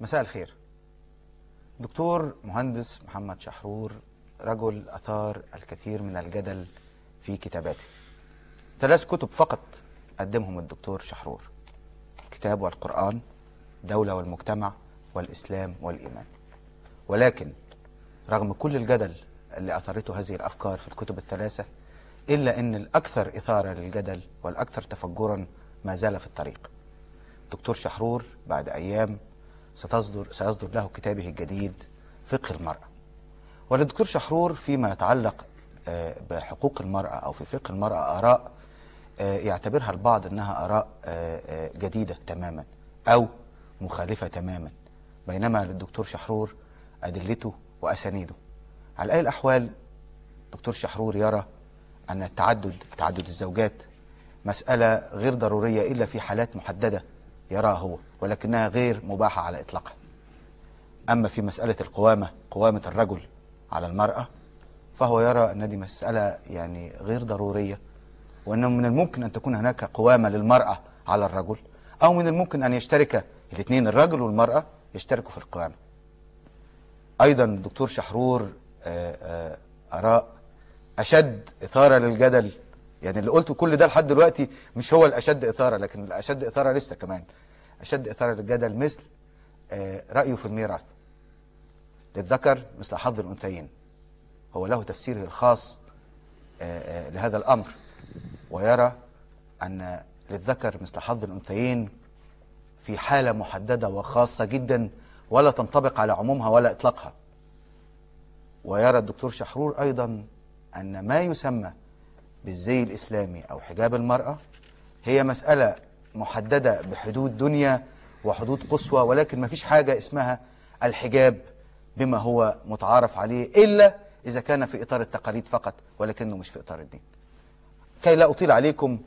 مساء الخير. دكتور مهندس محمد شحرور رجل أثار الكثير من الجدل في كتاباته. ثلاث كتب فقط قدمهم الدكتور شحرور كتاب والقرآن دولة والمجتمع والإسلام والإيمان. ولكن رغم كل الجدل اللي أثارته هذه الأفكار في الكتب الثلاثة إلا أن الأكثر إثارة للجدل والأكثر تفجرا ما زال في الطريق. دكتور شحرور بعد أيام ستصدر سيصدر له كتابه الجديد فقه المرأة. وللدكتور شحرور فيما يتعلق آه، بحقوق المرأة أو في فقه المرأة آراء آه، يعتبرها البعض أنها آراء آه، جديدة تماما أو مخالفة تماما. بينما للدكتور شحرور أدلته وأسانيده. على أي الأحوال دكتور شحرور يرى أن التعدد تعدد الزوجات مسألة غير ضرورية إلا في حالات محددة يراها هو ولكنها غير مباحة على إطلاقها. أما في مسألة القوامة قوامة الرجل على المرأة فهو يرى أن دي مسألة يعني غير ضرورية وأنه من الممكن أن تكون هناك قوامة للمرأة على الرجل أو من الممكن أن يشترك الاثنين الرجل والمرأة يشتركوا في القوامة. أيضا الدكتور شحرور آه، آه، آراء أشد إثارة للجدل يعني اللي قلته كل ده لحد دلوقتي مش هو الأشد إثارة لكن الأشد إثارة لسه كمان أشد إثارة للجدل مثل آه، رأيه في الميراث. للذكر مثل حظ الأنثيين. هو له تفسيره الخاص آه، آه، لهذا الأمر ويرى أن للذكر مثل حظ الأنثيين في حالة محددة وخاصة جدا ولا تنطبق على عمومها ولا إطلاقها. ويرى الدكتور شحرور أيضا أن ما يسمى بالزي الإسلامي أو حجاب المرأة هي مسألة محددة بحدود دنيا وحدود قصوى ولكن ما فيش حاجة اسمها الحجاب بما هو متعارف عليه إلا إذا كان في إطار التقاليد فقط ولكنه مش في إطار الدين. كي لا أطيل عليكم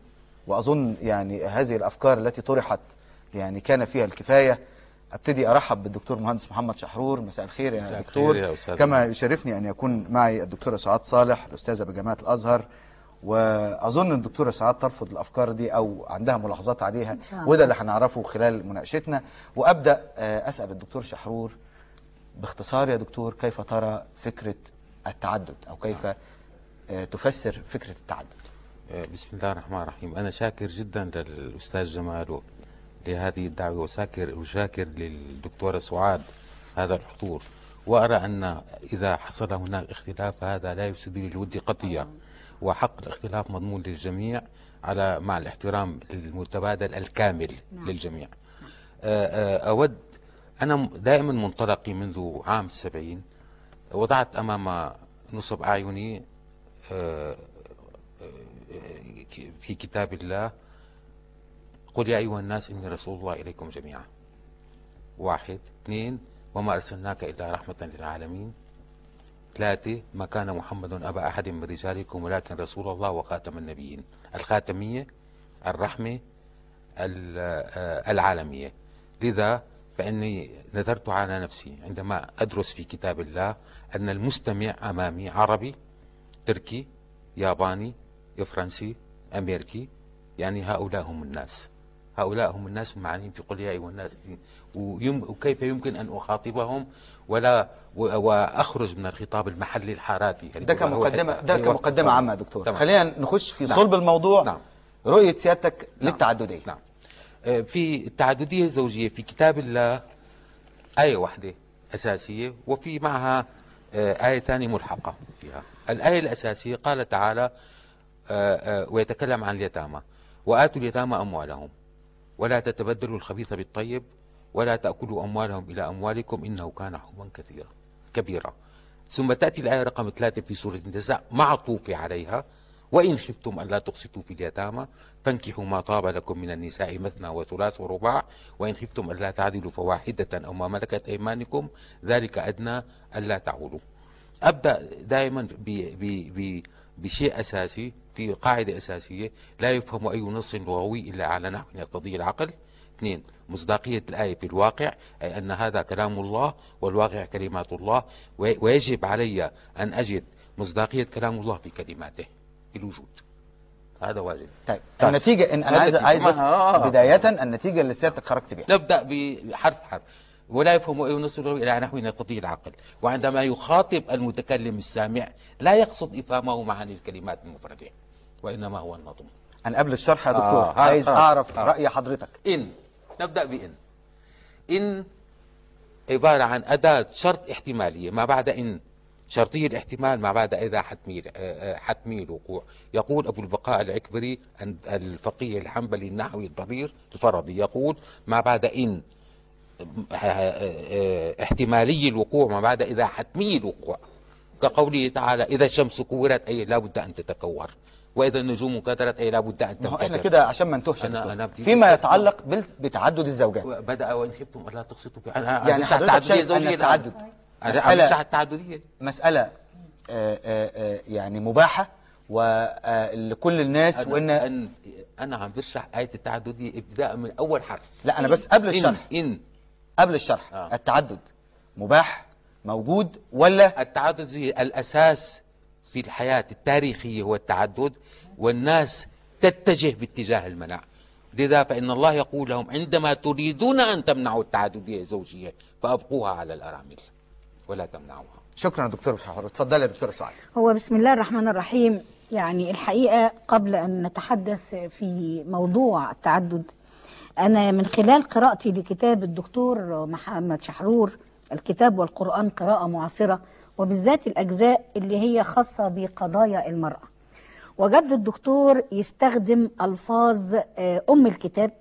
وأظن يعني هذه الأفكار التي طرحت يعني كان فيها الكفاية أبتدي أرحب بالدكتور مهندس محمد شحرور. مساء الخير يا مساء دكتور. يا أستاذ. كما يشرفني أن يكون معي الدكتوره سعاد صالح الأستاذة بجامعة الأزهر. وأظن الدكتورة سعاد ترفض الأفكار دي أو عندها ملاحظات عليها. وده اللي هنعرفه خلال مناقشتنا. وأبدأ آه، أسأل الدكتور شحرور باختصار يا دكتور كيف ترى فكرة التعدد؟ أو كيف آه، تفسر فكرة التعدد؟ آه، بسم الله الرحمن الرحيم. أنا شاكر جدا للأستاذ جمال لهذه الدعوة وشاكر وشاكر للدكتورة سعاد هذا الحضور. وأرى أن إذا حصل هناك اختلاف فهذا لا يفسد للود قضية. وحق الاختلاف مضمون للجميع على مع الاحترام المتبادل الكامل للجميع. آه، آه، أود أنا دائما منطلقي منذ عام السبعين وضعت أمام نصب أعيني آه، في كتاب الله قل يا أيها الناس إني رسول الله إليكم جميعا. واحد. اثنين. وما أرسلناك إلا رحمة للعالمين. ثلاثة. ما كان محمد أبا أحد من رجالكم ولكن رسول الله وخاتم النبيين. الخاتمية الرحمة ال- آه، العالمية. لذا فإني نذرت على نفسي عندما أدرس في كتاب الله أن المستمع أمامي عربي تركي ياباني فرنسي أمريكي يعني هؤلاء هم الناس هؤلاء هم الناس المعنيين في قل يا أيها الناس ويم وكيف يمكن أن أخاطبهم ولا و- وأخرج من الخطاب المحلي الحاراتي ده كمقدمه ده. كمقدمه عامة دكتور تمام. خلينا نخش في نعم. صلب الموضوع نعم. رؤية سيادتك نعم. للتعدديه نعم في التعددية الزوجية في كتاب الله آية واحدة أساسية وفي معها آه، آية ثانية ملحقة فيها. الآية الأساسية قال تعالى آه، آه، ويتكلم عن اليتامى. وآتوا اليتامى أموالهم. ولا تتبدلوا الخبيث بالطيب ولا تأكلوا أموالهم إلى أموالكم إنه كان حبا كثيرا كبيرا. ثم تأتي الآية رقم ثلاثة في سورة النساء معطوف عليها. وإن خفتم ألا تقسطوا في اليتامى فانكحوا ما طاب لكم من النساء مثنى وثلاث ورباع وإن خفتم ألا تعدلوا فواحدة أو ما ملكت أيمانكم ذلك أدنى ألا تعولوا أبدأ دائما بشيء أساسي في قاعدة أساسية لا يفهم أي نص لغوي إلا على نحو يقتضيه العقل. اثنين مصداقية الآية في الواقع أي أن هذا كلام الله والواقع كلمات الله وي- ويجب علي أن أجد مصداقية كلام الله في كلماته. الوجود هذا واجب طيب بس. النتيجة إن أنا عايز النتيجة. عايز بس آه. بداية النتيجة اللي سيادتك خرجت بيها نبدأ بحرف حرف ولا يفهم أي نص لغوي إلى نحو يقتضيه العقل وعندما يخاطب المتكلم السامع لا يقصد إفهامه معاني الكلمات المفردة وإنما هو النظم أنا قبل الشرح يا دكتور آه، عايز خلاص. أعرف آه. رأي حضرتك إن نبدأ بإن إن عبارة عن أداة شرط احتمالية ما بعد إن شرطية الاحتمال ما بعد إذا حتمي آه، آه، حتمي الوقوع يقول أبو البقاء العكبري الفقيه الحنبلي النحوي الضرير الفرضي يقول ما بعد إن آه، احتمالي الوقوع ما بعد إذا حتمي الوقوع كقوله تعالى إذا الشمس كورت أي لا بد أن تتكور. وإذا النجوم كدرت أي لا بد أن ما هو إحنا تنفجر كده عشان ما نتوهش أنا-. أنا فيما يتعلق بتعدد الزوجات. بدأ وإن خفتم ألا تقسطوا في أنا يعني مش أن الزوجية التعدد مسألة على التعددية مسألة آه، آه، آه، يعني مباحة ولكل الناس أنا, وإن أن أنا عم بشرح آية التعددية ابتداء من أول حرف. لا أنا بس قبل الشرح. إن. قبل الشرح آه. التعدد مباح موجود ولا؟ التعدد هي الأساس في الحياة التاريخية هو التعدد والناس تتجه باتجاه المنع لذا فإن الله يقول لهم عندما تريدون أن تمنعوا التعددية الزوجية فأبقوها على الأرامل. ولا تمنعوها. شكرا يا دكتور شحور اتفضل يا دكتور سعاد هو بسم الله الرحمن الرحيم. يعني الحقيقة قبل أن نتحدث في موضوع التعدد أنا من خلال قراءتي لكتاب الدكتور محمد شحرور الكتاب والقرآن قراءة معاصرة وبالذات الأجزاء اللي هي خاصة بقضايا المرأة. وجد الدكتور يستخدم ألفاظ آه، أم الكتاب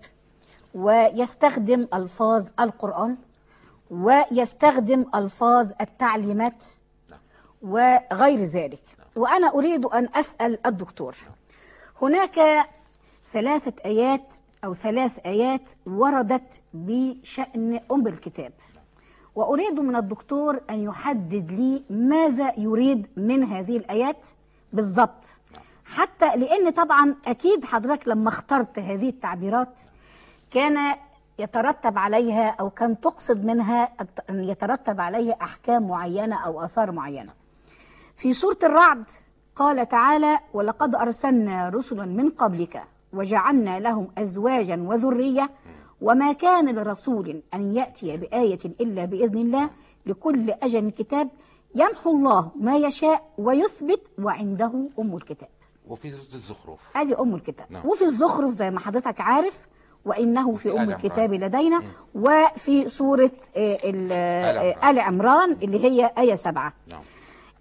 ويستخدم ألفاظ القرآن ويستخدم ألفاظ التعليمات وغير ذلك. وأنا أريد أن أسأل الدكتور. هناك ثلاثة آيات أو ثلاث آيات وردت بشأن أم الكتاب. وأريد من الدكتور أن يحدد لي ماذا يريد من هذه الآيات بالضبط. حتى لأن طبعا أكيد حضرتك لما اخترت هذه التعبيرات كان يترتب عليها أو كان تقصد منها أن يترتب عليها أحكام معينة أو آثار معينة. في سورة الرعد قال تعالى ولقد أرسلنا رسلا من قبلك وجعلنا لهم أزواجا وذرية وما كان لرسول أن يأتي بآية إلا بإذن الله لكل أجل كتاب يمحو الله ما يشاء ويثبت وعنده أم الكتاب. وفي سورة الزخرف. أدي أم الكتاب. نعم. وفي الزخرف زي ما حضرتك عارف وإنه في آل الكتاب. لدينا وفي سورة آه، ال- آل آه، عمران. آل عمران اللي هي آية سبعة. نعم.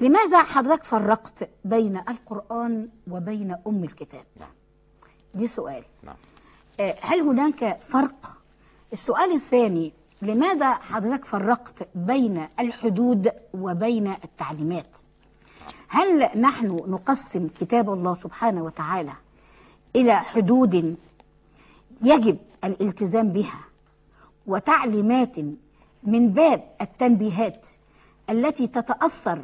لماذا حضرتك فرقت بين القرآن وبين أم الكتاب؟ نعم. دي سؤال. نعم. آه، هل هناك فرق؟ السؤال الثاني لماذا حضرتك فرقت بين الحدود وبين التعليمات؟ هل نحن نقسم كتاب الله سبحانه وتعالى إلى حدود يجب الالتزام بها وتعليمات من باب التنبيهات التي تتأثر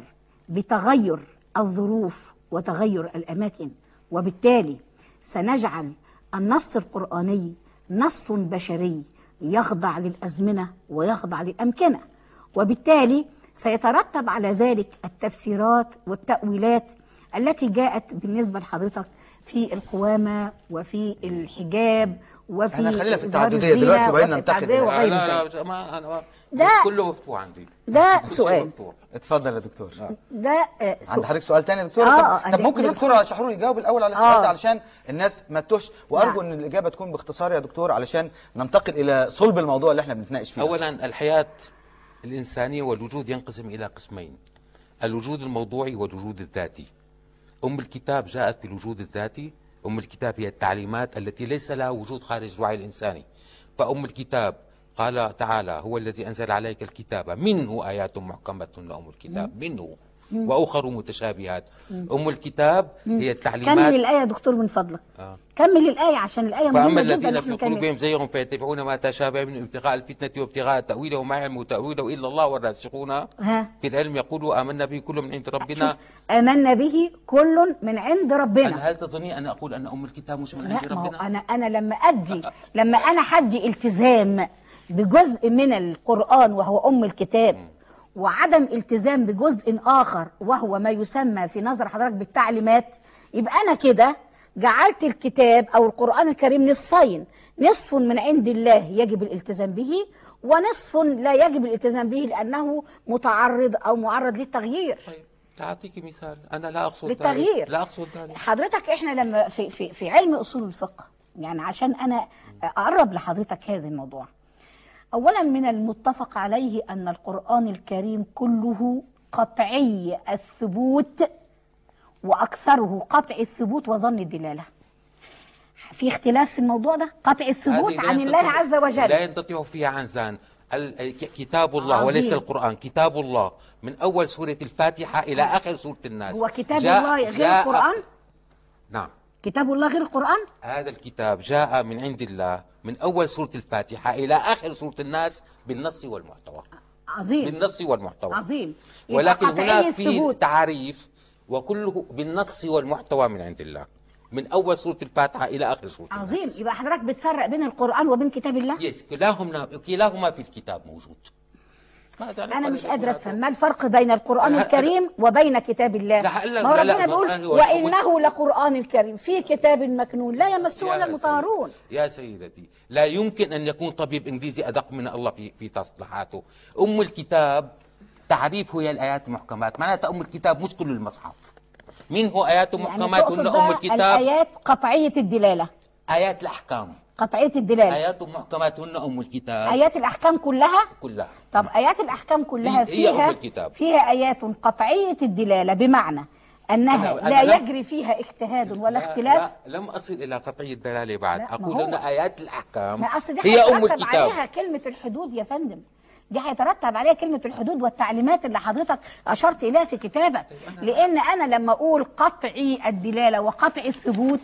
بتغير الظروف وتغير الأماكن. وبالتالي سنجعل النص القرآني نص بشري يخضع للأزمنة ويخضع للأمكنة. وبالتالي سيترتب على ذلك التفسيرات والتأويلات التي جاءت بالنسبة لحضرتك في القوامة وفي الحجاب وفي إحنا خلينا في الزينة دلوقتي وبقينا وغير لا ذلك. لا ما أنا ما ده- كله مفتوح عندي. ده سؤال. اتفضل يا دكتور. ده آه، عند سؤال. حضرتك سؤال تاني يا دكتور؟ آه، طب, آه، طب ممكن الدكتور شحرور يجاوب الأول على السؤال آه. ده علشان الناس ما تتوهش وأرجو إن الإجابة تكون باختصار يا دكتور علشان ننتقل إلى صلب الموضوع اللي إحنا بنتناقش فيه. اولا الحياة الإنسانية والوجود ينقسم إلى قسمين. الوجود الموضوعي والوجود الذاتي. أم الكتاب جاءت في الوجود الذاتي أم الكتاب هي التعليمات التي ليس لها وجود خارج الوعي الإنساني. فأم الكتاب قال تعالى هو الذي أنزل عليك الكتاب منه آيات محكمة لأم الكتاب منه. وأخر متشابهات. أم الكتاب هي كمل التعليمات الآية يا دكتور من فضلك. آه. كمل الآية عشان الآية فأما مهمة جدا الذين في. قلوبهم زيغ فيتبعون ما تشابه من ابتغاء الفتنة وابتغاء تاويله وما يعلم تاويله إلا الله والراسخون في العلم يقولوا آمنا به كل من عند ربنا. آمنا به كل من عند ربنا. هل, هل تظني أن أقول أن أم الكتاب مش من عند ربنا؟ أنا أنا لما ادي لما أنا حدي التزام بجزء من القرآن وهو أم الكتاب وعدم التزام بجزء آخر وهو ما يسمى في نظر حضرتك بالتعليمات يبقى أنا كده جعلت الكتاب أو القرآن الكريم نصفين. نصف من عند الله يجب الالتزام به ونصف لا يجب الالتزام به لأنه متعرض أو معرض للتغيير. طيب تعطيك مثال. أنا لا أقصد للتغيير. لا أقصد ذلك. حضرتك إحنا لما في في في علم أصول الفقه يعني عشان أنا أقرب لحضرتك هذا الموضوع. اولا من المتفق عليه أن القرآن الكريم كله قطعي الثبوت وأكثره قطع الثبوت وظن الدلالة. في اختلاف في الموضوع ده قطع الثبوت عن الله عز وجل. لا ينقطع فيها عنزان كتاب الله عظيم. وليس القرآن كتاب الله. من أول سورة الفاتحة إلى آخر سورة الناس. هو كتاب جاء- الله غير القرآن؟ نعم. كتاب الله غير القرآن؟ هذا الكتاب جاء من عند الله من أول سورة الفاتحة إلى آخر سورة الناس بالنص والمحتوى. عظيم. بالنص والمحتوى. عظيم. ولكن هناك في. تعريف وكله بالنص والمحتوى من عند الله. من أول سورة الفاتحة إلى آخر سورة عظيم. الناس يبقى حضرتك بتفرق بين القرآن وبين كتاب الله؟ يس كلاهما كلاهما في الكتاب موجود. هذا أنا مش أقول. أفهم ما الفرق بين القرآن لا، الكريم وبين كتاب الله. ما هو ربنا بيقول وإنه لقرآن الكريم في كتاب مكنون لا يمسه يا إلا المطهرون. يا سيدتي لا يمكن أن يكون طبيب إنجليزي أدق من الله في في تصليحاته. أم الكتاب تعريف هي الآيات المحكمات. معناتها أم الكتاب مش كل المصحف. مين هو آيات يعني محكمات؟ هن أم الكتاب. الآيات قطعية الدلالة. آيات الأحكام. قطعية الدلالة آيات محكمات هن أم الكتاب. آيات الأحكام كلها؟ كلها. طب آيات الأحكام كلها هي- هي أم فيها الكتاب. فيها آيات قطعية الدلالة بمعنى أنها أنا- أنا لا لا- يجري فيها اجتهاد ولا لا- اختلاف. لا لم أصل إلى قطعي الدلاله بعد. الأحكام ما أصل دي هي هيترتب الكتاب. عليها كلمة الحدود يا فندم. دي هيترتب عليها كلمة الحدود والتعليمات اللي حضرتك أشرت إليها في كتابك. لأن أنا لما أقول قطعي الدلالة وقطع الثبوت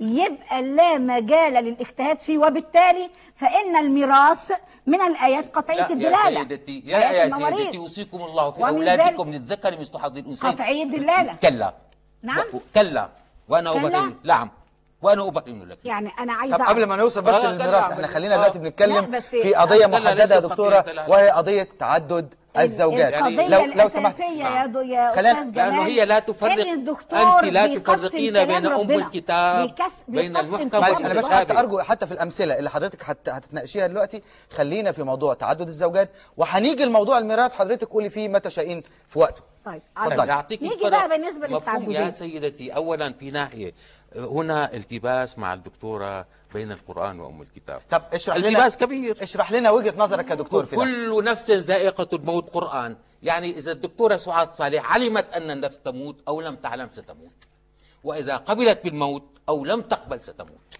يبقى لا مجال للاجتهاد فيه وبالتالي فإن الميراث من الآيات قطعية لا الدلالة يا سيدتي يا يا. سيدتي أوصيكم الله في ومن أولادكم ذلك للذكر مثل حظ الانثيين قطعي الدلالة. كلا نعم. و- كلا وأنا كلا؟ ابين نعم وأنا ابين لك يعني أنا عايزة طب قبل ما نوصل بس آه، للميراث إحنا خلينا آه. دلوقتي بنتكلم لا، بس- في قضية محددة يا دكتورة. وهي قضية تعدد الزوجات القضية لو لو سمحت يا, دو يا خلينا- أستاذ جمال لأنه هي لا تفرق أنت لا تفرقين بين أم ربنا. الكتاب بيكس- بين المحكم معلش. أنا بس. حتى أرجو حتى في الأمثلة اللي حضرتك هت... هتتناقشيها دلوقتي خلينا في موضوع تعدد الزوجات وهنيجي لموضوع الميراث حضرتك قولي فيه ما تشائين في وقته طيب. عظيم. يعطيك نيجي. بقى بالنسبة مفهوم للتعددية يا سيدتي اولا في ناحية هنا التباس مع الدكتورة بين القرآن وأم الكتاب. طب اشرح لنا التباس كبير. اشرح لنا وجهة نظرك يا دكتور في ده كل نفس ذائقة الموت قرآن. يعني إذا الدكتورة سعاد صالح علمت أن النفس تموت أو لم تعلم ستموت. وإذا قبلت بالموت أو لم تقبل ستموت.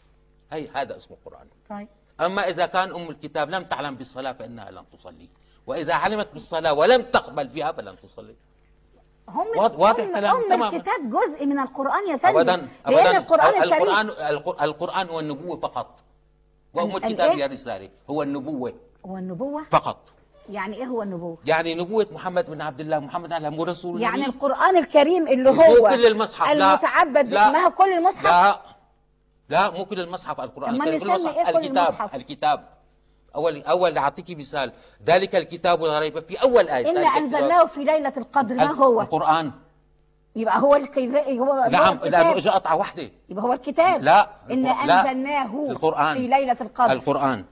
هي هذا اسمه قرآن طيب. أما إذا كان أم الكتاب لم تعلم بالصلاة فإنها لم تصلي. وإذا علمت بالصلاة ولم تقبل فيها فلن تصلي. هم واضح- كلام هم. الكتاب جزء من القرآن يا فندم. أبدا لأن أبدا. القرآن الكريم القرآن القر- القرآن هو النبوة فقط. وأم ال- الكتاب؟ هي رسالة. هو النبوة هو النبوة؟ فقط. يعني إيه هو النبوة؟ يعني نبوة محمد بن عبد الله محمد على هو رسول يعني النبي. القرآن الكريم اللي مو هو كل المصحف لا. المتعبد هو كل المصحف؟ لا. لا مو كل المصحف القرآن أمال الكريم كل المصحف. إيه كل الكتاب المصحف؟ الكتاب. اول أول أعطيك مثال. ذلك الكتاب لا ريب في أول آية. الكتاب- أنزلناه في ليلة القدر ما هو؟ القرآن. يبقى هو الك- هو نعم لأنه الكتاب. اجى قطعة واحدة. يبقى هو الكتاب. لا إن القر- لا. أنزلناه القرآن. في ليلة القدر. القرآن.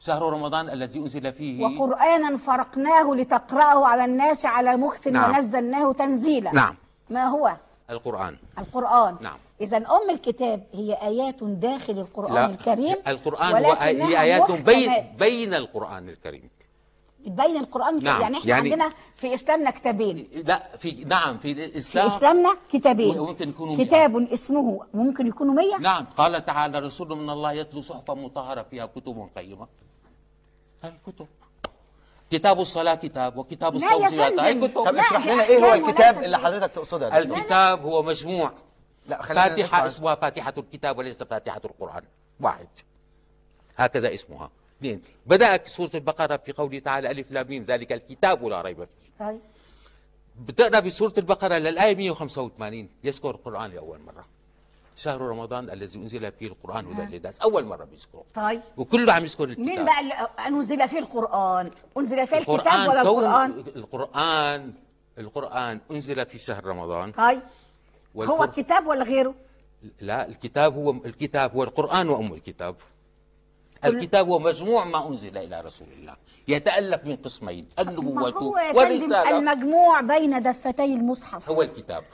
شهر رمضان الذي أنزل فيه. وقرآنا فرقناه لتقرأه على الناس على مكث نعم. ونزلناه تنزيلا. نعم. ما هو؟ القرآن. القرآن. نعم. إذا أم الكتاب هي آيات داخل القرآن لا الكريم القرآن هو ولكنها هي آيات بين. بين القرآن الكريم. بين القرآن الكريم. نعم. يعني إحنا يعني- عندنا في إسلامنا كتابين. لا في نعم في في الاسلام إسلامنا كتابين. وممكن يكونوا مئة. كتاب اسمه ممكن يكونوا مية. نعم قال تعالى رسول من الله يتلو صحفا مطهرة فيها كتب قيمة. هاي كتب. كتاب الصلاة كتاب وكتاب الصوم زيادة هاي. كتب. طب اشرح لنا إيه هو الكتاب اللي حضرتك تقصده يا دكتور الكتاب هو مجموع. لا خلينا فاتحة اسمها فاتحة الكتاب وليس فاتحة القرآن. واحد. هكذا اسمها. اثنين. بدأت سورة البقرة في قوله تعالى ألف لام ميم ذلك الكتاب لا ريب فيه. طيب بتقرا بسورة البقرة للآية 185 يذكر القرآن لأول مرة. شهر رمضان الذي أنزل فيه القرآن هدى للناس. أول مرة بيذكره. طيب. وكله عم يذكر الكتاب. مين بقى اللي أنزل فيه القرآن؟ أنزل فيه الكتاب ولا القرآن؟ القرآن القرآن أنزل في شهر رمضان. طيب. هو والفر- الكتاب ولا غيره؟ لا الكتاب هو الكتاب هو القرآن وأم الكتاب. الكتاب هو مجموع ما أنزل إلى رسول الله. يتألف من قسمين النبوة هو والرسالة المجموع بين دفتي المصحف. هو الكتاب.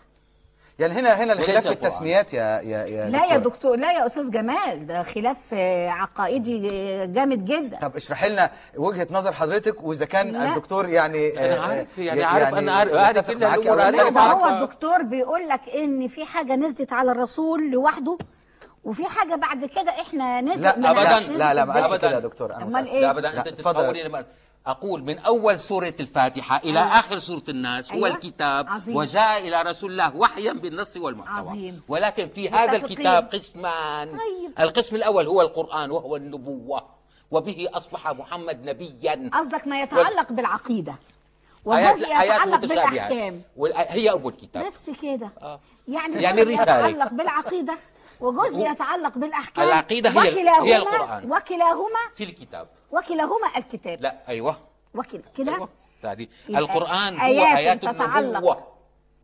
يعني هنا هنا الخلاف في. التسميات يا يا يا لا يا دكتور. لا يا أستاذ جمال ده خلاف آه، عقائدي آه، جامد جدا طب اشرح لنا وجهة نظر حضرتك وإذا كان لا. الدكتور يعني آه، عارف، آه، يعني عارف، أنا عارف- عارف ده معاك. هو. الدكتور بيقول لك إن في حاجة نزلت على الرسول لوحده وفي حاجة بعد كده إحنا نزل لا. نعرفش لا لا نزلت ما قالش إزاي. كده يا دكتور أنا متأسف. إيه؟ لا ابدا لا، انت اتفضل. أقول من أول سورة الفاتحة إلى أيوة. آخر سورة الناس هو أيوة. الكتاب عظيم. وجاء إلى رسول الله وحيا بالنص والمحتوى عظيم. ولكن في هذا متفقين. الكتاب قسمان طيب. القسم الأول هو القرآن وهو النبوة وبه أصبح محمد نبيا قصدك ما يتعلق بالعقيدة آيات وجزء يتعلق والآ- هي ام الكتاب بس كده آه. يعني يعني الرسالة. يتعلق بالعقيدة وجزء يتعلق بالأحكام العقيدة هي- وكلاهما هي القرآن. وكلاهما في الكتاب وكلاهما الكتاب لا أيوه وكلا كده يعني يبقى القرآن هو آيات آيات تتعلق. النبوة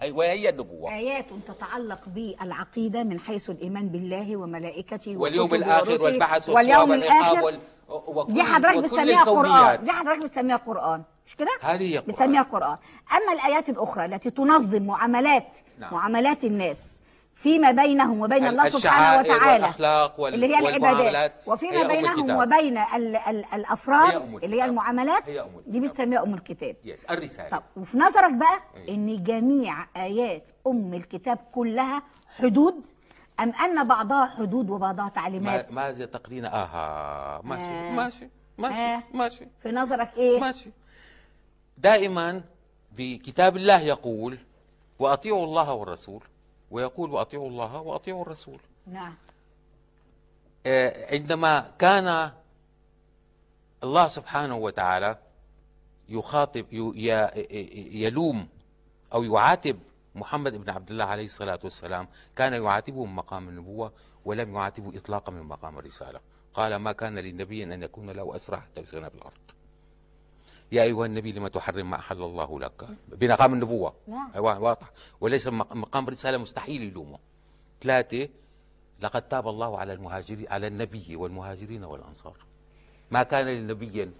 أيوه هي النبوة آيات تتعلق بالعقيدة من حيث الإيمان بالله وملائكته واليوم ورسله والبحث واليوم الآخر وال... وكل- دي حضرتك بتسميها قرآن. دي حضرتك بتسميها قرآن مش كده؟ هذه هي قرآن. بتسميها قرآن أما الآيات الأخرى التي تنظم معاملات نعم. معاملات الناس فيما بينهم وبين الله سبحانه وتعالى والأخلاق وال- اللي هي العبادات وفيما هي بينهم الكتاب. وبين ال ال هي الأفراد أم اللي هي. المعاملات هي أم دي. بتسميها أم الكتاب يس الرسالة طب وفي نظرك بقى أيوة. إن جميع آيات أم الكتاب كلها حدود أم أن بعضها حدود وبعضها ما تعليمات ماذا تقرين آها ماشي آه. ماشي ماشي آه. ماشي في نظرك إيه ماشي دائما في كتاب الله يقول وأطيعوا الله والرسول ويقول وأطيعوا الله وأطيعوا الرسول. نعم. آه، عندما كان الله سبحانه وتعالى يخاطب يلوم أو يعاتب محمد بن عبد الله عليه الصلاة والسلام كان يعاتبه من مقام النبوة ولم يعاتبه اطلاقا من مقام الرسالة. قال ما كان للنبي أن يكون له أسرى حتى في الأرض. يا أيها النبي لما تحرم ما أحل الله لك؟ بمقام النبوة. نعم. أيوة، واضح. وليس مق- مقام الرساله مستحيل يلومه. ثلاثة لقد تاب الله على المهاجرين على النبي والمهاجرين والأنصار. ما كان للنبي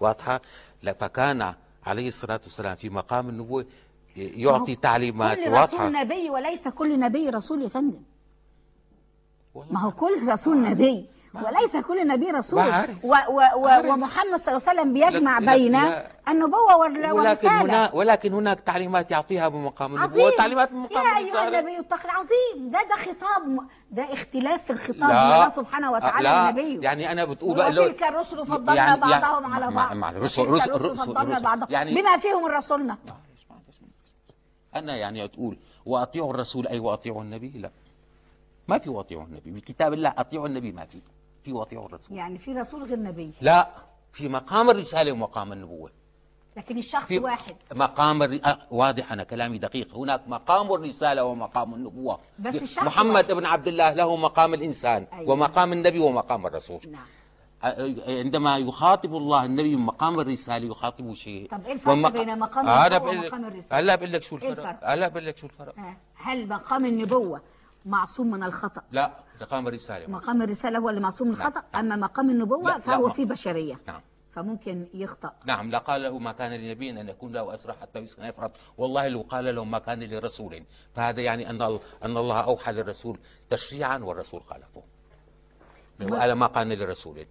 واضحة؟ لا، فكان عليه الصلاة والسلام في مقام النبوة يعطي تعليمات كل واضحة. رسول نبي وليس كل نبي رسول يا فندم. ما هو كل رسول نبي وليس كل نبي رسول. و و و. ومحمد صلى الله عليه وسلم بيجمع بين لا. النبوة وال- ولكن هناك ولكن هناك تعليمات يعطيها بمقام النبوة. عظيم. وتعليمات بمقام يا أيها الرسالة. النبي اتق العظيم ده ده خطاب ده اختلاف في الخطاب من الله سبحانه وتعالى لا. لنبيه يعني أنا بتقول بقى وتلك الرسل فضلنا يعني- يعني- بعضهم على بعض. مع الرسل رسل رسل فضلنا بعضهم. يعني بما فيهم رسولنا. أنا يعني تقول وأطيعوا الرسول أي وأطيعوا النبي؟ لا. ما في وأطيعوا النبي. بكتاب الله أطيعوا النبي ما في. في واطيعوا الرسول. يعني في رسول غير نبي. لا في مقام الرسالة ومقام النبوة. لكن الشخص في واحد. مقام الر... آه، واضح أنا كلامي دقيق. هناك مقام الرسالة ومقام النبوة. بس الشخص محمد بن عبد الله له مقام الإنسان أيوة. ومقام النبي ومقام الرسول. نعم. عندما يخاطب الله النبي من مقام الرسالة يخاطبه شيء. طب إيه الفرق ومق- بين مقام آه، النبوة ومقام الرسالة؟ هلا بقول لك شو إيه الفرق؟ هلا بقول لك شو الفرق؟ آه. هل مقام النبوة معصوم من الخطأ؟ لا. مقام الرسالة مقام الرسالة هو اللي معصوم من نعم. الخطأ أما مقام النبوة لا، لا، فهو ما- فيه بشرية. نعم. فممكن يخطأ. نعم لا قال له ما كان لنبي أن يكون له اسرى حتى يسكن في الأرض والله لو قال له ما كان لرسول. فهذا يعني ال- أن الله أوحى للرسول تشريعا والرسول خالفه لو قال ما كان لرسول.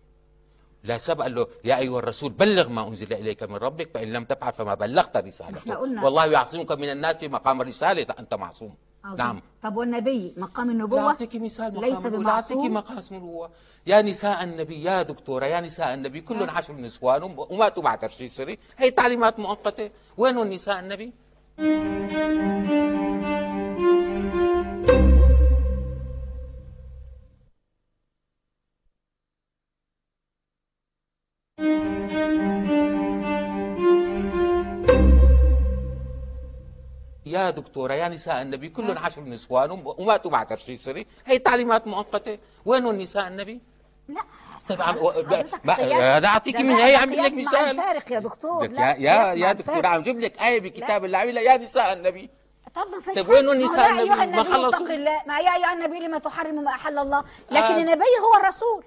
لا سبق له يا أيها الرسول بلغ ما أنزل إليك من ربك فإن لم تفعل فما بلغت رسالته. والله يعصمك من الناس في مقام الرسالة أنت معصوم. عظيم. نعم. طب والنبي مقام لا النبوة أعطيك مثال مقام ليس. لا بمعصوم؟ مقام النبوة يا نساء النبي يا دكتورة يا نساء النبي كلهم عشر نسوان وم- وماتوا بعد شيء سري. هي تعليمات مؤقتة. وين نساء النبي؟ يا دكتورة يا نساء النبي كلهم عشر نسوان وم- وماتوا بعد شيء سري هي تعليمات مؤقتة؟ وين نساء النبي؟ لا. طبعا أعطيك ده من هي عم لك مع مثال. الفارق يا دكتور. لا يا يا مع يا دكتور. عم جيب لك آية بكتاب الله لا يا نساء النبي. طب ما فيش طيب وين. النساء النبي؟ ما خلصوا؟ ما يا أيها النبي لما تحرم ما أحل الله؟ لكن آه. النبي هو الرسول.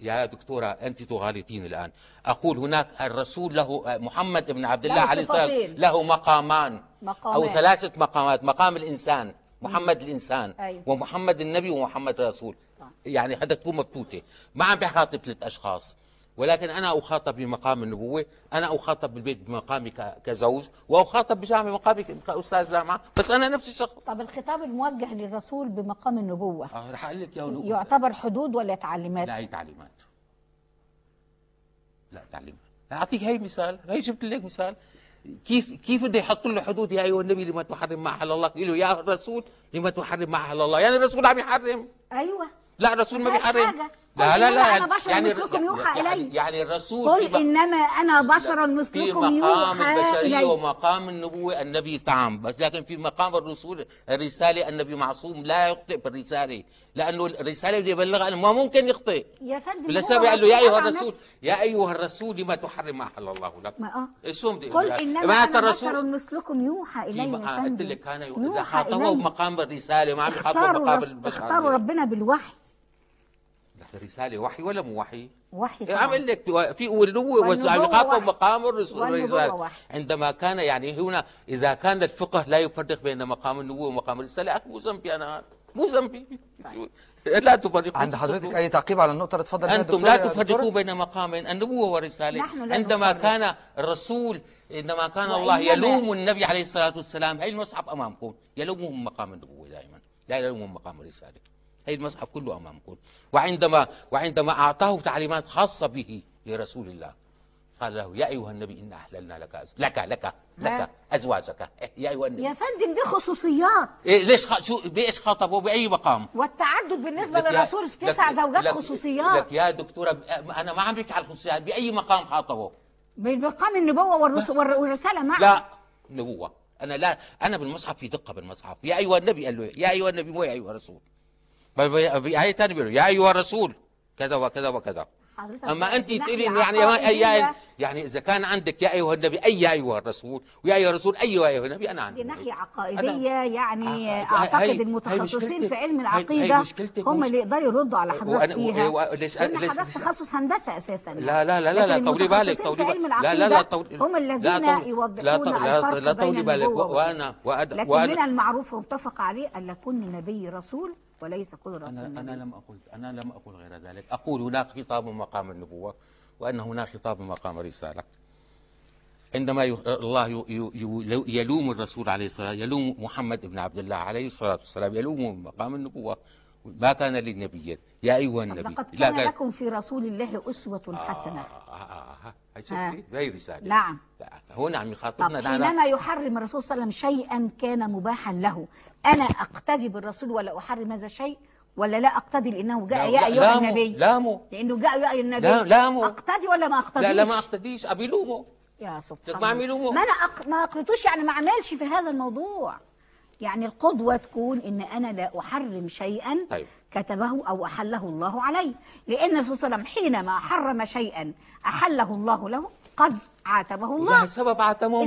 يا دكتورة أنت تغالطين الآن أقول هناك الرسول له محمد بن عبد الله له عليه الصلاة. له مقامان مقامان. أو ثلاثة مقامات مقام الإنسان محمد الإنسان. ومحمد النبي ومحمد الرسول يعني هذا تكون مبتوتة ما عم بخاطب ثلاث أشخاص ولكن أنا أخاطب بمقام النبوة أنا أخاطب بالبيت بمقامي كزوج وأخاطب بجامعة بمقامي كأستاذ جامعة بس أنا نفس الشخص. طب الخطاب الموجه للرسول بمقام النبوة. آه رح أقول لك يا ولو- يعتبر حدود ولا تعليمات؟ لا هي تعليمات. لا تعليمات. أعطيك هي مثال. هي جبت لك مثال. كيف كيف بده يحط له حدود؟ يا أيها النبي لما تحرم ما أحل الله؟ له يا الرسول لما تحرم ما أحل الله؟ يعني الرسول عم يحرم؟ أيوة. لا الرسول ما مثل حاجة. لا لا لا أنا بشر يعني مثلكم يوحى يعني, إلي. يعني الرسول قل إنما أنا بشر مثلكم مقام يوحى إلي. ومقام النبوة النبي نعم بس لكن في مقام الرسول الرسالة النبي معصوم لا يخطئ في الرسالة لأنه الرسالة بده يبلغها ما ممكن يخطئ. يا فندم هو قال له يا عن الرسول. يا أيها الرسول لما تحرم ما أحل الله لك ما. إيش شو بدي قل يعني معناتها أنا بشر مثلكم يوحى مقام قلت لك يوحى. خاطبه إلي. بمقام الرسالة ما عم بمقام الرس- البشر اختاروا ربنا بالوحي. لكن الرسالة وحي ولا مو وحي؟ وحي إيه، طبعاً. عم أقول لك في والنبوة والنبوة عم يخاطب وحي. مقام الرسول. عندما كان يعني هنا إذا كان الفقه لا يفرق بين مقام النبوة ومقام الرسالة أخي مو ذنبي أنا مو ذنبي شو- لا تفرقوا عند حضرتك أي تعقيب على النقطة اللي اتفضل بيها أنتم الدكتور لا؟ تفرقوا بين مقامين نحن لا عندما نفرق. كان الرسول عندما كان الله يلوم النبي عليه الصلاة والسلام هي المصحف أمامكم يلومهم مقام النبوة دائما لا يلومهم مقام الرسالة هي المصحف كله أمامكم وعندما وعندما أعطاه تعليمات خاصة به لرسول الله قال له يا أيها النبي إنا أحللنا لك أز... لك لك لك ها؟ أزواجك. إيه، يا أيها النبي. يا فندم دي خصوصيات إيه ليش خ... شو بإيش خاطبه؟ بأي مقام؟ والتعدد يا- للرسول في تسع زوجات لك- خصوصيات. لك يا دكتورة ب- أنا ما عم بحكي على الخصوصيات بأي مقام خاطبه؟ بمقام النبوة والرسول والر- والرسالة معا لا نبوة. أنا لا أنا بالمصحف في دقة بالمصحف. يا أيها النبي قال له يا أيها النبي مو يا أيها الرسول. بآية ثانية بيقول له يا أيها الرسول كذا وكذا وكذا أنت ناحية تقولي يعني عقائدية، يعني يعني إذا كان عندك يا أيها النبي أي يا أيها الرسول ويا أيها الرسول أي يا أيها النبي أنا عندي. دي ناحية أنا- عقائدية يعني هاي- أعتقد هاي- هاي المتخصصين مشكلتك. في علم هاي- هاي مشكلتك هم اللي يقدروا يردوا على حضرتك فيها. ليش- حضرتك تخصص هندسة أساسا. لا لا لا لا لا طولي بالك طولي بالك. لا لا لا طولي هم لا الذين يوضحون لا لا- الفرق لا طولي بين بالك. النبوة وأنا وأنا لكن من المعروف ومتفق عليه أن يكون نبي رسول وليس كل رسول أنا أنا لم أقل أنا لم أقل غير ذلك. أقول هناك خطاب مقام النبوة وأن هناك خطاب مقام الرسالة عندما الله يلوم الرسول عليه الصلاة يلوم محمد بن عبد الله عليه الصلاة والسلام يلومه مقام النبوة. ما كان للنبي يا أيها طب النبي. لقد لا كان لكم في رسول الله أسوة حسنة. آه، آه، آه، آه، هاي آه. شفتي هي رسالة. نعم. هنا عم طب يخاطبنا نحن- حينما يحرم الرسول صلى الله عليه وسلم شيئا كان مباحا له أنا أقتدي بالرسول ولا أحرم هذا الشيء؟ ولا لا أقتدي لأنه جاء لا- يا لا- أيها لا النبي؟ لا مو لأنه جاء يا أيها النبي. لا- لا مو. أقتدي ولا ما أقتديش؟ لا لا ما أقتديش. أبي لومه يا سبحان الله. ما أنا أق... ما اقتدوش يعني ما اعملش في هذا الموضوع. يعني القدوة تكون إن أنا لا أحرم شيئا طيب. كتبه أو أحله الله علي لأن الرسول صلى الله عليه وسلم حينما حرم شيئا أحله الله له قد عاتبه الله. سبب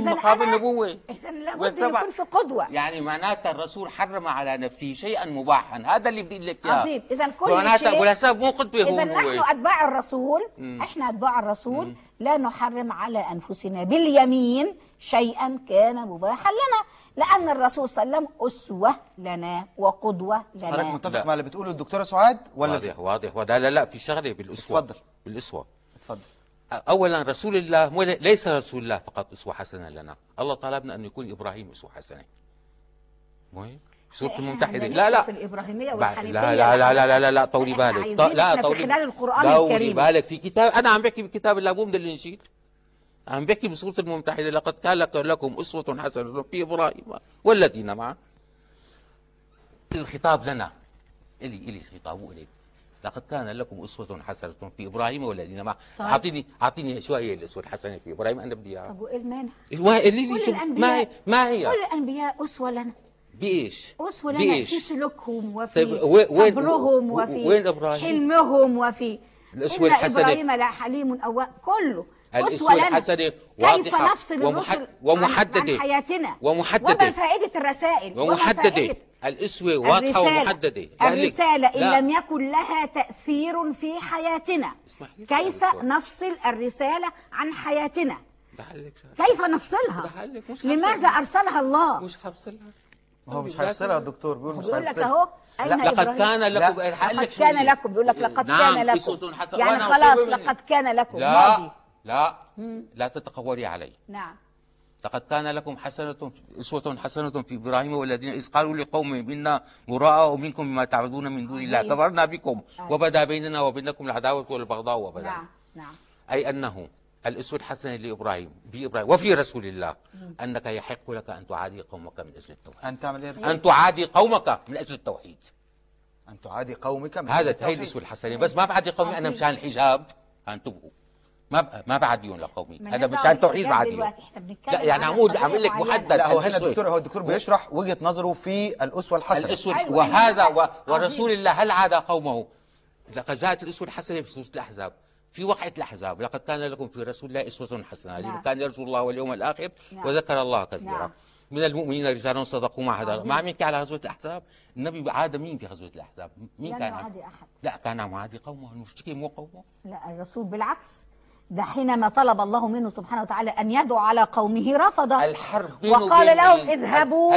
مقام أنا- النبوة. اذا لابد يكون في قدوة. يعني معناتها الرسول حرم على نفسه شيئا مباحا. هذا اللي بدي لك إياه. عظيم. اذا كل معناتها شيء ولا سبب مو هو اذا نحن هو أتباع الرسول. إحنا أتباع الرسول. لا نحرم على أنفسنا باليمين شيئا كان مباحا لنا. لأن الرسول صلى الله عليه وسلم أسوة لنا وقدوة حضرتك لنا متفق لا. مع اللي بتقوله الدكتورة سعاد ولا واضح واضح ولا لا لا في شغله بالأسوة. اتفضل. بالأسوة. اتفضل. اولا رسول الله ليس رسول الله فقط أسوة حسنة لنا. الله طلبنا أن يكون إبراهيم أسوة حسنة. مو هيك؟ سورة إحنا الممتحنة. هنحكي لا لا. في الإبراهيمية بعد- والحنيفية لا لا لا لا لا لا, لا طولي بالك. لا طولي خلال القرآن طولي الكريم. بالك. في كتاب أنا عم بحكي بكتاب الله مو من الانجيل عم بحكي بسورة الممتحنة لقد كان لك- لكم أسوة حسنة في إبراهيم والذين معه الخطاب لنا إلي إلي خطاب وإلي لقد كان لكم أسوة حسنة في إبراهيم والذين معه طيب. أعطيني أعطيني شو هي الأسوة الحسنة في إبراهيم أنا بدي إياها طب وإيه المانع؟ كل شو ما هي الأنبياء ما هي كل الأنبياء أسوة لنا بإيش؟ أسوة لنا في بإيش؟ سلوكهم وفي طيب وين- صبرهم وفي وين إبراهيم؟ حلمهم وفي الأسوة الحسنة. إبراهيم لحليم أواب كله كيف واضحة نفصل ومحد- ومحددة. عن, حياتنا؟ ومحددة. وما فائدة الرسائل. وما ومحددة. فائدة الأسوة واضحة الرسالة. ومحددة. أهلك. الرسالة إن لا. لم يكن لها تأثير في حياتنا. كيف. نفصل الرسالة عن حياتنا. كيف نفصلها؟ لماذا هفصلها. أرسلها الله؟ مش حفصلها ما هو مش هيفصلها الدكتور بيقول مش بيقول لك هيفصلها. أهو لا، لقد؟ كان لكم لقد لك كان. لكم. بيقول لك لقد نعم كان لكم. يعني خلاص. لقد كان لكم. لا. ماضي. لا. لا تتقولي علي. نعم. لقد كان لكم حسنة أسوة حسنة في إبراهيم والذين إذ قالوا لقومهم إنا براء منكم بما تعبدون من دون الله. كفرنا بكم. وبدا بيننا وبينكم العداوة والبغضاء وبدا نعم نعم. أي أنه الأسوة الحسنة لإبراهيم بإبراهيم وفي رسول الله. أنك يحق لك أن تعادي قومك من أجل التوحيد. أن تعمل إيه؟ أن تعادي قومك من أجل التوحيد. أن تعادي قومك من هذا أجل هي التوحيد. الأسوة الحسنة. بس ما بعدي قومي أنا. مشان الحجاب أنتبهوا. ما ب- ما بعديهم لقومي. هذا دلوقتي، إحنا بنتكلم لا يعني عم أقول عم أقول لك. محدد. لا هو هنا. الدكتور هو الدكتور بيشرح وجهة نظره في الأسوة الحسنة. الأسود أيوة، وهذا أيوة. و... ورسول الله هل عاد قومه؟ لقد جاءت الأسوة الحسنة في سورة الأحزاب. في وقعة الأحزاب. لقد كان لكم في رسول الله أسوة حسنة. لمن نعم. كان يرجو الله واليوم الآخر نعم. وذكر الله كثيرا. نعم. من المؤمنين رجال صدقوا ما. ما عم يحكي على غزوة الأحزاب؟ النبي عاد مين في غزوة الأحزاب؟ مين كان يعادي أحد. لا كان معادي قومه. المشركين مو قومه. لا الرسول بالعكس. ده حينما طلب الله منه سبحانه وتعالى أن يدعو على قومه رفض الحرب وقال لهم؟ اذهبوا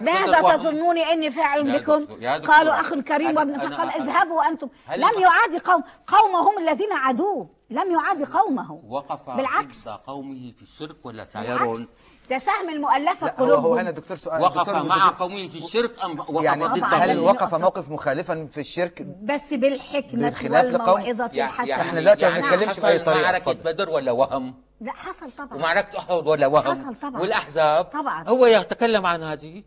ماذا وهم؟ تظنوني إني فاعل بكم؟ قالوا أخ كريم وابن فقال اذهبوا هل لم يعادي قوم قومهم الذين عادوه. لم يعادي قومه. وقف بالعكس. قومه في الشرك ولا سيرون بالعكس. ده سهم المؤلفة لا هو هو هنا دكتور سؤال وقف دكتور مع قومه في الشرك أم وقف يعني ضد. هل؟ وقف. موقف مخالفا في الشرك بس بالحكمة بالخلاف لقوم- والموعظة يع- الحسنة إحنا دلوقتي ما يعني بنتكلمش طريقة، معركة اتفضل. بدر ولا وهم لا حصل طبعا ومعركة أحد ولا وهم حصل طبعاً. والأحزاب طبعاً. هو يتكلم عن هذه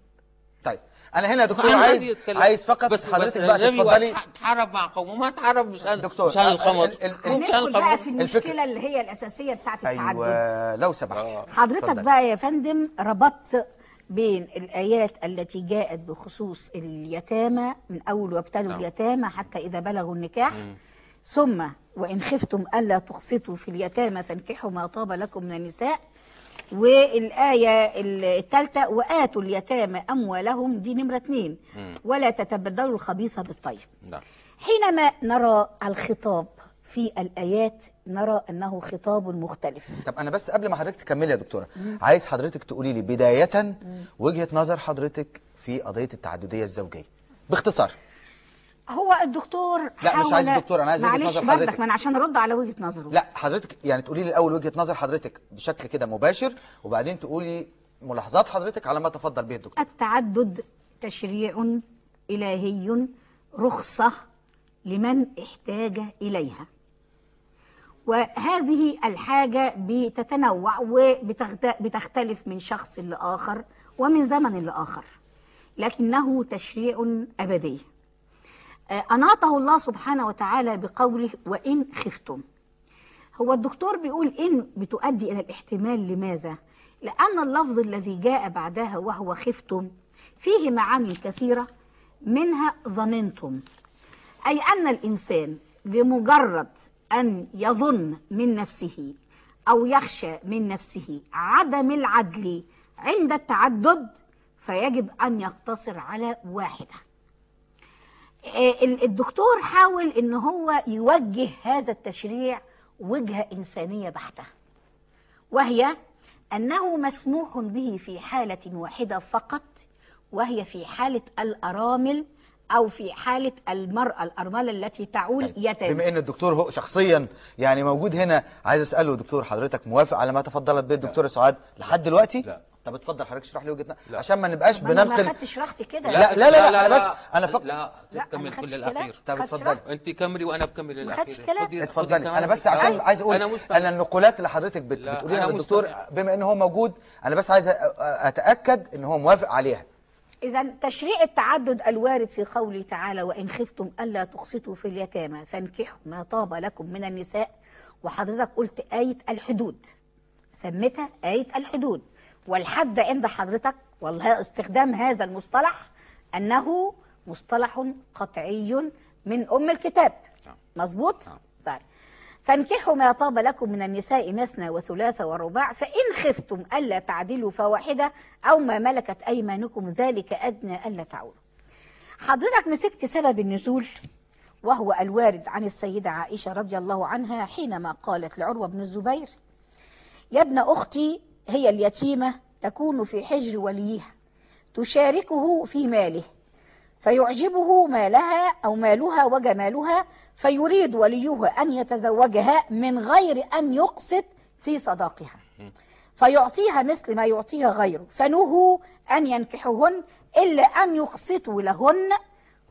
طيب أنا هنا يا دكتور عايز. عايز فقط بس حضرتك بس بقى تتفضلي. وقت تحارب مع قومه ما تحارب مشان دكتور، مشان ال- القمر ال- ال- مو مشان هندخل بقى القمر في الفكرة- المشكلة اللي هي الأساسية بتاعت التعدد. أيوه لو سمحت. حضرتك اتفضل. بقى يا فندم ربطت بين الآيات التي جاءت بخصوص اليتامى من أول وابتلوا نعم. اليتامى حتى إذا بلغوا النكاح. ثم وإن خفتم ألا تقسطوا في اليتامى فانكحوا ما طاب لكم من النساء. والآية الثالثة وآتوا اليتامى أموالهم دي نمرة اتنين. ولا تتبدلوا الخبيث بالطيب. نعم حينما نرى الخطاب في الآيات نرى أنه خطاب مختلف. طب أنا بس قبل ما حضرتك تكملي يا دكتورة عايز حضرتك تقولي لي بداية وجهة نظر حضرتك في قضية التعددية الزوجية. باختصار. هو الدكتور لا، مش عايز دكتور، أنا عايز معلش نظر حضرتك. أنا عشان أرد على وجهة نظره. لا حضرتك يعني تقولي لي الأول وجهة نظر حضرتك بشكل كده مباشر وبعدين تقولي ملاحظات حضرتك على ما تفضل به الدكتور. التعدد تشريع إلهي رخصة لمن احتاج إليها. وهذه الحاجة بتتنوع وبتختلف من شخص لآخر ومن زمن لآخر لكنه تشريع أبدي. أناطه الله سبحانه وتعالى بقوله وإن خفتم. هو الدكتور بيقول إن بتؤدي إلى الاحتمال لماذا؟ لأن اللفظ الذي جاء بعدها وهو خفتم فيه معاني كثيرة منها ظننتم. أي أن الإنسان بمجرد أن يظن من نفسه أو يخشى من نفسه عدم العدل عند التعدد فيجب أن يقتصر على واحدة. آه، الدكتور حاول إن هو يوجه هذا التشريع وجهة إنسانية بحتة وهي أنه مسموح به في حالة واحدة فقط وهي في حالة الأرامل أو في حالة المرأة الأرملة التي تعول طيب، يتامى بما إن الدكتور هو شخصيا يعني موجود هنا عايز أسأله دكتور حضرتك موافق على ما تفضلت به الدكتوره سعاد لحد دلوقتي؟ لا. طب اتفضل حضرتك اشرح لي وجهة نظرك لا. عشان ما نبقاش أنا ما بننقل خدتش راحتي كده لا، لا، لا، لا، بس أنا فق- لا لا، تكمل أنا خدتش كل كلام. الأخير طب. راحتي. أنت كملي وأنا بكمل الأخير اتفضلي أنا بس. عشان. عايز أقول أنا مستمع أنا النقولات اللي حضرتك بت... لا، بتقوليها أنا للدكتور. بما إن هو موجود أنا بس عايز أتأكد إن هو موافق عليها إذا تشريع التعدد الوارد في قوله تعالى وإن خفتم ألا تقسطوا في اليتامى فانكحوا ما طاب لكم من النساء وحضرتك قلت آية الحدود سميتها آية الحدود والحد عند حضرتك والله استخدام هذا المصطلح أنه مصطلح قطعي من أم الكتاب نعم. مظبوط؟ نعم. طيب فانكحوا ما طاب لكم من النساء مثنى وثلاث ورباع فإن خفتم ألا تعدلوا فواحدة أو ما ملكت أيمانكم ذلك أدنى ألا تعولوا حضرتك مسكت سبب النزول وهو الوارد عن السيدة عائشة رضي الله عنها حينما قالت لعروة بن الزبير يا ابن أختي هي اليتيمة تكون في حجر وليها تشاركه في ماله فيعجبه مالها أو مالها وجمالها فيريد وليه أن يتزوجها من غير أن يقسط في صداقها. فيعطيها مثل ما يعطيها غيره فنهوا أن ينكحوهن إلا أن يقسطوا لهن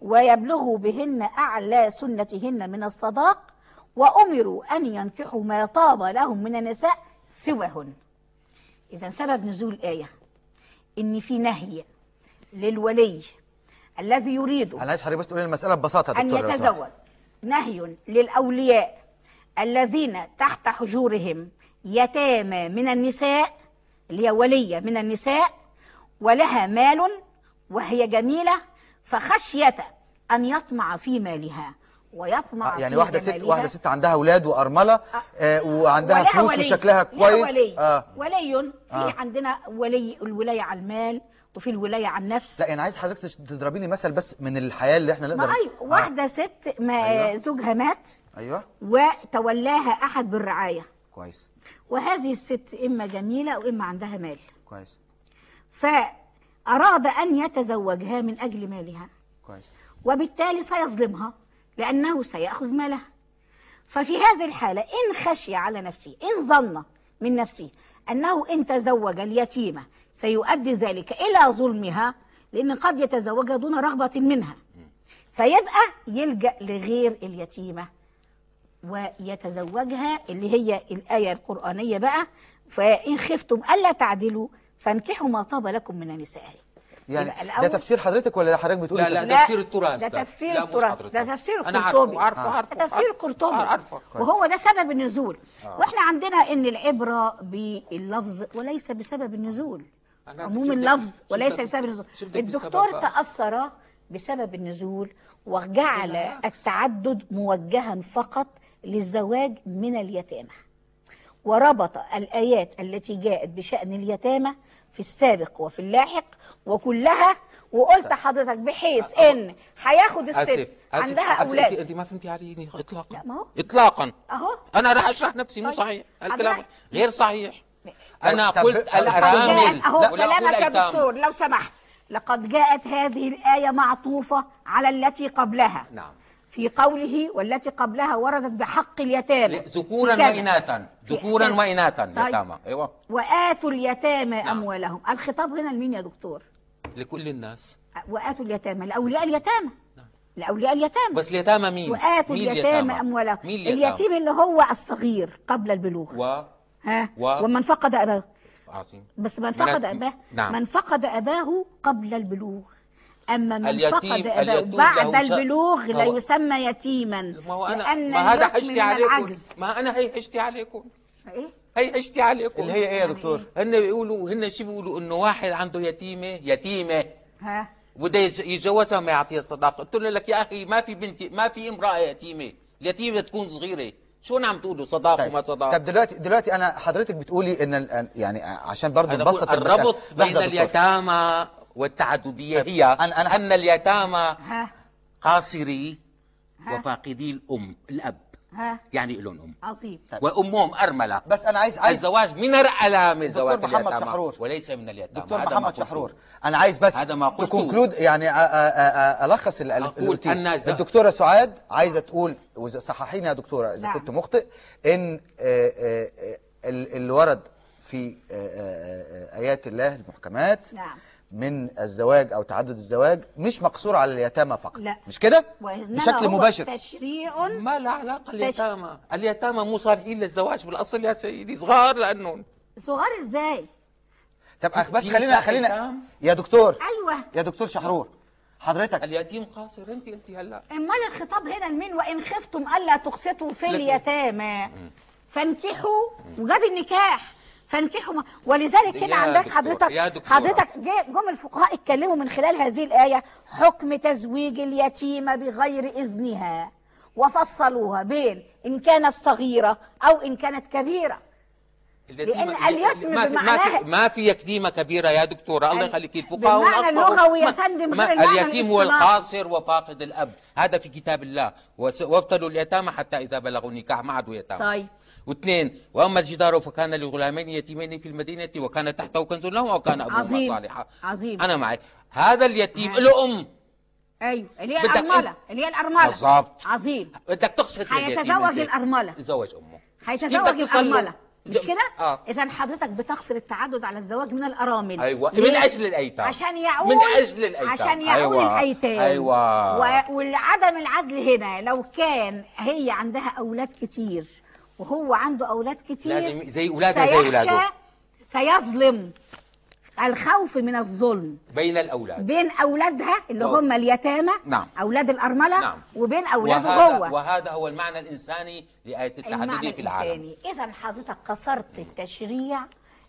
ويبلغوا بهن أعلى سنتهن من الصداق وأمروا أن ينكحوا ما طاب لهم من النساء سواهن. إذا سبب نزول الآية إن في نهي للولي الذي يريد أنا عايز حضرتك بس تقولي المسألة ببساطة يا أن دكتور سمحت. يتزوج نهي للأولياء الذين تحت حجورهم يتامى من النساء اللي هي ولية من النساء ولها مال وهي جميلة فخشية أن يطمع في مالها ويطمع آه، يعني واحدة ست واحدة ست عندها أولاد وأرملة آه. وعندها ولها فلوس ولي. وشكلها لها كويس. ولي. آه. ولي في آه. عندنا ولي الولاية على المال وفي الولاية على النفس. لا أنا عايز حضرتك تضربي لي مثل بس من الحياة اللي إحنا نقدر ما أيوة واحدة ست ما أيوة. زوجها مات. أيوه. وتولاها أحد بالرعاية. كويس. وهذه الست إما جميلة وإما عندها مال. كويس. فأراد أن يتزوجها من أجل مالها. كويس. وبالتالي سيظلمها. لأنه سيأخذ مالها ففي هذه الحالة إن خشي على نفسه إن ظن من نفسه أنه إن تزوج اليتيمة سيؤدي ذلك إلى ظلمها لأن قد يتزوجها دون رغبة منها. فيبقى يلجأ لغير اليتيمة ويتزوجها اللي هي الآية القرآنية بقى. فإن خفتم ألا تعدلوا فانكحوا ما طاب لكم من النساء. يعني ده تفسير حضرتك ولا حضرتك بتقولي لا لا تفسير؟ ده تفسير التراث ده تفسير التراث. ده تفسير أنا القرطبي. عارفه عارفه عارفه ده تفسير. القرطبي. عارفه. وهو ده سبب النزول. وإحنا عندنا إن العبره باللفظ وليس بسبب النزول. عموم اللفظ وليس بسبب النزول. الدكتور؟ تأثر بسبب النزول وجعل بالعكس. التعدد موجها فقط للزواج من اليتامى. وربط الآيات التي جاءت بشأن اليتامى في السابق وفي اللاحق وكلها وقلت حضرتك بحيث إن هياخد الست آسف آسف عندها. أولاد. انت, ما فهمتي علي اطلاقا. لا، ما هو. اطلاقا. أهو. أنا راح أشرح نفسي مو طيب. صحيح. الكلام غير صحيح. أنا قلت الارامل أهو كلامك يا. دكتور لو سمحت. لقد جاءت هذه الآية معطوفة على التي قبلها. نعم. في قوله والتي قبلها وردت بحق اليتامى. ذكورا. واناثا. ذكورا. واناثا طيب. يتامى. أيوه. وآتوا اليتامى نعم. أموالهم. الخطاب هنا لمين يا دكتور؟ لكل الناس. وآتوا اليتامى. لأولياء اليتامى. لأولياء اليتامى. بس اليتامى مين؟ وآتوا مين اليتامى أموالهم. مين اليتامى؟ اليتيم اللي هو الصغير قبل البلوغ. و؟ ها؟ و- ومن فقد أباه. عظيم. بس من فقد أباه. نعم. من فقد أباه قبل البلوغ. أما من اليتيم- فقد اليتيم بعد البلوغ لا يسمى يتيما. ما هو أنا لأن ما هذا من عليكم. العجز. ما أنا هي حجتي عليكم. إيه؟ هي حجتي عليكم. اللي هي إيه يا دكتور؟ هن بيقولوا هن شو بيقولوا إنه واحد عنده يتيمة؟ يتيمة. ها؟ بده يتج- يتجوزها ما يعطيها الصداقه قلت له لك يا أخي ما في بنتي ما في امرأة يتيمة. اليتيمة تكون صغيرة. شو عم تقولوا؟ صداق وما صداق طب دلوقتي دلوقتي أنا حضرتك بتقولي إن ال- يعني عشان برضه أنا نبسط. الربط بين. اليتامى والتعددية هي أنا- أنا- أن اليتامى ها قاصري. وفاقدي الأم الأب ها يعني لهم أم عظيم وأمهم أرملة بس أنا عايز عايز الزواج من العلامه دكتور زواج محمد اليتامى شحرور. وليس من اليتامى دكتور محمد. شحرور أنا عايز بس هذا ما قلته. تكونكلود يعني ألخص قلتيه. أن ز- الدكتورة سعاد عايزة تقول صححيني يا دكتورة إذا نعم. كنت مخطئ إن آه، آه، آه، ال- اللي ورد في آيات الله المحكمات نعم. من الزواج أو تعدد الزواج مش مقصور على اليتامى فقط. لا. مش كده؟ بشكل هو مباشر. تشريع ما له علاقة اليتامى اليتامى مو صالحين للزواج بالأصل يا سيدي. صغار لانهم صغار إزاي؟ طب بس خلينا خلينا؟ يا دكتور. أيوه. يا دكتور شحرور حضرتك. اليتيم قاصر انت أنت هلا. أمال الخطاب هنا لمين؟ وإن خفتم ألا تقسطوا في اليتامى. فانكحوا وجاب النكاح. فانكحوا ما- ولذلك هنا عندك دكتور، حضرتك. حضرتك جم الفقهاء اتكلموا من خلال هذه الآية حكم تزويج اليتيمه بغير إذنها وفصلوها بين إن كانت صغيرة أو إن كانت كبيرة لأن اليتم ما في ما بمعناها- في ما في يتيمه كبيرة يا دكتورة الله ال- يخليك الفقهاء والأطباء. اللغوي يا فندم غير اليتيم هو. القاصر وفاقد الأب هذا في كتاب الله وابتلوا اليتامى حتى إذا بلغوا النكاح ما عادوا يتامى طيب. واثنين وأما الجدار فكان لغلامين يتيمين في المدينة وكان تحته كنز لهما وكان ابوهما عظيم. صالحا عظيم. أنا معي هذا اليتيم. له ام أيوه اللي هي الأرملة اللي هي الأرملة بالظبط. عظيم بدك تقسط هيتزوج اليتيم أنت. الأرملة. زوج أمه تصلي. الأرملة مش كده؟ آه إذا حضرتك بتقصر التعدد على الزواج من الأرامل ليه؟ من أجل الأيتام. عشان يعول من أجل الأيتام. عشان يعول أيوة، الأيتام أيوة. و- والعدم العدل هنا لو كان هي عندها أولاد كتير وهو عنده أولاد كتير لازم زي أولادها زي أولاده. سيظلم الخوف من الظلم بين الأولاد بين أولادها اللي أو- هم اليتامى نعم. أولاد الأرملة نعم. وبين اولاده وهذا, هو وهذا هو المعنى الإنساني لآية التعدد المعنى في العالم إذا حضرتك كسرت التشريع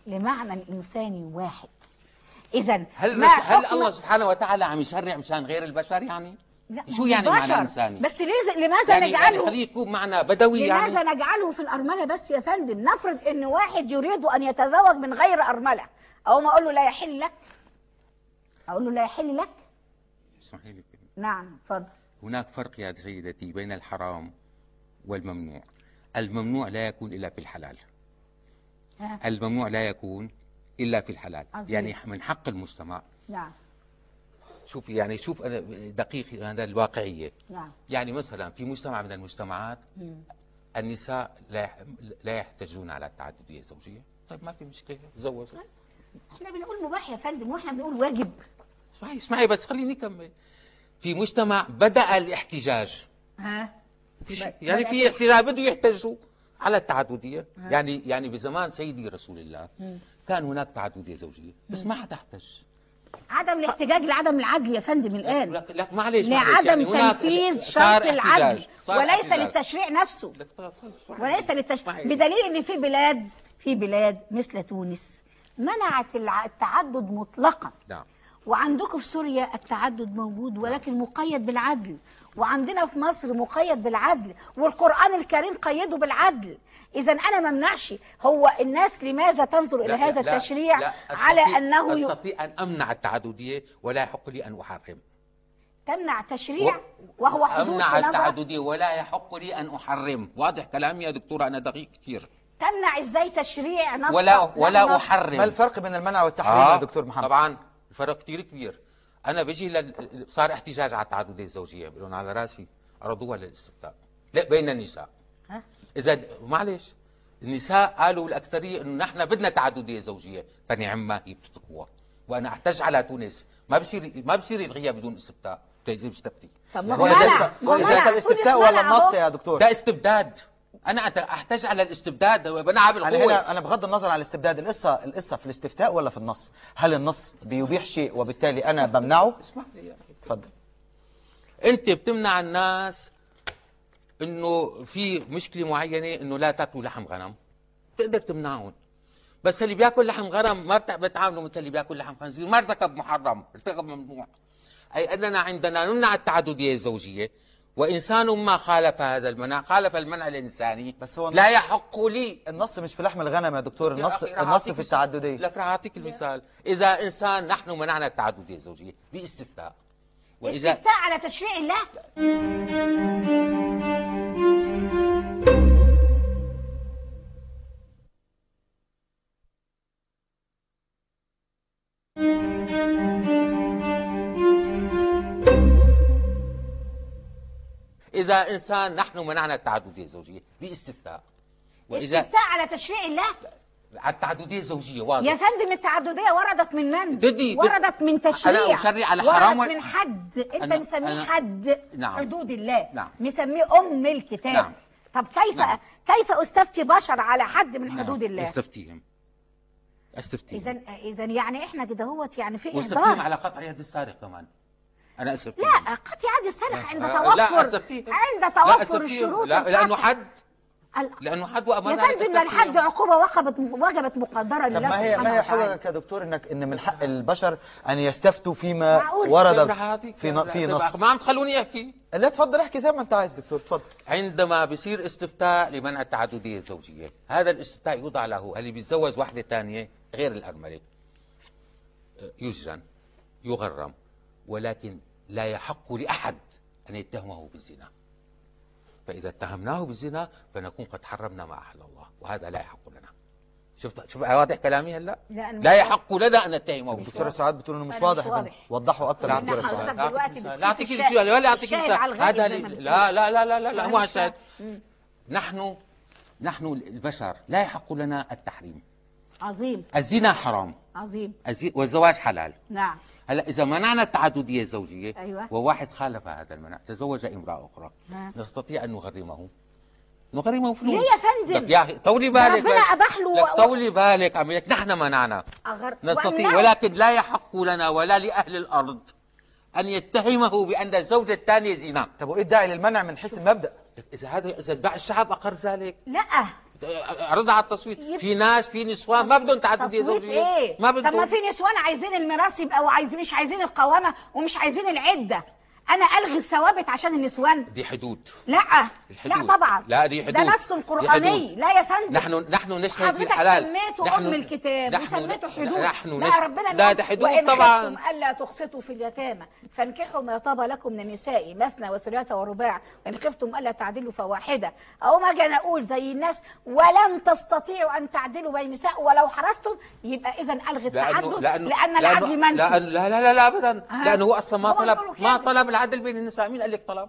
لمعنى إنساني واحد إذا هل ما مش هل الله سبحانه وتعالى عم يشرع مشان غير البشر يعني؟ لا، شو يعني هو معنى. إنساني؟ بس ليز- لماذا يعني يعني نجعله خليه يكون معنى بدوي لماذا يعني نجعله في الأرملة بس يا فندم نفرض إن واحد يريد أن يتزوج من غير أرملة أو ما أقول له لا يحل لك. أقول له لا يحل لك. اسمحي لي. نعم اتفضل. هناك فرق يا سيدتي بين الحرام والممنوع. الممنوع لا يكون إلا في الحلال. ها. الممنوع لا يكون إلا في الحلال. عظيم. يعني من حق المجتمع. نعم. شوف يعني شوف أنا دقيق هذا الواقعية. نعم. يعني مثلا في مجتمع من المجتمعات النساء لا لا يحتجون على التعدديه الزوجيه طيب ما في مشكلة تزوجوا إحنا بنقول مباح يا فندم وإحنا بنقول واجب. اسمعي اسمعي بس خليني أكمل. في مجتمع بدأ الاحتجاج. ها؟ يعني في احتجاج بده يحتجوا على التعددية. يعني يعني بزمان سيدي رسول الله كان هناك تعددية زوجية بس ما حدا احتج. عدم الاحتجاج لعدم العدل يا فندم الآن. لك لك معلش معلش لعدم يعني تنفيذ شرط العدل وليس احتجاج. للتشريع نفسه. وليس للتشريع. بدليل إن في بلاد في بلاد مثل تونس منعت التعدد مطلقا. نعم. وعندكم في سوريا التعدد موجود ولكن مقيد بالعدل. وعندنا في مصر مقيد بالعدل. والقرآن الكريم قيده بالعدل. إذا أنا ما أمنعش. هو الناس لماذا تنظر إلى هذا لا- التشريع لا على أستطيع- أنه أستطيع أن أمنع التعددية ولا يحق لي أن أحرم. تمنع تشريع وهو حدود نظرك التعددية ولا يحق لي أن أحرم. واضح كلامي يا دكتوره أنا دقيق كثير. تمنع إزاي تشريع نص ولا ولا نص. أحرم. ما الفرق بين المنع والتحريم يا دكتور محمد؟ طبعا. الفرق كثير كبير. أنا بجي لل... صار احتجاج على التعدديه الزوجية بيقولون على رأسي. عرضوها للاستفتاء لا بين النساء. ها؟ إذا معلش النساء قالوا الأكثرية إنه نحن بدنا تعددية زوجية. فنعم ما هي بتقوى وأنا أحتج على تونس. ما بصير ما بصير يلغيها بدون استفتاء بتجي بتستفتي طب ما هو وإذا- منع. ما هو منع. الاستفتاء ولا النص. يا دكتور؟ ده استبداد. أنا أحتج على الاستبداد بنعم أنا بالقوه هنا أنا بغض النظر عن الاستبداد القصة القصة في الاستفتاء ولا في النص؟ هل النص بيبيح شيء وبالتالي أنا بمنعه؟ اسمح لي. اتفضل. أنت بتمنع الناس إنه في مشكلة معينة إنه لا تأكلوا لحم غنم. بتقدر تمنعهم. بس اللي بياكل لحم غنم ما بتع- بتعاملوا مثل اللي بياكل لحم خنزير. ما ارتكب محرم ارتكب ممنوع. أي أننا عندنا نمنع التعددية الزوجية. وإنسان ما خالف هذا المنع خالف المنع الإنساني. بس هو لا يحق لي. النص مش في لحم الغنم يا دكتور النص النص في. التعدديه لك راح أعطيك المثال. إذا إنسان نحن منعنا التعدديه الزوجيه باستفتاء. واذا استفتاء على تشريع الله؟ إذا إنسان نحن منعنا التعدديه الزوجية باستفتاء وإذا استفتاء على تشريع الله على التعددية الزوجية واضح يا فندم التعددية وردت من من؟ بدي- وردت من تشريع أنا أشرع على حرام وردت من حد أنا- مسميه حد نعم. حدود الله نعم. مسميه أم الكتاب نعم. طب كيف نعم. كيف أستفتي بشر على حد من حدود نعم. الله؟ أستفتيهم أستفتيهم اذا اذا يعني إحنا كده هوت يعني في إهدار على قطع يد السارق كمان أنا استفتيهم لا قطع عاد السرقه عند آه، لا توفر. استفتيهم عند توفر. الشروط لا لأنه. حد لأنه حد يا وامر فندم ده الحد عقوبة وجبت وجبت مقدرة لله ما هي ما هي. حججك يا دكتور انك إن من حق البشر أن يستفتوا فيما معقول. ورد في في نص ما عم تخلوني أحكي. لا تفضل احكي زي ما أنت عايز دكتور تفضل. عندما بصير استفتاء لمنع التعددية الزوجية هذا الاستفتاء يوضع له اللي بيتزوج واحدة ثانية؟ غير الأرملة. يسجن يغرم ولكن لا يحق لأحد أن يتهمه بالزنا. فإذا اتهمناه بالزنا فنكون قد حرمنا ما أحل الله وهذا لا يحق لنا. شفت شوف واضح كلامي هلا؟ لا، لا. يحق لنا أن نتهمه دكتورة سعاد بتقول إنه مش واضح. وضحوا لا يا دكتورة سعاد. لا أعطيك ولا أعطيك مثال هذا. لا لا لا لا لا, لا مو. عشان. نحن نحن البشر لا يحق لنا التحريم. عظيم. الزنا حرام. عظيم. والزواج حلال. نعم. هلا إذا منعنا التعدديه الزوجية أيوة. وواحد خالف هذا المنع تزوج امرأة أخرى نعم. نستطيع أن نغرمه نغرمه فلوس ليه يا فندم؟ لك يا أخي طولي بالك ربنا بس. أباح له طولي بالك عم لك نحن منعنا أغر... نستطيع وأمنعه. ولكن لا يحق لنا ولا لأهل الأرض أن يتهمه بأن الزوجة الثانية زنا طب وإيه الداعي للمنع من حيث المبدأ إذا هذا إذا باع الشعب أقر ذلك لا عرضها على التصويت. في ناس في نسوان. ما بدهم تعدديه تصويت زوجيه إيه؟ ما طب ما بدهم في نسوان عايزين الميراث يبقى وعايزين مش عايزين القوامة ومش عايزين العدة. أنا ألغي الثوابت عشان النسوان. دي حدود. لا. الحدود. لا طبعا. لا، دي حدود. ده نص قراني. لا يا فندم. نحن نحن نشهد في الحلال. سميته نحن- أم الكتاب نحن- وسميته حدود. نحن لا ربنا لا ده حدود وإن طبعا خفتم ألا تقسطوا في اليتامى. فانكحوا ما طاب لكم من النساء مثنى وثلاث ورباع. وإن خفتم ألا تعدلوا فواحدة. أو ما أجي أنا أقول زي الناس ولن تستطيعوا أن تعدلوا بين النساء ولو حرصتم. يبقى اذا ألغي التعدد لأن العدل منفي. لا لا لا لا, لا ابدا. آه. لأنه هو أصلا ما طلب ما. طلب العدل بين النساء مين قال لك طلب؟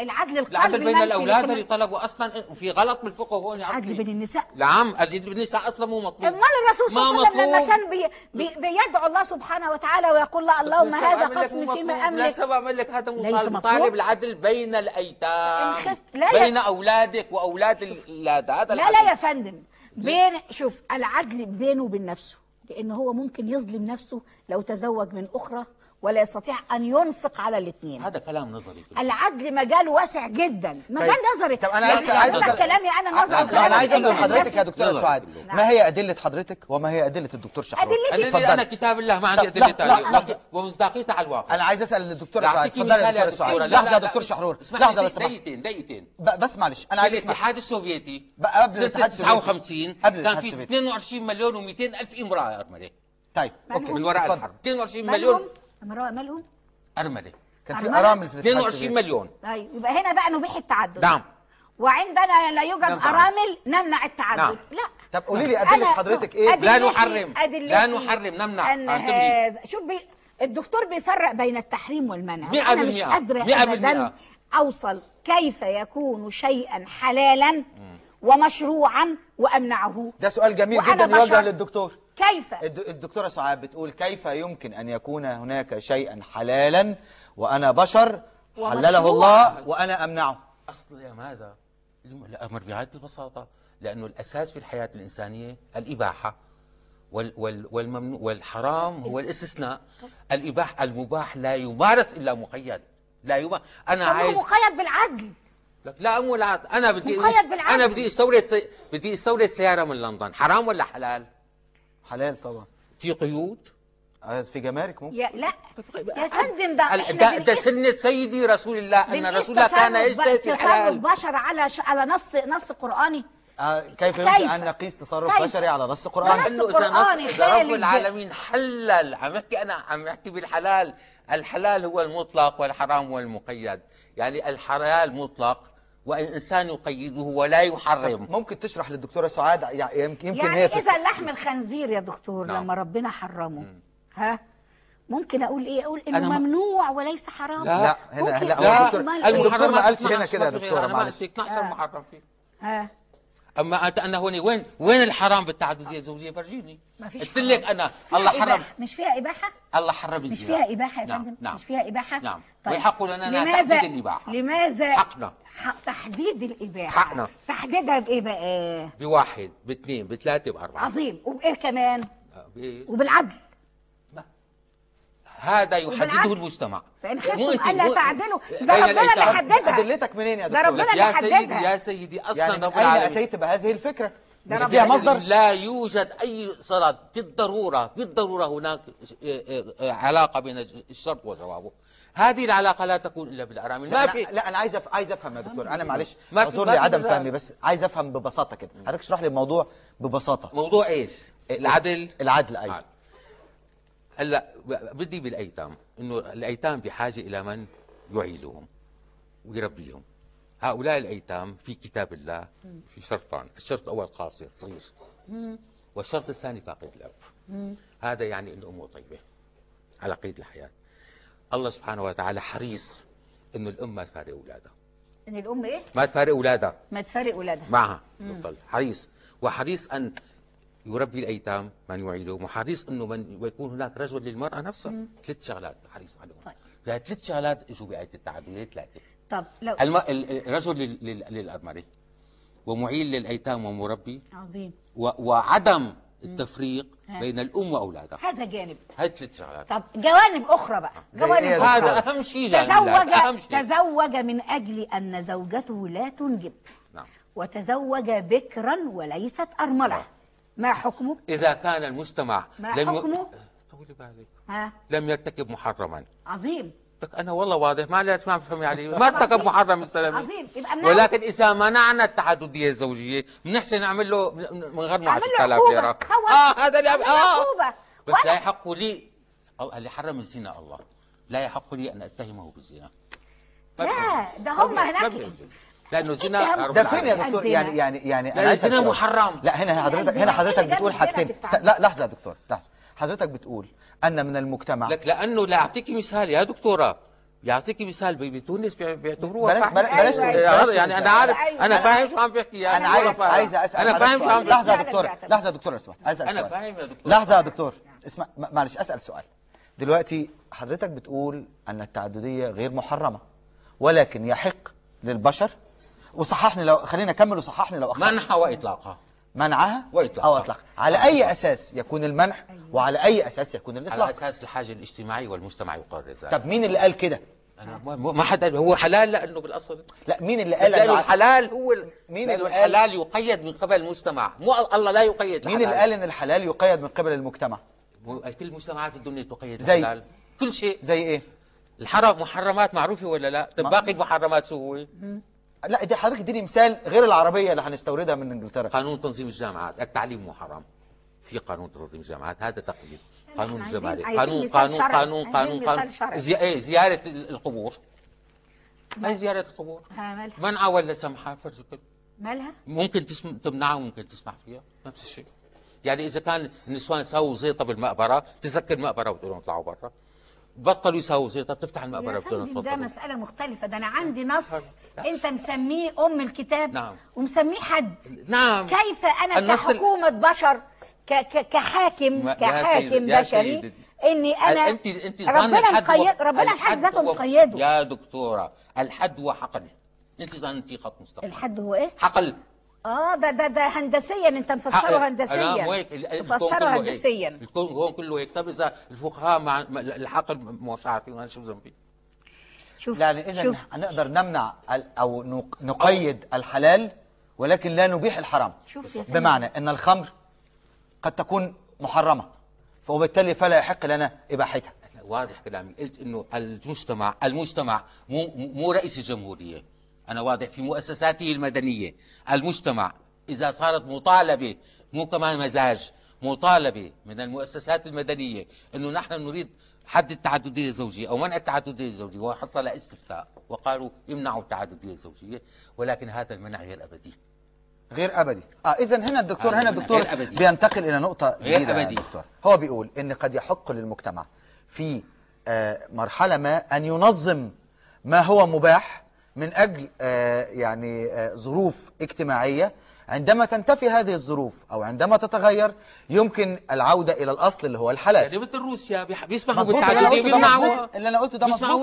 العدل القلبي العدل بين الأولاد اللي طلبوا أصلا. في غلط بالفقه هون يا العدل عمي بين النساء. نعم العدل بالنساء أصلا مو مطلوب. امال الرسول صلى الله عليه وسلم لما. كان بي بي بيدعو الله سبحانه وتعالى ويقول له اللهم هذا قسمي فيما. أملك. لسه بعمل لك هذا ليس طالب. العدل بين الأيتام لا بين أولادك وأولاد الاولاد هذا لا. لا يا فندم بين شوف العدل بينه وبين نفسه. لأن هو ممكن يظلم نفسه لو تزوج من أخرى. ولا يستطيع أن ينفق على الاثنين. هذا كلام نظري العدل مجاله واسع جدا. مجال نظري. طب أنا يعني عايز- عايز حضرتك أسأل- كلامي أنا نظري. لا، أنا عايز أسأل أنت حضرتك يا دكتورة نظر. سعاد نعم. ما هي أدلة حضرتك وما هي أدلة الدكتور شحرور؟ أدلتي- الذي اتفضلي. أنا كتاب الله ما عندي لحظة، ثانية لحظة. ومصداقيتها على الواقع. أنا عايز أسأل الدكتورة لا، سعاد اتفضلي يا دكتورة سعاد دكتورة. لا، يا دكتور شحرور. اسمح لحظة لي لو سمحت دقيقتين. دقيقتين بس معلش أنا عايز اسمع الاتحاد السوفيتي قبل سنة الاتحاد السوفيتي. 59 قبل كان في السوفيتي. 22 مليون و200 ألف امرأة ارمله طيب أوكي؟ من وراء. الحرب. 22 مالهم مليون امرأة مالهم أرملة كان في؟ أرامل في الاتحاد 22 السوفيتي. مليون طيب يبقى هنا بقى نبيح التعدد نعم وعندنا لا يوجد نعم. أرامل نمنع التعدد نعم. لا طب قولي لي أدلة حضرتك إيه أدلتي- لا نحرم. أدلتي لا نحرم، نمنع. أن. هذا شوف بي الدكتور بيفرق بين التحريم والمنع مئة أنا مش أبدا بالمئة. أوصل كيف يكون شيئا حلالا ومشروعا وأمنعه ده سؤال جميل جدا يوجه. للدكتور كيف الد- الدكتورة سعاد بتقول كيف يمكن أن يكون هناك شيئا حلالا وأنا بشر حلله. الله وأنا أمنعه أصل يا ماذا؟ الأمر بغايه البساطة لأنه الأساس في الحياة الإنسانية الإباحة وال وال والممنوع والحرام هو الاستثناء الإباح المباح لا يمارس إلا مقيد لا يمارس أنا فهو عايز مقيد بالعدل لك لا مو العاد أنا بدي مقيد بالعدل. أنا بدي أستورد سي... بدي أستورد سيارة من لندن حرام ولا حلال حلال طبعا. في قيود؟ آه، في جمارك ممكن. يا لا. يا فندم ده ده, ده سنه سيدي رسول الله أن بنقيس رسول الله كان يجتهد في تصرف الحلال؟ بشر على ش... على نص نص قرآني. آه، كيف يمكن؟ أن نقيس تصرف كيف؟ بشري على نص ده قرآني؟ نص نص قرآني اذا رب. العالمين حلل. عم يحكي أنا عم يحكي بالحلال. الحلال هو المطلق والحرام هو المقيد. يعني الحلال مطلق وإن إنسان يقيده ولا يحرم ممكن تشرح للدكتورة سعاد يعني يمكن يمكن يعني هي إذا. لحم الخنزير يا دكتور نعم. لما ربنا حرمه ها ممكن أقول إيه أقول إنه أنا ممنوع وليس حرام لا. لا هنا لا هو أقول الدكتور؟ ما قالش هنا 12 كده يا دكتورة غيرها، أنا ما معلش قلت 12 آه. محرم فيه ها أما أنت أنا هون وين وين الحرام بالتعدديه الزوجيه فرجيني. ما فيش قلت لك. أنا الله حرم. إباحة. مش فيها إباحة؟ الله حرم مش الزنا فيها إباحة يا نعم فندم؟ نعم. مش فيها إباحة؟ نعم. طيب. ويحق لنا لماذا تحديد الإباحة. لماذا حقنا. حق تحديد الإباحة؟ حقنا. تحديدها بإيه بقى؟ بواحد باثنين بثلاثه بأربعة. عظيم. وبإيه كمان؟ وبالعدل. هذا يحدده. المجتمع. فإن خفتم الا تعدلوا ده ربنا اللي؟ حددها أدلتك منين يا ده دكتور؟ ربنا لك اللي يا سيدي حددها. يا سيدي أصلا يعني رب العالمين. أتيت بهذه الفكرة؟ ده مش فيها. مصدر؟ لا يوجد أي صلاة بالضرورة بالضرورة هناك علاقة بين الشرط وجوابه. هذه العلاقة لا تكون إلا بالأرامل. ما لا, في أنا- لا أنا عايز أف... عايز أفهم يا دكتور. أنا معلش ما في- اعذر ما لي في عدم. فهمي بس. عايز أفهم ببساطة كده. حضرتك اشرح لي الموضوع ببساطة. موضوع إيش؟ العدل؟ العدل أيوه. هلا بدي بالأيتام إنه الأيتام بحاجه إلى من يعيلهم ويربيهم. هؤلاء الأيتام في كتاب الله في شرطان الشرط الأول قاصر صغير. والشرط الثاني فاقد الاب هذا يعني إنه أمه طيبة على قيد الحياة. الله سبحانه وتعالى حريص إنه الأم ما تفارق أولادها. إن الأم إيه ما تفارق أولادها. ما تفارق ولادها معها. يفضل حريص. وحريص أن يربي الأيتام من يعيلهم وحريص إنه من ويكون هناك رجل للمرأة نفسها. ثلاث شغلات حريص عليهم. طيب. في ثلاث شغلات اجوا بآية التعدديه ثلاثة. طب لو الم... ال- الرجل لل... لل... للأرملة ومعيل للأيتام ومربي. عظيم. و... وعدم التفريق بين الأم وأولادها. هذا جانب. هاي ثلاث شغلات. طب جوانب أخرى بقى. زي جوانب إيه أخرى. هذا أهم شيء تزوج شيء. تزوج من أجل أن زوجته لا تنجب. نعم. وتزوج بكرا وليست أرملة. ما حكمه؟ إذا كان المجتمع ما لم حكمه؟ طولي بالك. ها؟ لم يرتكب محرما. عظيم. لك أنا والله واضح ما ليش ما بفهم يعني. ما ارتكب محرم السلامي عظيم. يبقى منعه. ولكن إذا منعنا التعددية الزوجية بنحسن نعمل له من غير ما اعمل له 10000 عقوبة. ليره. آه هذا اللي آه. عقوبة. بس لا يحق لي اللي حرم الزنا الله. لا يحق لي أن أتهمه بالزنا. لا، ده هم هناك- لأنه الزنا رب ده فين يا. دكتور. يعني يعني يعني لا، الزنا. محرم. لا هنا حضرتك. هنا حضرتك إيه بتقول حاجتين. لا لحظة يا دكتور لحظة حضرتك بتقول أن من المجتمع لك لأنه لا أعطيكي مثال يا دكتورة يعطيكي مثال بتونس بي- بيعتبروها بلاش-. بلاش- بلاش أيوة، أيوة. بلاش يعني أنا. عارف أيوة. أنا أنا- فاهم شو عم بيحكي يعني أنا عايز. عايز أسأل أنا فاهم شو. عم لحظة بيحكي يا. دكتور. لحظة يا دكتور اسمع عايز أسأل أنا فاهم يا دكتور لحظة يا دكتور اسمع معلش أسأل سؤال دلوقتي حضرتك بتقول أن التعددية غير محرمة ولكن يحق للبشر وصححني لو خلينا أكمل وصححني لو أخطأت. منحها وإطلاقها. منعها؟ وإطلاقها. أو اطلاقها على أي أساس يكون المنح؟ وعلى أي أساس يكون على الاطلاق أساس الحاجة الاجتماعية والمجتمع يقرر ذلك طب مين اللي قال كده؟ أنا ما- ما حدا هو حلال لأنه بالأصل؟ لا مين اللي قال؟ إنه- الحلال هو مين لأنه اللي قال- الحلال يقيد من قبل المجتمع. مو الله لا يقيد مين اللي الحلال. قال إن الحلال يقيد من قبل المجتمع؟ كل مجتمعات الدنيا تقيد زي؟ الحلال. كل شيء. زي إيه؟ الحرام محرمات معروفة ولا لا؟ طب ما- باقي المحرمات شو هو؟ لا دي حضرتك اديني مثال غير العربية اللي هنستوردها من إنجلترا. قانون تنظيم الجامعات التعليم مو حرام في قانون تنظيم الجامعات هذا تقييد قانون الجمارك قانون قانون. قانون قانون قانون إيه؟ زيارة ال- القبور هاي زيارة القبور؟ منعها ولا سمحها فرج كل مالها؟ ممكن تسم... تمنعها وممكن تسمح فيها. نفس الشيء. يعني إذا كان النسوان يساووا زيطه بالمقبره تسكر المقبرة وتقول لهم اطلعوا برا. بطلوا يساووا زيطه بتفتح المقبرة يا بتقول فندم ده مسألة مختلفة ده أنا عندي نص أنت مسميه أم الكتاب نعم. ومسميه حد. نعم. كيف أنا النص ال- بشر ك ك كحاكم ما- كحاكم بشري. إني أنا انت أنت ربنا مقيد ربنا الحد ذاته مقيده. يا دكتورة الحد هو حقل أنت ظننتي خط مستقيم. الحد هو إيه؟ حقل. آه ده ده ده هندسيا انت مفسره. هندسيا. هيك ال- الكون مفسره. هندسيا. الكون هون كله هيك. طب إذا الفقهاء مع الحقل مش عارفين أنا شو ذنبي. شوف يعني اذا نقدر نمنع أو نق- نقيد الحلال ولكن لا نبيح الحرام. شوف يا فندم. بمعنى إن الخمر قد تكون محرمة وبالتالي فلا يحق لنا إباحتها. واضح كلامي قلت إنه المجتمع المجتمع مو مو رئيس الجمهورية. أنا واضح في مؤسساته المدنية. المجتمع إذا صارت مطالبة مو كمان مزاج مطالبة من المؤسسات المدنية إنه نحن نريد حد التعددية الزوجية أو منع التعددية الزوجية. وحصل استفتاء وقالوا يمنعوا التعددية الزوجية ولكن هذا المنع غير أبدي. غير أبدي. آه إذا هنا الدكتور هنا الدكتور أبدي. بينتقل إلى نقطة غير جديدة أبدي. دكتور. هو بيقول إن قد يحق للمجتمع في آه، مرحلة ما أن ينظم ما هو مباح من أجل آه، يعني آه، ظروف اجتماعية عندما تنتفي هذه الظروف أو عندما تتغير يمكن العودة إلى الأصل اللي هو الحلال يعني مثل روسيا بيسمحوا مظبوط اللي أنا بالتعدديه قلته ده بيمنعوها مظبوط اللي أنا قلته ده بيسمحوا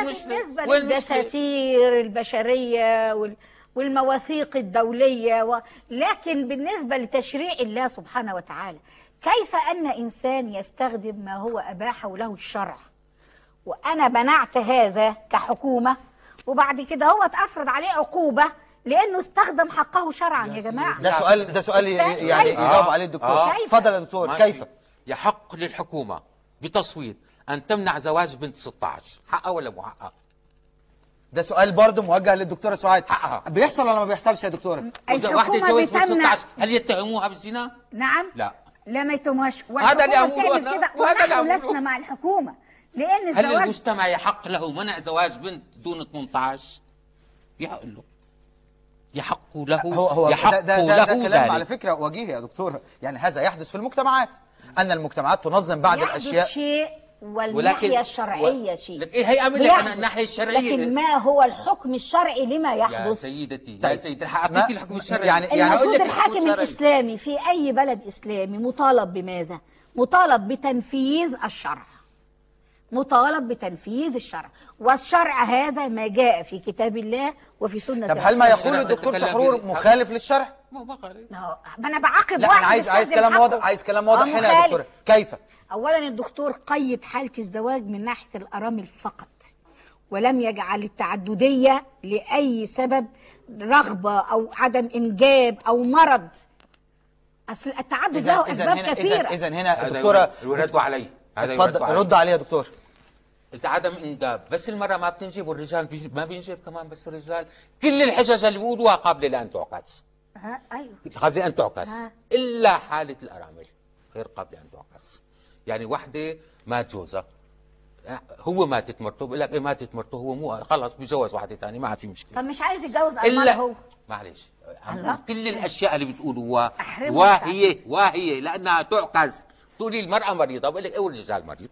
المشكلة؟ بالنسبة؟ للدساتير البشرية وال- والمواثيق الدولية و... لكن بالنسبة لتشريع الله سبحانه وتعالى كيف أن إنسان يستخدم ما هو أباحه له الشرع وأنا منعت هذا كحكومة وبعد كده هو اتفرض عليه عقوبة لأنه استخدم حقه شرعا يا جماعة ده سؤال ده سؤال. يعني؟ يجاوب عليه الدكتور آه. كيف؟ اتفضل يا دكتور. كيف يحق للحكومة بتصويت أن تمنع زواج بنت 16 حقها ولا مو حقها؟ ده سؤال برضه موجه للدكتورة سعاد حقها. بيحصل ولا ما بيحصلش يا دكتورة واذا واحدة الحكومة تزوج بنت بتمنع 16 هل يتهموها بالزنا؟ نعم لا لا ما يتموش هذا اللي أنا، كده وهذا اللي. لسنا مع الحكومة لأن هل الزواج المجتمع يحق له منع زواج بنت دون 18 يحق له. يحق له هو هو يحق ده, ده, ده, له ده كلام على فكرة وجيه يا دكتور. يعني هذا يحدث في المجتمعات. أن المجتمعات تنظم بعض يحدث الأشياء. شيء والناحية الشرعية و- شيء. لك إيه هي أعمل لك بيحدث. الناحية الشرعية لكن ما هو الحكم الشرعي لما يا يحدث؟ سيدتي طيب. يا سيدتي حأعطيك ما- الحكم الشرعي. يعني- يعني المفروض الحاكم الشرعي. الإسلامي في أي بلد إسلامي مطالب بماذا؟ مطالب بتنفيذ الشرع. مطالب بتنفيذ الشرع والشرع هذا ما جاء في كتاب الله وفي سنة طب هل ما يقول الدكتور في- مخالف للشرع؟ ما ما أنا بعاقب لا واحد أنا عايز عايز كلام. واضح عايز كلام واضح. هنا يا مخالف. دكتور كيف؟ اولا الدكتور قيد حالة الزواج من ناحية الأرامل فقط ولم يجعل التعددية لأي سبب رغبة أو عدم إنجاب أو مرض. أصل التعدد له أسباب كثيرة. اذا هنا الدكتوره يردوا علي. هذا اتفضل. رد عليه يا دكتور. إذا عدم إنجاب بس المرأة ما بتنجب والرجال ما بينجب كمان بس الرجال كل الحجج اللي بيقولوها قابلة لأن تعكس. ها أيوه. قابلة أن تعكس. ها. إلا حالة الأرامل غير قابلة أن تعكس. يعني وحدة مات جوزها هو ماتت مرته بقول لك إيه ماتت مرته هو مو خلص بيجوز واحدة ثانية ما عاد في مشكلة. طب مش عايز يتجوز الا هو؟ معلش كل الأشياء اللي بتقولوها. واهية واهية لأنها تعكس. تقولي المرأة مريضة بقول لك إيه والرجال مريض؟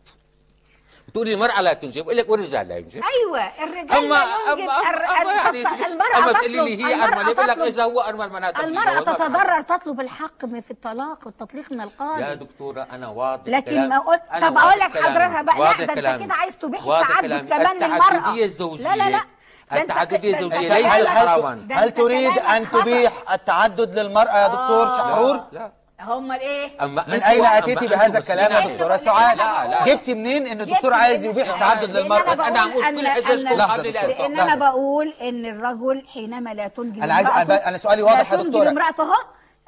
بتقولي المرأة لا تنجب بقول لك والرجال لا ينجب أيوه الرجال اما لا ينجب اما الر- أما يعني المرأة أما تطلب تقولي لي هي أرملة بقول لك إذا هو أرمل معناتها المرأة. تتضرر تطلب الحق في الطلاق والتطليق من القاضي يا دكتورة أنا واضح لكن ما قلت أنا طب أقول واضح لك. حضرتك بقى لا ده أنت كلامي. كده عايز تبيح التعدد. كمان للمرأة التعددية الزوجية لا لا لا أنت- التعددية أنت الزوجية ليست حراما. هل أنت تريد خطأ. تبيح التعدد للمرأة يا دكتور آه. شحرور لا امال إيه أما من أين أتيتي بهذا الكلام يا. دكتورة سعاد لا لا جبتي منين إن الدكتور عايز من- يبيح التعدد بس أنا بقول أقول كل. لا لأن لحظة. أنا بقول إن الرجل حينما لا تنجب أنا عايز- امرأته- أنا سؤالي واضح يا لا دكتورة. تنجب امرأته اهو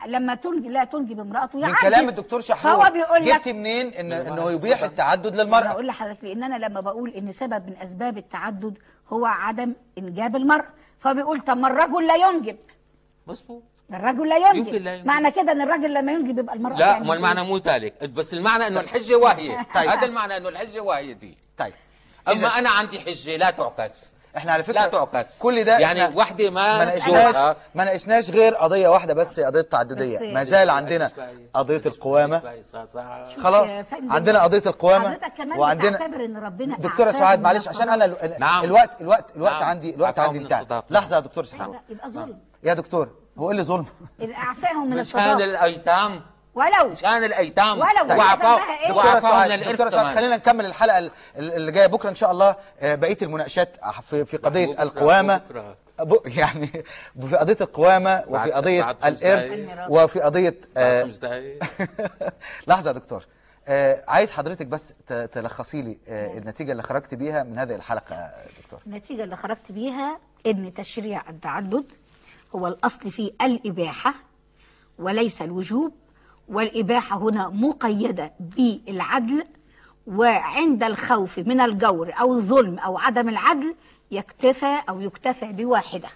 لما تنجب لا تنجب امرأته من يعدل. كلام الدكتور شحرور فهو بيقول لك جبتي منين ان إنه يبيح التعدد أنا للمراه أقول لحضرتك لأن أنا لما بقول إن سبب من أسباب التعدد هو عدم إنجاب المرأة فبيقول طب ما الرجل لا ينجب مظبوط الرجل لا ينجب. يمكن لا ينجب. معنى كده إن الرجل لما ينجب يبقى المرأة لا تعمل ما؟ المعنى مو ذلك. بس المعنى إنه الحجة واهية. طيب. هذا المعنى إنه الحجة واهية دي طيب. أما أنا عندي حجة لا تعكس. إحنا على فكرة لا تعكس. كل ده يعني وحدة ما ما ناقشناش ما ناقشناش غير قضية واحدة بس قضية التعدديه بس- ما زال عندنا قضية القوامة. خلاص عندنا قضية القوامة وعندنا إن ربنا دكتورة سعاد معلش عشان أنا نعم. الوقت الوقت الوقت نعم. عندي الوقت عندي انتهى. لحظة يا دكتور لا، يبقى ظلم. يا دكتور. هو إيه اللي ظلم. اعفاهم من مشان الصداقة الأيتام. ولو. مشان الأيتام. ولو. وعفاهم إيه؟ وعفاهم من الارث خلينا نكمل الحلقة ال- ال- اللي جاية بكرة إن شاء الله. آه، بقية المناقشات في في قضية بكرة، القوامة. بكرة. يعني في قضية القوامة وفي قضية الارث. وفي قضية آه، لحظة يا دكتور. آه، عايز حضرتك بس تلخصي لي آه، النتيجة اللي خرجت بيها من هذه الحلقة يا دكتور. النتيجة اللي خرجت بيها إن تشريع التعدد هو الأصل فيه الإباحة وليس الوجوب والإباحة هنا مقيدة بالعدل وعند الخوف من الجور أو الظلم أو عدم العدل يكتفى أو يكتفى بواحدة.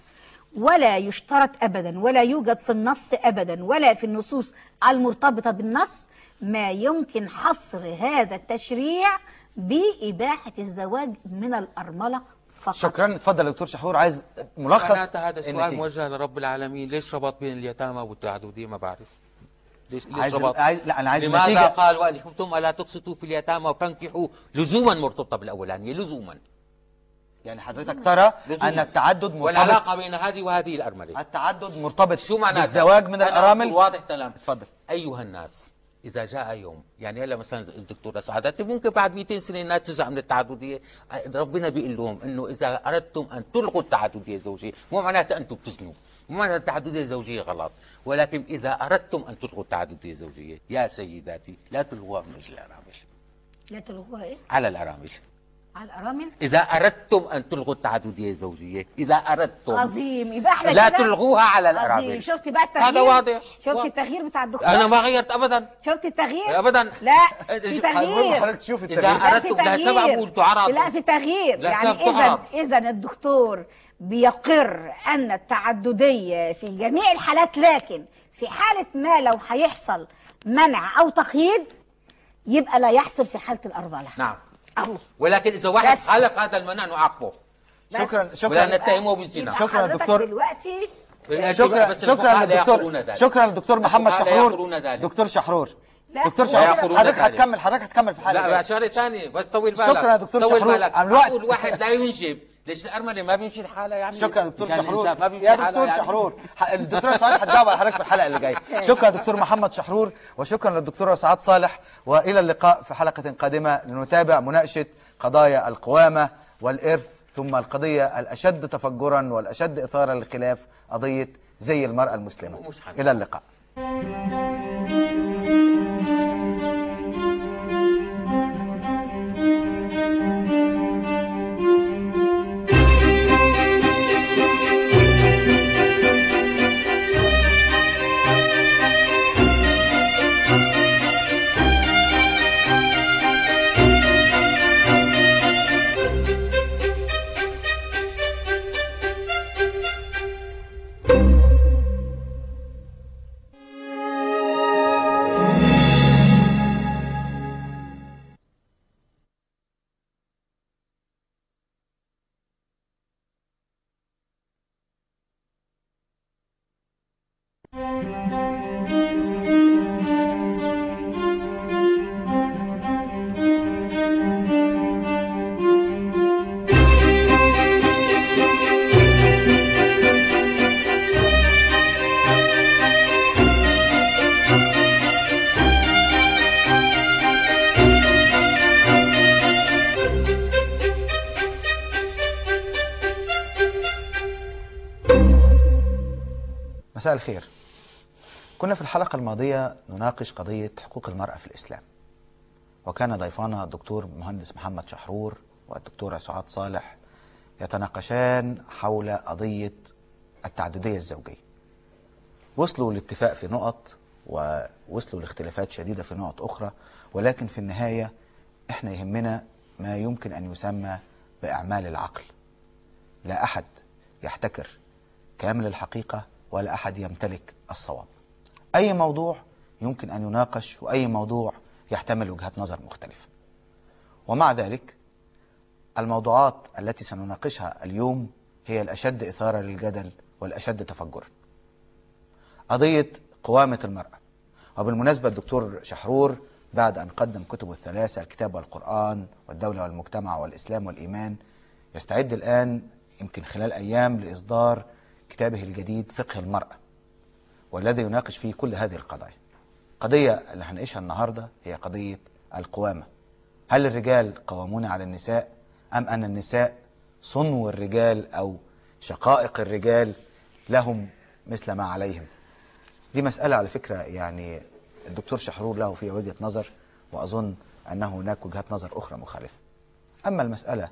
ولا يشترط ابدا ولا يوجد في النص ابدا ولا في النصوص المرتبطة بالنص ما يمكن حصر هذا التشريع بإباحة الزواج من الأرملة فقط. شكرا. اتفضل يا دكتور شحور عايز ملخص هذا السؤال. موجه لرب العالمين ليش ربط بين اليتامى والتعددية؟ ما بعرف. ليش ليش عايز ربط؟ عايز لا أنا عايز لماذا النتيجة. قال وأن خفتم ألا تقسطوا في اليتامى وفانكحوا لزوما مرتبطة بالأولانية؟ لزوما. يعني حضرتك ترى لزوما. أن التعدد مرتبط والعلاقة بين هذه وهذه الأرملة. التعدد مرتبط شو معناتها؟ بالزواج من الأرامل؟ واضح كلام اتفضل أيها الناس إذا جاء يوم. يعني هلا مثلا الدكتوره سعادة ممكن بعد 200 سنة الناس تزهق من التعدديه ربنا بيقول لهم إنه إذا أردتم أن تلغوا التعددية الزوجية مو معناتها أنتم بتزنوا مو معناتها التعددية الزوجية غلط ولكن إذا أردتم أن تلغوا التعددية الزوجية يا سيداتي لا تلغوها من أجل الأرامل. لا تلغوها إيه؟ على الأرامل. على الأرامل؟ إذا أردتم أن تلغوا التعدديه الزوجيه إذا أردتم. عظيم. يبقى إحنا لا تلغوها على عظيم. الارامل شفتي بقى التغيير؟ هذا واضح. شفتي واضح. التغيير بتاع الدكتور؟ أنا ما غيرت ابدا. شفتي التغيير؟ أبداً. لا في تغيير. حضرتك تشوف إذا التغيير. لا في أردتم لها سبب تغيير. قول تعرض. لا في تغيير. لا يعني تعرض. اذا الدكتور بيقر أن التعددية في جميع الحالات لكن في حالة ما لو هيحصل منع أو تقييد يبقى لا يحصل في حالة الارمله نعم. ولكن إذا واحد بس. خلق هذا المنع نعاقبه بس. شكرا ولا شكرا نتهمه بالزنا شكراً دكتور. دلوقتي شكرا بس شكرا يقولون للدكتور. شكرا للدكتور محمد شحرور. دكتور شحرور لا، دكتور شحرور حضرتك. هتكمل حضرتك هتكمل في الحلقة لا. لا شغله ثانية بس طول بالك شكراً يا دكتور شحرور. الوقت. معقول واحد لا ينجب ليش الأرملة ما بيمشي الحالة يعني؟ شكرا دكتور شحرور. ما بيمشي يا دكتور يعني. شحرور الدكتوره سعاد هتجاوب على حضرتك في الحلقة اللي جاية. شكرا دكتور محمد شحرور وشكرا للدكتوره سعاد صالح وإلى اللقاء في حلقة قادمة لنتابع مناقشة قضايا القوامة والإرث ثم القضية الأشد تفجرا والأشد إثارة للخلاف قضية زي المرأة المسلمة. إلى اللقاء. مساء الخير. كنا في الحلقة الماضية نناقش قضية حقوق المرأة في الإسلام. وكان ضيفانا الدكتور مهندس محمد شحرور والدكتورة سعاد صالح يتناقشان حول قضية التعددية الزوجية. وصلوا لاتفاق في نقط ووصلوا لاختلافات شديدة في نقط أخرى ولكن في النهاية إحنا يهمنا ما يمكن أن يسمى بإعمال العقل. لا أحد يحتكر كامل الحقيقة ولا أحد يمتلك الصواب. أي موضوع يمكن أن يناقش وأي موضوع يحتمل وجهات نظر مختلفة. ومع ذلك الموضوعات التي سنناقشها اليوم هي الأشد إثارة للجدل والأشد تفجرا قضية قوامة المرأة. وبالمناسبة الدكتور شحرور بعد أن قدم كتبه الثلاثة الكتاب والقرآن والدولة والمجتمع والإسلام والإيمان يستعد الآن يمكن خلال أيام لإصدار كتابه الجديد فقه المرأة. والذي يناقش فيه كل هذه القضايا. قضية اللي هنعيشها النهاردة هي قضية القوامة. هل الرجال قوامون على النساء أم أن النساء صنو الرجال أو شقائق الرجال لهم مثل ما عليهم؟ دي مسألة على فكرة يعني الدكتور شحرور له فيها وجهة نظر وأظن أن هناك وجهات نظر أخرى مخالفة. أما المسألة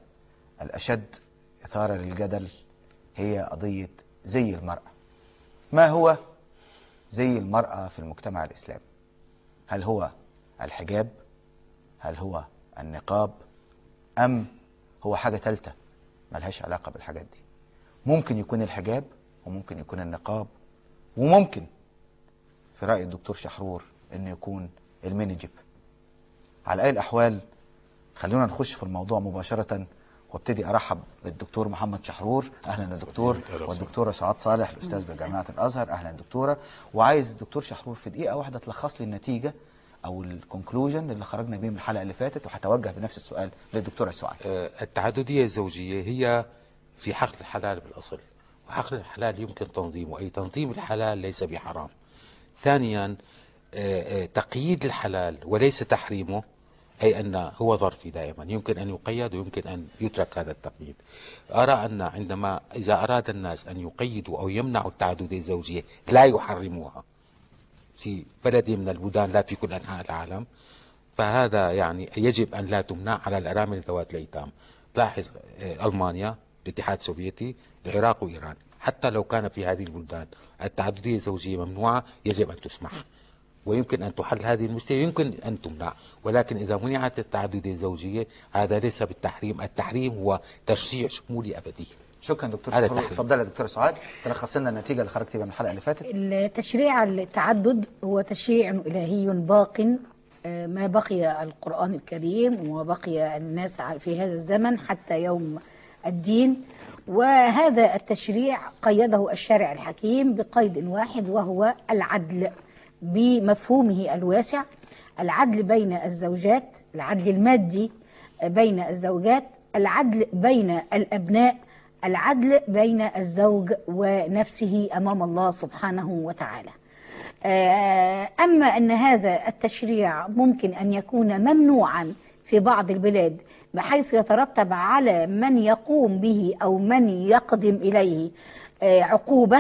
الأشد إثارة للجدل هي قضية زي المرأة. ما هو زي المرأة في المجتمع الإسلامي. هل هو الحجاب؟ هل هو النقاب؟ أم هو حاجة تالتة ملهاش علاقة بالحاجات دي؟ ممكن يكون الحجاب وممكن يكون النقاب. وممكن في رأي الدكتور شحرور إنه يكون المينيجيب على أي الأحوال خلونا نخش في الموضوع مباشرة وابتدي ارحب بالدكتور محمد شحرور. أهلا يا دكتور. والدكتوره سعاد صالح الأستاذ بجامعة الأزهر. أهلا دكتورة. وعايز الدكتور شحرور في دقيقة واحدة تلخص لي النتيجة أو ال conclusion اللي خرجنا بيه من الحلقة اللي فاتت وهتوجه بنفس السؤال للدكتورة سعاد. آه، التعددية الزوجية هي في حقل الحلال بالأصل وحقل الحلال يمكن تنظيمه أي تنظيم الحلال ليس بحرام. ثانيا آه، آه، تقييد الحلال وليس تحريمه. أي أن هو ظرفي دائما. يمكن أن يقيد ويمكن أن يترك هذا التقييد. أرى أن عندما إذا أراد الناس أن يقيدوا أو يمنعوا التعددية الزوجية لا يحرموها في بلد من البلدان لا في كل أنحاء العالم فهذا يعني يجب أن لا تمنع على الأرامل ذوات الأيتام. لاحظ آه، ألمانيا الاتحاد السوفيتي العراق وإيران. حتى لو كان في هذه البلدان التعددية الزوجية ممنوعة يجب أن تسمح. ويمكن أن تحل هذه المشكلة يمكن أن تمنع. ولكن إذا منعت التعددية الزوجية هذا ليس بالتحريم. التحريم هو تشريع شمولي أبدي. شكرا دكتور هذا. اتفضلي يا دكتوره سعاد. تلخص لنا النتيجة اللي خرجتي بيها من الحلقة اللي فاتت. التشريع التعدد هو تشريع إلهي باق آه، ما بقي القرآن الكريم وما بقي الناس في هذا الزمن حتى يوم الدين. وهذا التشريع قيده الشارع الحكيم بقيد واحد وهو العدل. بمفهومه الواسع العدل بين الزوجات العدل المادي بين الزوجات العدل بين الأبناء العدل بين الزوج ونفسه أمام الله سبحانه وتعالى. آه، أما أن هذا التشريع ممكن أن يكون ممنوعا في بعض البلاد بحيث يترتب على من يقوم به أو من يقدم إليه آه، عقوبة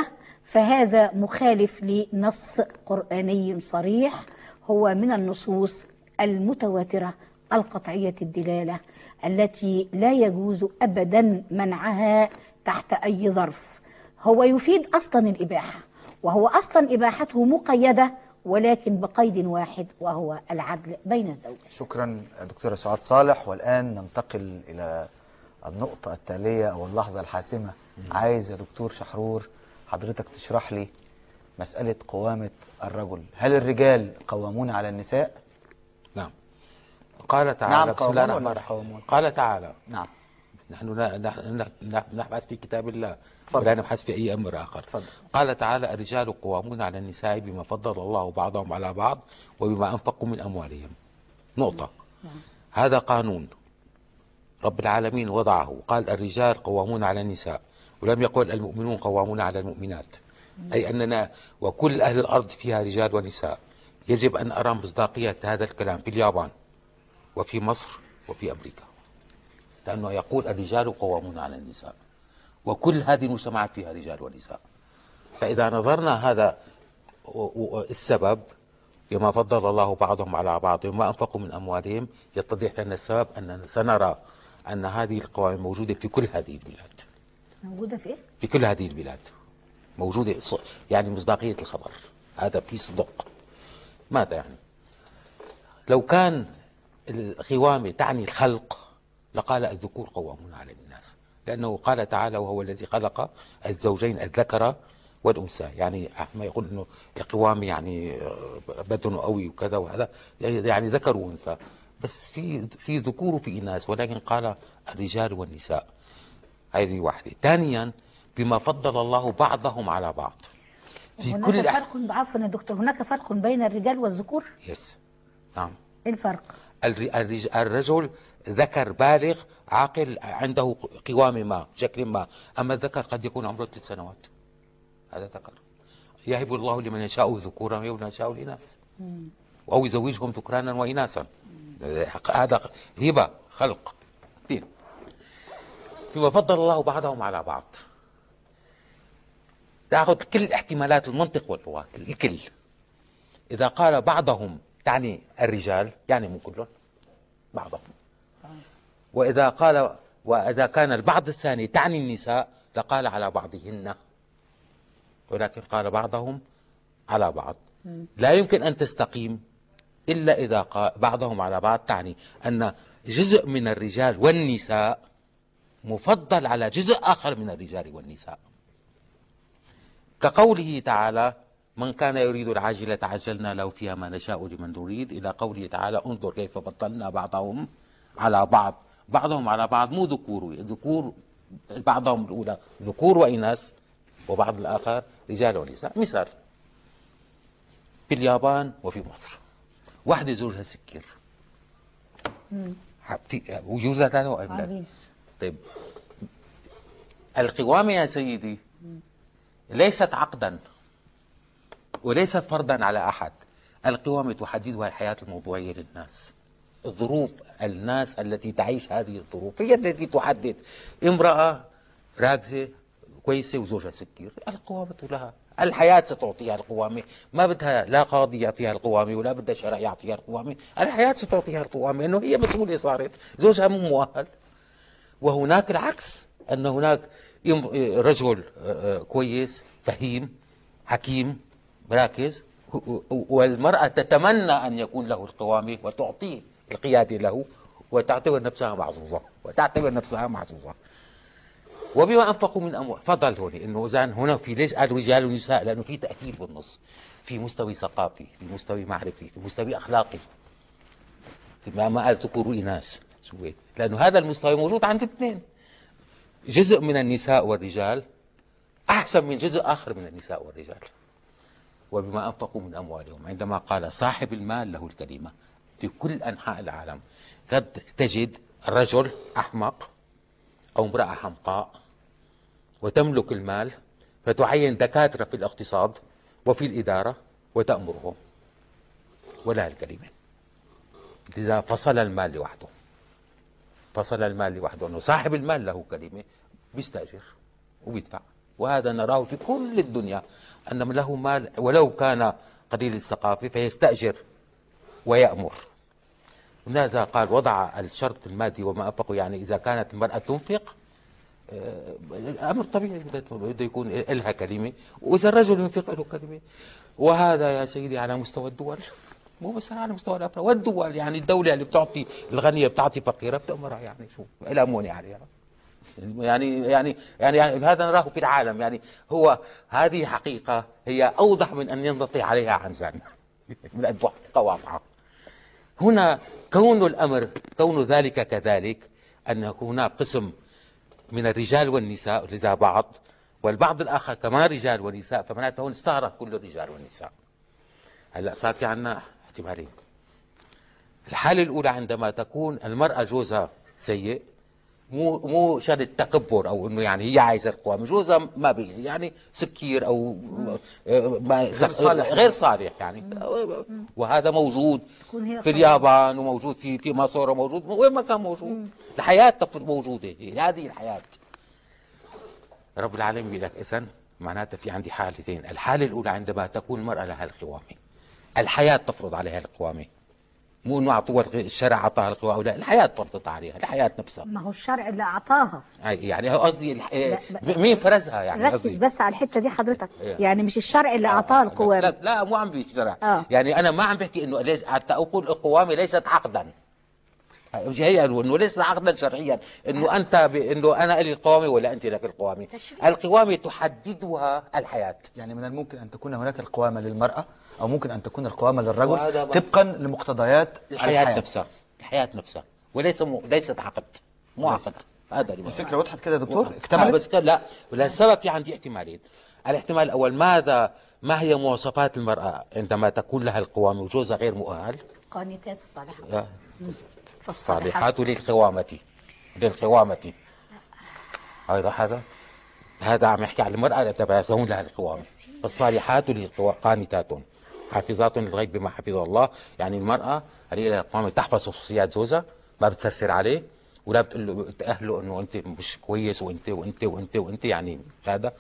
فهذا مخالف لنص قرآني صريح هو من النصوص المتواترة القطعية الدلالة التي لا يجوز ابدا منعها تحت أي ظرف. هو يفيد أصلا الإباحة وهو أصلا إباحته مقيدة ولكن بقيد واحد وهو العدل بين الزوجين. شكرا دكتورة سعاد صالح. والآن ننتقل إلى النقطة التالية أو اللحظة الحاسمة. عايز يا دكتور شحرور حضرتك تشرح لي مسألة قوامة الرجل. هل الرجال قوامون على النساء؟ نعم. قال تعالى نعم، بسم الله قوامون الرحمن الرحيم. قوامون؟ قال تعالى نعم. نحن لا نحن نحن- نبحث في كتاب الله تفضل. ولا نبحث في أي أمر آخر. تفضل. قال تعالى الرجال قوامون على النساء بما فضل الله بعضهم على بعض وبما أنفقوا من أموالهم. نقطة. هذا قانون. رب العالمين وضعه. قال الرجال قوامون على النساء. ولم يقل المؤمنون قوامون على المؤمنات. أي أننا وكل أهل الأرض فيها رجال ونساء. يجب أن أرى مصداقية هذا الكلام في اليابان وفي مصر وفي أمريكا. لأنه يقول الرجال قوامون على النساء. وكل هذه المجتمعات فيها رجال ونساء. فإذا نظرنا هذا السبب بما فضل الله بعضهم على بعض وما أنفقوا من أموالهم يتضح لنا السبب أننا سنرى أن هذه القوائم موجودة في كل هذه البلاد. موجودة في إيه؟ في كل هذه البلاد. موجودة يعني مصداقية الخبر. هذا في صدق. ماذا يعني؟ لو كان القوامة تعني الخلق لقال الذكور قوامون على الناس. لأنه قال تعالى وهو الذي خلق الزوجين الذكر والأنثى. يعني ما يقول أنه القوامة يعني آه، بدن قوي وكذا وهذا. يعني ذكر وأنثى. بس في في ذكور وفي إناث ولكن قال الرجال والنساء. هذه واحدة. ثانيا بما فضل الله بعضهم على بعض. في هناك كل فرق عفوا يا دكتور هناك فرق بين الرجال والذكور؟ يس نعم. إيه الفرق؟ الر- الرج- الرجل ذكر بالغ عاقل عنده قوام ما شكل ما. أما الذكر قد يكون عمره ثلاث سنوات. هذا ذكر. يهب الله لمن يشاء ذكورا ومن يشاء الإناث أو يزوجهم ذكرانا وإناثا. هذا هبة خلق دين. فيما فضل الله بعضهم على بعض. تاخذ كل احتمالات المنطق واللغات الكل. إذا قال بعضهم تعني الرجال يعني مو كلهم بعضهم. وإذا قال وإذا كان البعض الثاني تعني النساء لقال على بعضهن. ولكن قال بعضهم على بعض. لا يمكن أن تستقيم إلا إذا قال بعضهم على بعض تعني أن جزء من الرجال والنساء مفضل على جزء آخر من الرجال والنساء. كقوله تعالى من كان يريد العاجلة عجلنا له فيها ما نشاء لمن نريد. إلى قوله تعالى انظر كيف فضلنا بعضهم على بعض بعضهم على بعض مو ذكور ذكور بعضهم الأولى ذكور وإناث وبعض الآخر رجال ونساء. مثال في اليابان وفي مصر. واحدة زوجها سكر وجوزها ثلاثة أولاد عظيم. طيب. القوامة يا سيدي ليست عقدا وليست فرضا على أحد. القوامة تحددها الحياة الموضوعية للناس. الظروف الناس التي تعيش هذه الظروف هي التي تحدد. امرأة راكزة كويسة وزوجها سكير القوامة لها. الحياة ستعطيها القوامة ما بدها لا قاضي يعطيها القوامة ولا بدها شرع يعطيها القوامة الحياة ستعطيها القوامة انه هي مسؤولة صارت. زوجها مو مؤهل. وهناك العكس أن هناك رجل آه، آه، كويس فهيم حكيم راكز و- و- والمرأة تتمنى أن يكون له القوامة وتعطيه القيادة له وتعتبر نفسها معزوزة وتعتبر نفسها معزوزة. وبما أنفقوا من أموال فضل هون إنه إذا هنا في ليش قال رجال ونساء؟ لأنه في تأثير بالنص في مستوى ثقافي في مستوى معرفي في مستوى أخلاقي. ما ما قال ذكور وإناث سويت لأنه هذا المستوى موجود عند الاثنين جزء من النساء والرجال أحسن من جزء آخر من النساء والرجال. وبما أنفقوا من أموالهم عندما قال صاحب المال له الكلمة في كل أنحاء العالم قد تجد الرجل أحمق أو امرأة حمقاء وتملك المال فتعين دكاترة في الاقتصاد وفي الإدارة وتأمرهم. ولا الكلمة. لذا فصل المال لوحده. فصل المال لوحده. أنه صاحب المال له كلمة بيستأجر وبيدفع. وهذا نراه في كل الدنيا أن من له مال ولو كان قليل الثقافة فيستأجر ويأمر. لماذا قال وضع الشرط المادي وما أنفقه يعني إذا كانت المرأة تنفق آه، أمر طبيعي. بده يكون لها كلمة وإذا الرجل ينفق له كلمة. وهذا يا سيدي على مستوى الدول. مو بس على مستوى الأفراد والدول يعني الدولة اللي بتعطي الغنية بتعطي فقيرة بتأمرها يعني شو؟ الأمونة عليها يعني يعني يعني, يعني هذا نراه في العالم. يعني هو هذه حقيقة هي أوضح من أن ينطي عليها عنزان من أن تحقق واقعة. هنا كون الأمر كون ذلك كذلك أن هناك قسم من الرجال والنساء لذا بعض والبعض الآخر كمان رجال ونساء فمعناته هون استغرق كل الرجال والنساء. هلأ صار في عنا احتمالين الحالة الأولى عندما تكون المرأة جوزها سيء مو مو شان التكبر أو إنه يعني هي عايزة القوام جوزها ما بي يعني سكير أو ما غير صالح. غير صالح يعني. وهذا موجود في. اليابان وموجود في في مصر وموجود وين ما كان موجود. الحياة موجودة هذه الحياة. رب العالمين بيقول لك اذا معناتها في عندي حالتين. الحالة الأولى عندما تكون المرأة لها القوامة. الحياة تفرض عليها القوامة. مو إنه اعطوها الشرع اعطاها القوامة. لا الحياة فرضت عليها الحياة نفسها. ما هو الشرع اللي أعطاها. أي يعني قصدي الح... ب- مين فرزها يعني ركز قصدي؟ بس على الحتة دي حضرتك. إيه. يعني مش الشرع اللي أعطاها القوامة. لا, لا مو عم بيشرع آه. يعني أنا ما عم بحكي إنه ليش حتى أقول القوامة ليست عقدا. هي إنه ليس عقدا شرعيا. إنه أنت ب... إنه أنا لي القوامة ولا أنت لك القوامة. القوامة تحددها الحياة. يعني من الممكن أن تكون هناك القوامة للمرأة أو ممكن أن تكون القوامة للرجل طبقا لمقتضيات الحياة, الحياة. نفسها الحياة نفسها. وليس م... ليست عقد مو عقد. هذا اللي الفكرة وضحت كده يا دكتور؟ اكتملت؟ بس كان لا. وللسبب في عندي احتمالين. الاحتمال الأول ماذا ما هي مواصفات المرأة عندما تكون لها القوامة وجوزها غير مؤهل؟ قانتات الصالحات آه، الصالحات للقوامة. للقوامة. هذا هذا هذا عم يحكي على المرأة هون لها القوامة. الصالحات للقانتات حافظات للغيب بما حفظ الله. يعني المرأة لها القوامة تحفظ خصوصيات زوجها ما بتسرسر عليه ولا بتقول له تأهله إنه أنت مش كويس وأنت وأنت وأنت وأنت يعني هذا.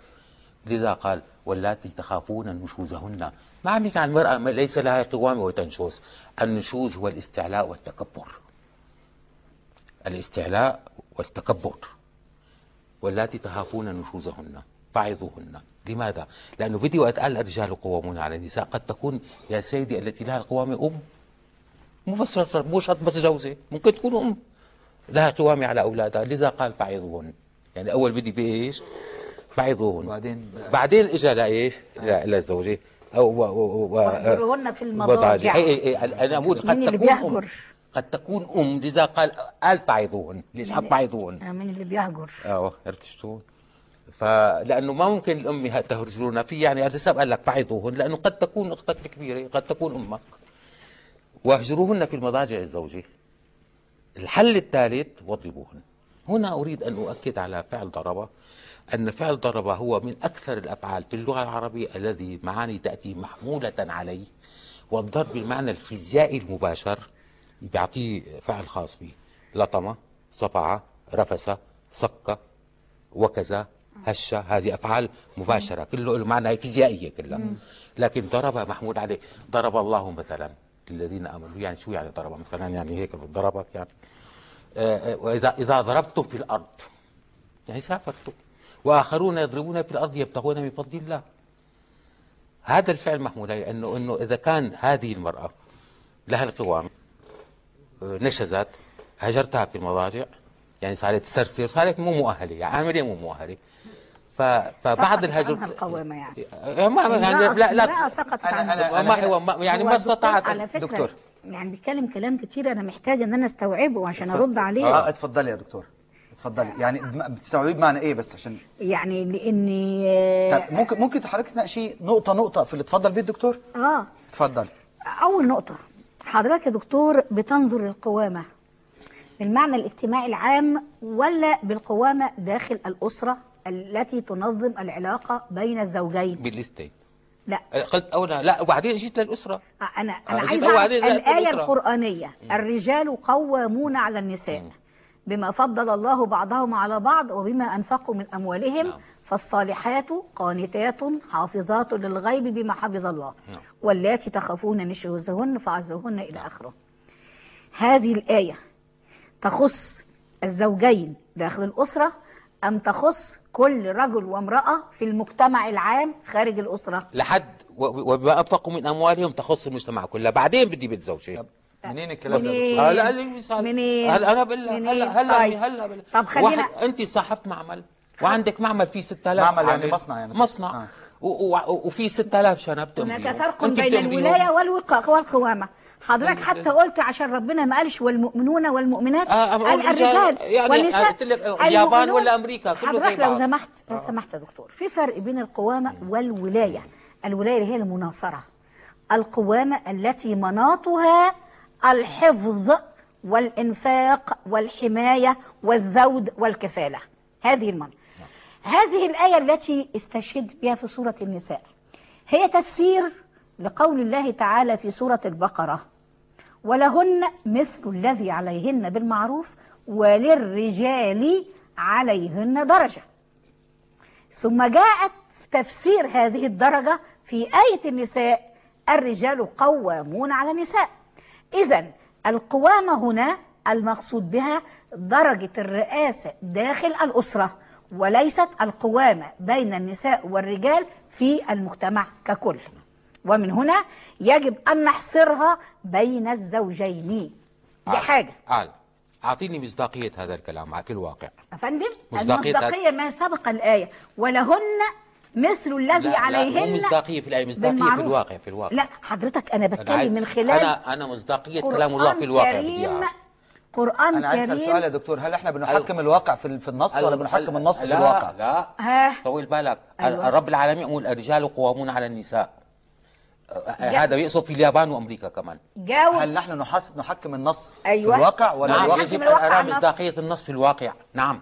لذا قال واللاتي تخافون نشوزهن. ما عم عن المرأة ليس لها قوامة وتنشوز. النشوز هو الاستعلاء والتكبر. الاستعلاء والتكبر. واللاتي تخافون نشوزهن. فعظوهن لماذا؟ لأنه بدي وقت قال الرجال قوامون على النساء. قد تكون يا سيدي التي لها القوامة أم. مو بس مو شرط بس جوزة. ممكن تكون أم. لها قوامة على أولادها. لذا قال فعظوهن يعني أول بدي بإيش؟ فعظوهن وبعدين بعدين اجى لايش؟ لا للزوجه أو و- و- و- في المضاجع. اي اي اي أنا أقول قد تكون أم. بيهجر؟ قد تكون أم. لذا قال قال فعظوهن ليش حب فعظوهن؟ آه، مين اللي بيهجر آه عرفت شلون؟ فلأنه ما ممكن الام ه- تهجرون في يعني الرسالة قال لك فعظوهن لأنه قد تكون أختك الكبيرة قد تكون أمك. واهجروهن في المضاجع الزوجي الحل الثالث واضربوهن. هنا أريد أن أؤكد على فعل ضرب أن فعل ضرب هو من أكثر الأفعال في اللغة العربية الذي معاني تأتي محمولة عليه والضرب بالمعنى الفيزيائي المباشر بيعطيه فعل خاص به. لطمة صفعة رفس صك وكذا هشة هذه أفعال مباشرة كله له معنى فيزيائية كلها. لكن ضرب محمول عليه ضرب الله مثلا للذين آمنوا يعني شو يعني ضرب مثلا؟ يعني هيك ضربك يعني. آه، آه، وإذا إذا ضربتم في الأرض يعني سافرتم وآخرون يضربون في الأرض يبتغون من فضل الله. هذا الفعل محمول عليه أنه أنه إذا كان هذه المرأة لها القوام آه، نشزت هجرتها في المضاجع يعني صارت تسرسر صارت مو مؤهلة يعني عملية مو مؤهلة. فبعد سقطت الهجر عنها القوامة يعني. آه، ما يعني لا لا سقطت أنا- أنا- ما هو ما يعني هو ما الدكتور استطاعت على فكرة دكتور. يعني بيتكلم كلام كتير أنا محتاجه إن أنا أستوعبه عشان. أرد عليه. آه اتفضلي يا دكتور. اتفضلي. يعني بم- بتستوعبي بمعنى إيه بس عشان يعني لاني طب ممكن ممكن حضرتك تناقشي نقطه نقطة في اللي اتفضل بيه الدكتور؟ آه. اتفضلي. أول نقطة. حضرتك يا دكتور بتنظر للقوامة. بالمعنى الاجتماعي العام ولا بالقوامة داخل الأسرة؟ التي تنظم العلاقة بين الزوجين. بالاثنين لا. قلت أولى لا وبعدين جيت للأسرة. آه، أنا أنا آه، عليه الآية الأسرة. القرانيه الرجال قوامون على النساء. بما فضل الله بعضهم على بعض وبما أنفقوا من أموالهم نعم. فالصالحات قانتات حافظات للغيب بما حفظ الله. نعم. واللاتي تخافون نشوزهن فعزوهن إلى آخره. هذه الآية تخص الزوجين داخل الأسرة ام تخص كل رجل وامرأة في المجتمع العام خارج الأسرة لحد و- وبما أنفقوا من أموالهم تخص المجتمع كله بعدين بدي بيت زوجي منين الكلام ده يا منين؟ دكتور؟ لا لي مثال منين؟ هلا أنا بقول لك منين؟ هلا هلا طيب. هلا لك. طب خلينا- أنت صاحبت معمل وعندك معمل فيه 6000 معمل يعني. مصنع يعني. مصنع آه. و- و- وفي 6000 شنب هناك تأمريهم. فرق أنت بين والوقا- والقوامة حضرتك حتى قلت عشان ربنا ما قالش والمؤمنون والمؤمنات آه، قال الرجال يعني والنساء قلت لك اليابان ولا أمريكا، كله حضرتك لو. سمحت لو سمحت يا دكتور في فرق بين القوامة والولاية. الولاية اللي هي المناصرة. القوامة التي مناطها الحفظ والإنفاق والحماية والذود والكفالة. هذه المناطق هذه الآية التي استشهد بها في سورة النساء. هي تفسير لقول الله تعالى في سورة البقرة. ولهن مثل الذي عليهن بالمعروف وللرجال عليهن درجة. ثم جاءت تفسير هذه الدرجة في آية النساء الرجال قوامون على النساء. إذا القوامة هنا المقصود بها درجة الرئاسة داخل الأسرة وليست القوامة بين النساء والرجال في المجتمع ككل. ومن هنا يجب أن نحصرها بين الزوجين. دي عال. حاجة. عال أعطيني مصداقية هذا الكلام في الواقع أفندم مصداقية المصداقية ما سبق الآية. ولهن مثل الذي لا، لا، عليهن مو مصداقية في الآية مصداقية في. الواقع في الواقع. لا حضرتك أنا أنا بتكلم عايز- من خلال أنا أنا مصداقية كلام الله في الواقع كريم. قرآن أنا عايز كريم. سؤال يا دكتور. هل إحنا بنحكم الواقع في في النص ولا ال- بنحكم ال- النص في لا الواقع؟ لا. ها. طول بالك. أيوة. الرب العالمين يقول الرجال قوامون على النساء. هذا يقصد في اليابان وأمريكا كمان. جاوب. هل نحن نحس نحكم النص أيوة. في الواقع ولا نعم. الواقع يجب أن الواقع أرى النص. مصداقيه النص في الواقع. نعم.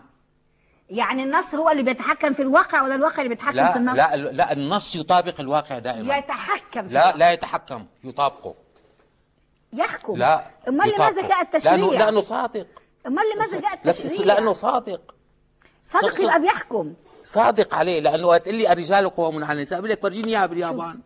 يعني النص هو اللي بيتحكم في الواقع ولا الواقع اللي بيتحكم في لا النص؟ لا لا النص يطابق الواقع دائما. يتحكم في لا الواقع. لا يتحكم يطابقه. يحكم. لا أمال لماذا. جاء التشريع؟ لأنه لأنه صادق. أمال لماذا جاء التشريع؟ لأنه صادق. صادق. يبقى بيحكم. صادق عليه لأنه وقت تقول لي الرجال قوامون على النساء. بقول لك فرجيني إياها باليابان.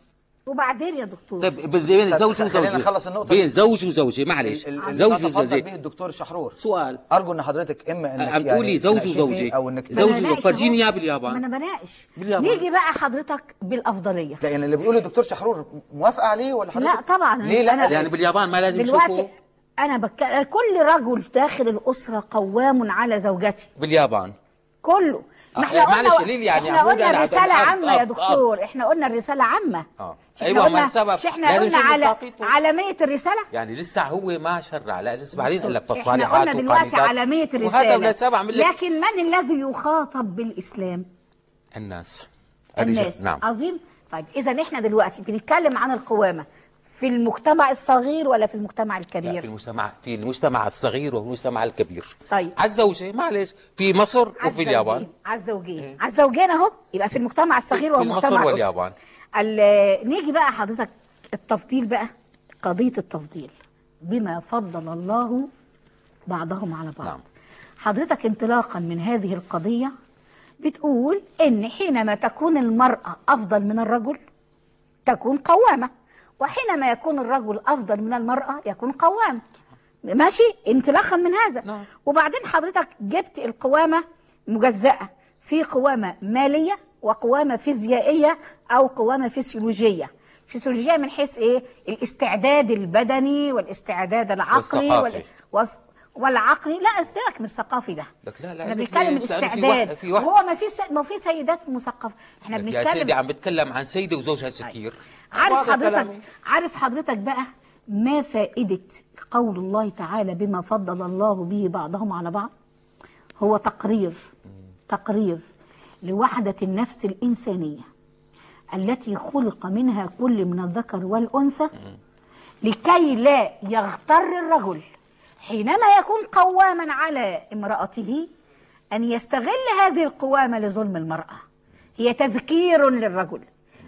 وبين يا دكتور. طيب بين زوج خلينا وزوجه نخلص النقطة بين. زوج وزوجه معلش. زوج وزوجه به الدكتور شحرور. سؤال. أرجو إن حضرتك إما إنك يعني تقولي زوج. فيه أو إنك زوج فرجيني. إياه باليابان. ما أنا بناقش. باليابان. نيجي بقى حضرتك بالأفضلية. لا يعني اللي بيقوله الدكتور شحرور موافقة عليه ولا حضرتك؟ لا طبعا. ليه لا؟ يعني باليابان ما لازم دلوقتي يشوفوا أنا بتكلم كل رجل داخل الأسرة قوام على زوجته. باليابان. كله. إحنا معلش قلنا ليه يعني إحنا قلنا الرساله عامة يا أب- دكتور. إحنا قلنا الرساله عامة. آه. أيوه ما السبب؟ مش إحنا قلنا على. عالميه الرسالة. يعني لسه هو ما شرع. لا لسه بعدين قال لك إحنا فالصالحات قلنا دلوقتي. عالميه الرسالة. لكن من الذي يخاطب بالإسلام؟ الناس. الناس. نعم. عظيم. طيب اذا إحنا دلوقتي بنتكلم عن القوامة. في المجتمع الصغير ولا في المجتمع لا الكبير في المجتمع في المجتمع الصغير والمجتمع الكبير طيب. على الزوجة معلش في مصر وفي عالزوجين. اليابان عالزوجين إيه. عالزوجين اهو يبقى في المجتمع الصغير في والمجتمع مصر. واليابان. ال- نيجي بقى حضرتك التفضيل بقى قضية التفضيل بما فضل الله بعضهم على بعض نعم. حضرتك انطلاقا من هذه القضية بتقول إن حينما تكون المرأة أفضل من الرجل تكون قوامة وحينما يكون الرجل أفضل من المرأة يكون قوام. ماشي؟ انطلاقا من هذا. نعم. وبعدين حضرتك جبت القوامة مجزأة. في قوامة مالية وقوامة فيزيائية أو قوامة فسيولوجية فسيولوجية من حيث إيه؟ الاستعداد البدني والاستعداد العقلي. وال... والعقلي. لا سيبك من الثقافي ده. لا لا إحنا بنتكلم الاستعداد. في واحد- هو ما في س... ما في سيدات مثقفه إحنا يا بنتكلم سيدي عم بتكلم عن سيدة وزوجها سكير عارف حضرتك كلامي. عارف حضرتك بقى ما فائدة قول الله تعالى بما فضل الله به بعضهم على بعض؟ هو تقرير تقرير لوحدة النفس الإنسانية التي خلق منها كل من الذكر والأنثى لكي لا يغتر الرجل حينما يكون قواما على امرأته أن يستغل هذه القوامة لظلم المرأة. هي تذكير للرجل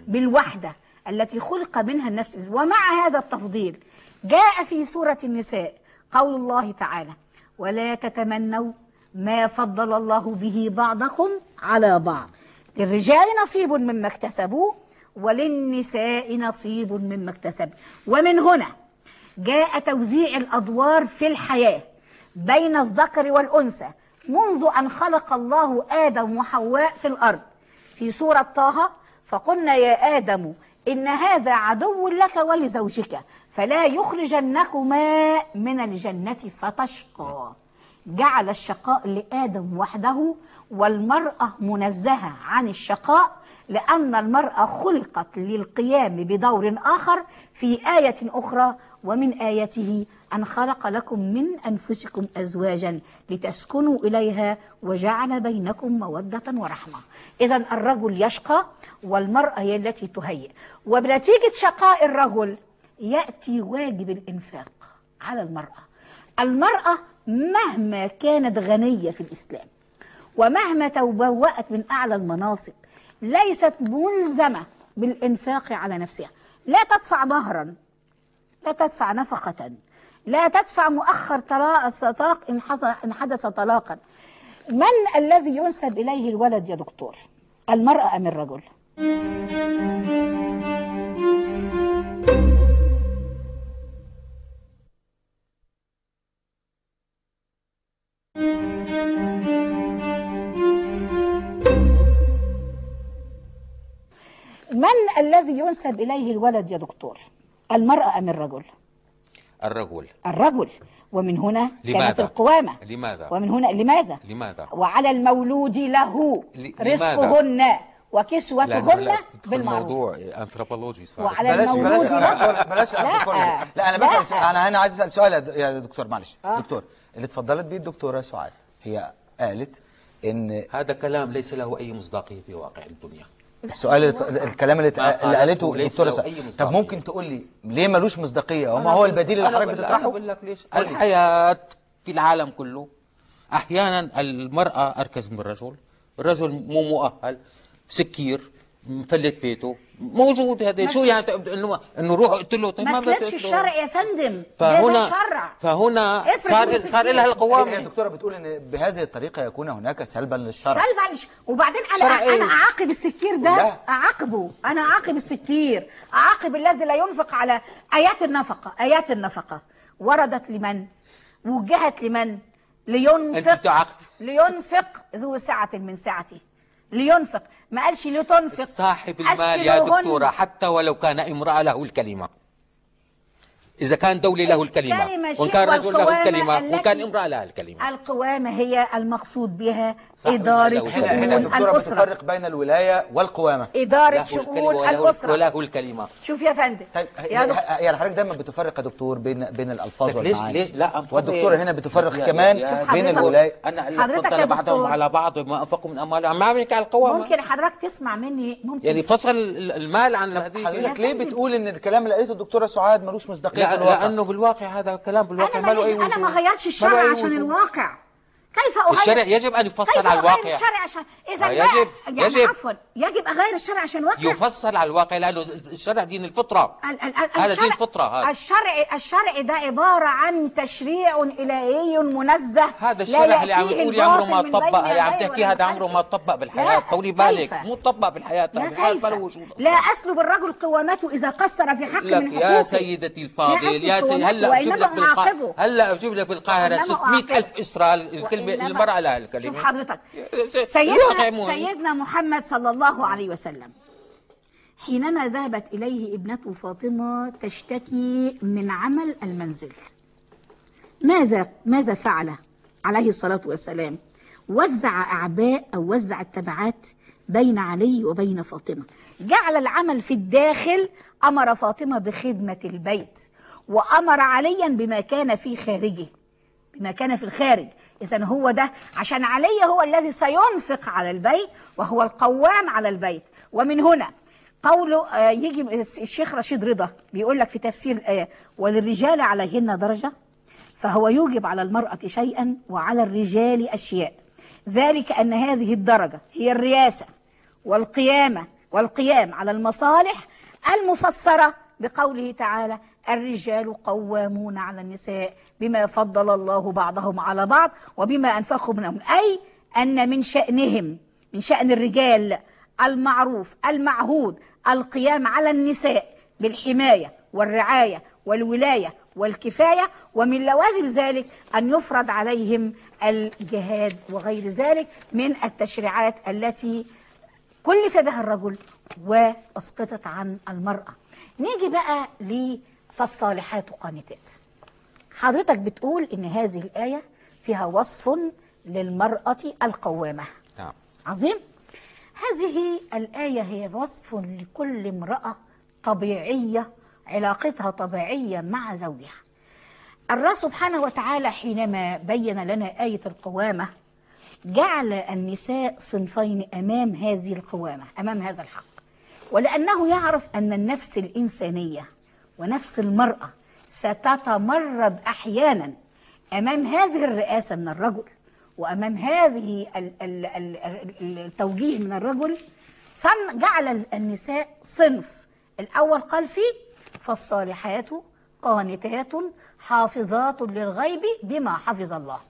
بالوحدة. التي خلق منها النفس ومع هذا التفضيل جاء في سورة النساء قول الله تعالى ولا تتمنوا ما فضل الله به بعضكم على بعض. للرجال نصيب مما اكتسبوا وللنساء نصيب مما اكتسب. ومن هنا جاء توزيع الأدوار في الحياة بين الذكر والأنثى منذ أن خلق الله آدم وحواء في الأرض. في سورة طه فقلنا يا آدم إن هذا عدو لك ولزوجك فلا يخرجنكما من الجنة فتشقى. جعل الشقاء لآدم وحده والمرأة منزهة عن الشقاء لأن المرأة خلقت للقيام بدور آخر في آية أخرى ومن آياته أن خلق لكم من أنفسكم أزواجا لتسكنوا إليها وجعل بينكم مودة ورحمة. إذا الرجل يشقى والمرأة هي التي تهيئ. وبنتيجة شقاء الرجل يأتي واجب الإنفاق على المرأة. المرأة مهما كانت غنية في الإسلام ومهما تبوأت من أعلى المناصب ليست ملزمة بالإنفاق على نفسها. لا تدفع مهرا لا تدفع نفقة. لا تدفع مؤخر طلاق إن حدث طلاقا. من الذي ينسب إليه الولد يا دكتور؟ المرأة أم الرجل؟ من الذي ينسب إليه الولد يا دكتور؟ المرأة أم الرجل الرجل الرجل ومن هنا كانت لماذا؟ القوامة لماذا؟ ومن هنا لماذا لماذا؟ وعلى المولود له ل- رزقهن وكسوتهن بالمعروف موضوع انثروبولوجي صار وعلى بلاش المولود بلاش له بلاش لا. الدكتور لا أنا لا. بسال أنا هنا عايز أسأل سؤال يا دكتور معلش آه. دكتور اللي اتفضلت بيه الدكتورة سعاد هي قالت إن هذا كلام ليس له أي مصداقية في واقع الدنيا السؤال الكلام اللي, اللي قالته الدكتورة طب. ممكن تقول لي ليه ملوش مصداقية وما هو البديل اللي حضرتك بتطرحه بقول لك ليش. الحياة في العالم كله أحيانا المرأة أركز من الرجل الرجل مو مؤهل سكير مفلت بيته موجود هذا. شو يعني؟ ت- انه إنه روح اقتله طيب ما أقتله. الشرع يا فندم. فهنا شرع. فهنا صار. صار لها القوام. الدكتوره بتقول إن بهذه الطريقة يكون هناك سلبا للشرع. سلب عن الش- وبعدين أنا شرع أنا؟ أعاقب السكير ده. لا. أعاقبه. أنا أعاقب السكير. أعاقب الذي لا ينفق على آيات النفقة. آيات النفقة. وردت لمن؟ وجهت لمن؟ لينفق. لينفق ذو سعة من سعته. لينفق. ما قالش لتنفق صاحب المال يا. دكتورة حتى ولو كان امرأة له الكلمة. إذا كان دولة له الكلمة شيء كان رجل له والقوامة الكلمة وإن كان امرأة لها الكلمة. القوامة هي المقصود بها صح إدارة لا؟ شؤون هنا الأسرة. بتفرق بين الولاية والقوامة. إدارة شؤون الأسرة. وله الكلمة. شوف يا فندم. طيب يا دكتور هي- يعني حضرتك دايما بتفرق يا دكتور بين بين الألفاظ طيب ليش والمعاني؟ ليش لا أنفضل. والدكتورة هنا بتفرق كمان بين أنا اللي حضرتك بعضهم. على بعض ما أنفقوا من أموالهم. ما بيحكي على القوامة. ممكن حضرتك تسمع مني؟ ممكن. يعني فصل المال عن هذه حضرتك ليه بتقول إن الكلام اللي قالته الدكتورة سعاد ملوش مصداقية؟ لا في الواقع لأنه بالواقع هذا كلام بالواقع ما له أي ما وجود. غيرش ما الشرع له أي عشان. الواقع كيف أغير الشرع يجب أن يفصل على الواقع الشرع عشان إذا آه، يجب- يعني يجب. عفوا يجب أغير الشرع عشان الواقع يفصل على الواقع لأنه الشرع دين الفطرة ال- ال- ال- هذا دين فطرة هذا. الشرع الشرع ده عبارة عن تشريع إلهي منزه هذا الشرع اللي عم تقولي عمره ما طبق اللي عم يديه تحكي هذا عمره. ما طبق بالحياة طولي بالك؟ مو طبق بالحياة لا وجود لا أسلب الرجل قوامته إذا قصر في حق من يا حقوقه سيدتي لا الفاضل يا سيدي هلا بجيب لك هلا بجيب لك بالقاهرة وإنما 600 ألف. اسرائيل المرأة لها الكلمة. شوف حضرتك. سيدنا سيدنا محمد صلى الله عليه وسلم. حينما ذهبت إليه ابنته فاطمة تشتكي من عمل المنزل. ماذا ماذا فعل؟ عليه الصلاة والسلام. وزع أعباء أو وزع التبعات بين علي وبين فاطمة. جعل العمل في الداخل أمر فاطمة بخدمة البيت. وأمر عليا بما كان في خارجه. بما كان في الخارج. إذا هو ده عشان علي هو الذي سينفق على البيت وهو القوام على البيت. ومن هنا قوله آه، يجي الشيخ رشيد رضا بيقول لك في تفسير الآية وللرجال عليهن درجة فهو يوجب على المرأة شيئا وعلى الرجال أشياء. ذلك أن هذه الدرجة هي الرياسة والقيامة والقيام على المصالح المفسرة بقوله تعالى الرجال قوامون على النساء بما فضل الله بعضهم على بعض وبما أنفقوا من أموالهم أي أن من شأنهم من شأن الرجال المعروف المعهود القيام على النساء بالحماية والرعاية والولاية والكفاية. ومن لوازم ذلك أن يفرض عليهم الجهاد وغير ذلك من التشريعات التي كلف بها الرجل وأسقطت عن المرأة. نيجي بقى لفالصالحات قانتات. حضرتك بتقول إن هذه الآية فيها وصف للمرأة القوامة. نعم. عظيم. هذه الآية هي وصف لكل امرأة طبيعية علاقتها طبيعية مع زوجها. الله سبحانه وتعالى حينما بين لنا آية القوامة جعل النساء صنفين أمام هذه القوامة أمام هذا الحق. ولأنه يعرف أن النفس الإنسانية ونفس المرأة ستتمرد أحيانا أمام هذه الرئاسة من الرجل وأمام هذه ال- ال- ال- ال- التوجيه من الرجل صن جعل النساء صنف الأول قال فيه فالصالحات قانتات حافظات للغيب بما حفظ الله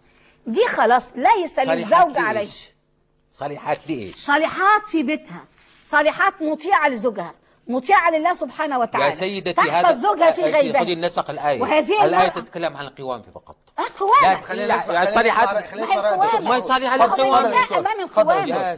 دي خلاص ليس للزوج عليه؟ صالحات لإيش؟ صالحات في بيتها صالحات مطيعة لزوجها مطيعة لله سبحانه وتعالى يا سيدتي تحفظ هذا زوجها في خذي غيبها النسق الآية وهذه الآية تتكلم عن القوام فقط لا قوامة خلينا نسمع يعني خلينا صالحات- نسمع- خلينا ما هي يا دكتور. أمام. دكتور. يا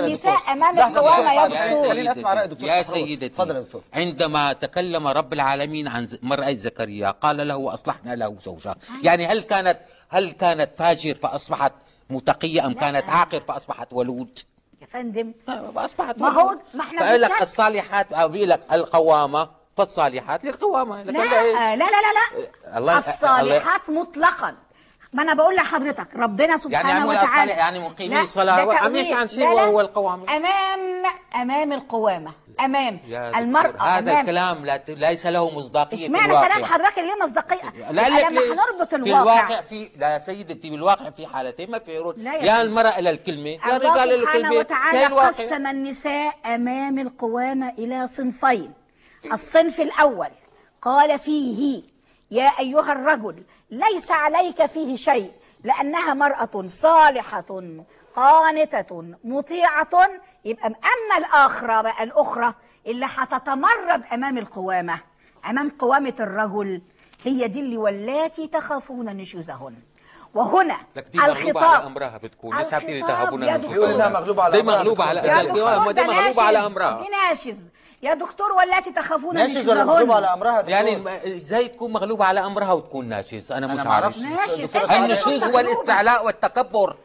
يا النساء دكتور. أمام دكتور. دكتور. خلينا نسمع رأي الدكتور يا شحرور. سيدتي اتفضل يا دكتور عندما تكلم رب العالمين عن مرأة زكريا قال له وأصلحنا له زوجها يعني هل كانت هل كانت فاجر فأصبحت متقية أم لا. كانت عاقر فأصبحت ولود فندم. أصبحت ما هو- ولود. ما إحنا فقال لك الصالحات أو بيقول لك القوامة. فالصالحات. للقوامة. لك لا لا إيه؟ لا لا لا لا. الله- الصالحات مطلقا. ما أنا بقول لحضرتك ربنا سبحانه يعني وتعالى يعني مقيمي لا، الصلاة. ده عم يحكي. عن شيء. وهو القوامة. امام أمام القوامة. أمام المرأة هذا أمام الكلام لا ليس له مصداقية في إشمعنى الواقع كلام حضرتك اللي ليه مصداقية لا لما؟ هنربط في الواقع الواقع في لا سيدتي بالواقع في حالتين ما في عروض لا يا يا سيدي. المرأة إلى الكلمة يا الرجال الله إلى سبحانه الكلمة وتعالى الواقع. قسم النساء أمام القوامة إلى صنفين الصنف الأول قال فيه يا أيها الرجل ليس عليك فيه شيء لأنها مرأة صالحة قانتة مطيعة يبقى اما الاخرى بقى الاخرى اللي هتتمرد أمام القوامة أمام قوامة الرجل. هي دي اللي واللاتي تخافون نشوزهن. وهنا لك دي مغلوبة على الخطاب أمرها بتكون. لسه بتقولي. دكتور. بيقول إنها مغلوبة على دي أمرها مغلوبة على يعني دي دي مغلوبة على ناشز، أمرها. دي ناشز. يا دكتور والتي تخافون ناشز ولا مغلوبة نشوزهن على أمرها؟ دكتور؟ يعني إزاي تكون مغلوبة على أمرها وتكون ناشز؟ أنا مش أعرفش. عارف مغلوبة. هو الاستعلاء والتكبر.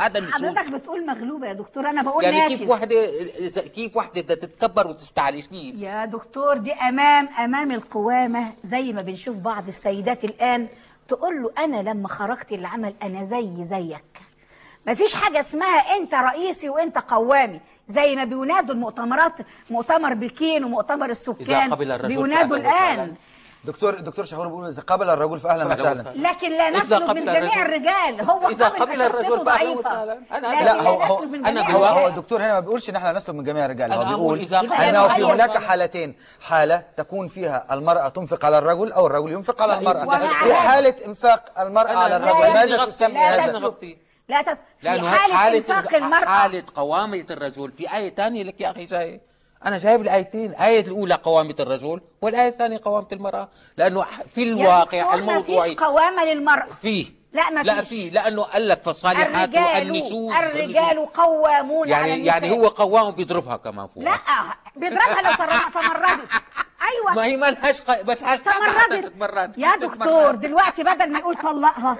هذا النشوز حضرتك بتقول مغلوبة يا دكتور أنا بقول يعني ناشز كيف إذا- كيف وحدة بدها تتكبر وتستعلي كيف يا دكتور دي امام أمام القوامة زي ما بنشوف بعض السيدات الآن تقول له أنا لما خرجت العمل أنا زي زيك. مفيش حاجة اسمها أنت رئيسي وأنت قوامي. زي ما بينادوا المؤتمرات مؤتمر بكين ومؤتمر السكان. بينادوا. الآن. دكتور دكتور شحور بيقول إذا قبل الرجل فاهلا وسهلا. لكن لا نسلب من جميع الرجال. هو إذا قبل الرجل ضعيفة. وسهلا. أنا- لكن لا هو لا هو جميع هو هو. الدكتور هنا ما بيقولش إن إحنا نسلب من جميع الرجال. هو بيقول إذا قبل أنه في. هناك حالتين. حالة تكون فيها المرأة تنفق على الرجل أو الرجل ينفق على المرأة. في حالة إنفاق المرأة على الرجل. ماذا تسمي هذا؟ لا تس... في حالة إنفاق المرأة. حالة قوامة الرجل. في آية ثانية لك يا أخي جاي أنا جايب الآيتين الآية الأولى قوامة الرجل والآية الثانية قوامة المرأة لأنه في يا الواقع دكتور الموضوعي مفيش قوامة للمرأة. فيه. لا ما لا فيش. فيه لأنه قال لك فالصالحات الرجال النشوز الرجال قوامون على يعني النساء. يعني هو قوام بيضربها كمان فوق. لا بيضربها لو تمردت. ما أيوه هي ما لهاش ق- ما لهاش حاجة حتى تمردت. تتمرد. يا دكتور دلوقتي بدل ما يقول طلقها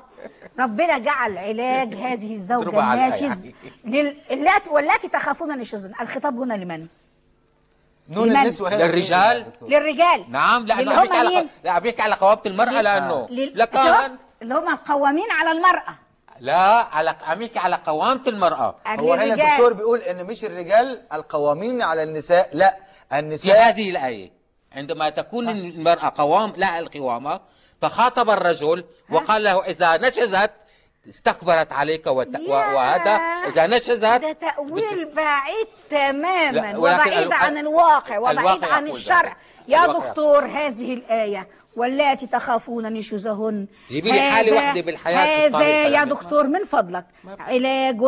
ربنا جعل علاج هذه على الناشز يعني. لل- اللاتي والتي تخافون نشوزن الخطاب هنا لمن؟ نون لمن؟ النسوه هنا للرجال؟ للرجال نعم لأنه اللي هم على مين؟ لا بيحكي على قوامة المرأة لأنه لل- لكان؟ اللي هم القوامين على المرأة لا على عم يحكي على قوامة المرأة هو هنا. الدكتور بيقول إن مش الرجال القوامين على النساء لا في النساء هذه الآية عندما تكون المرأة قوام لا القوامة فخاطب الرجل وقال له إذا نشزت استكبرت عليك وت... وهذا إذا نشزت ده تأويل بعيد تماما وبعيد ال- عن الواقع وبعيد الواقع عن الشرع. يا الواقع. دكتور هذه الآية واللاتي تخافون نشوزهن جيبي لي حالة واحدة بالحياة هذا يا. دكتور من فضلك علاج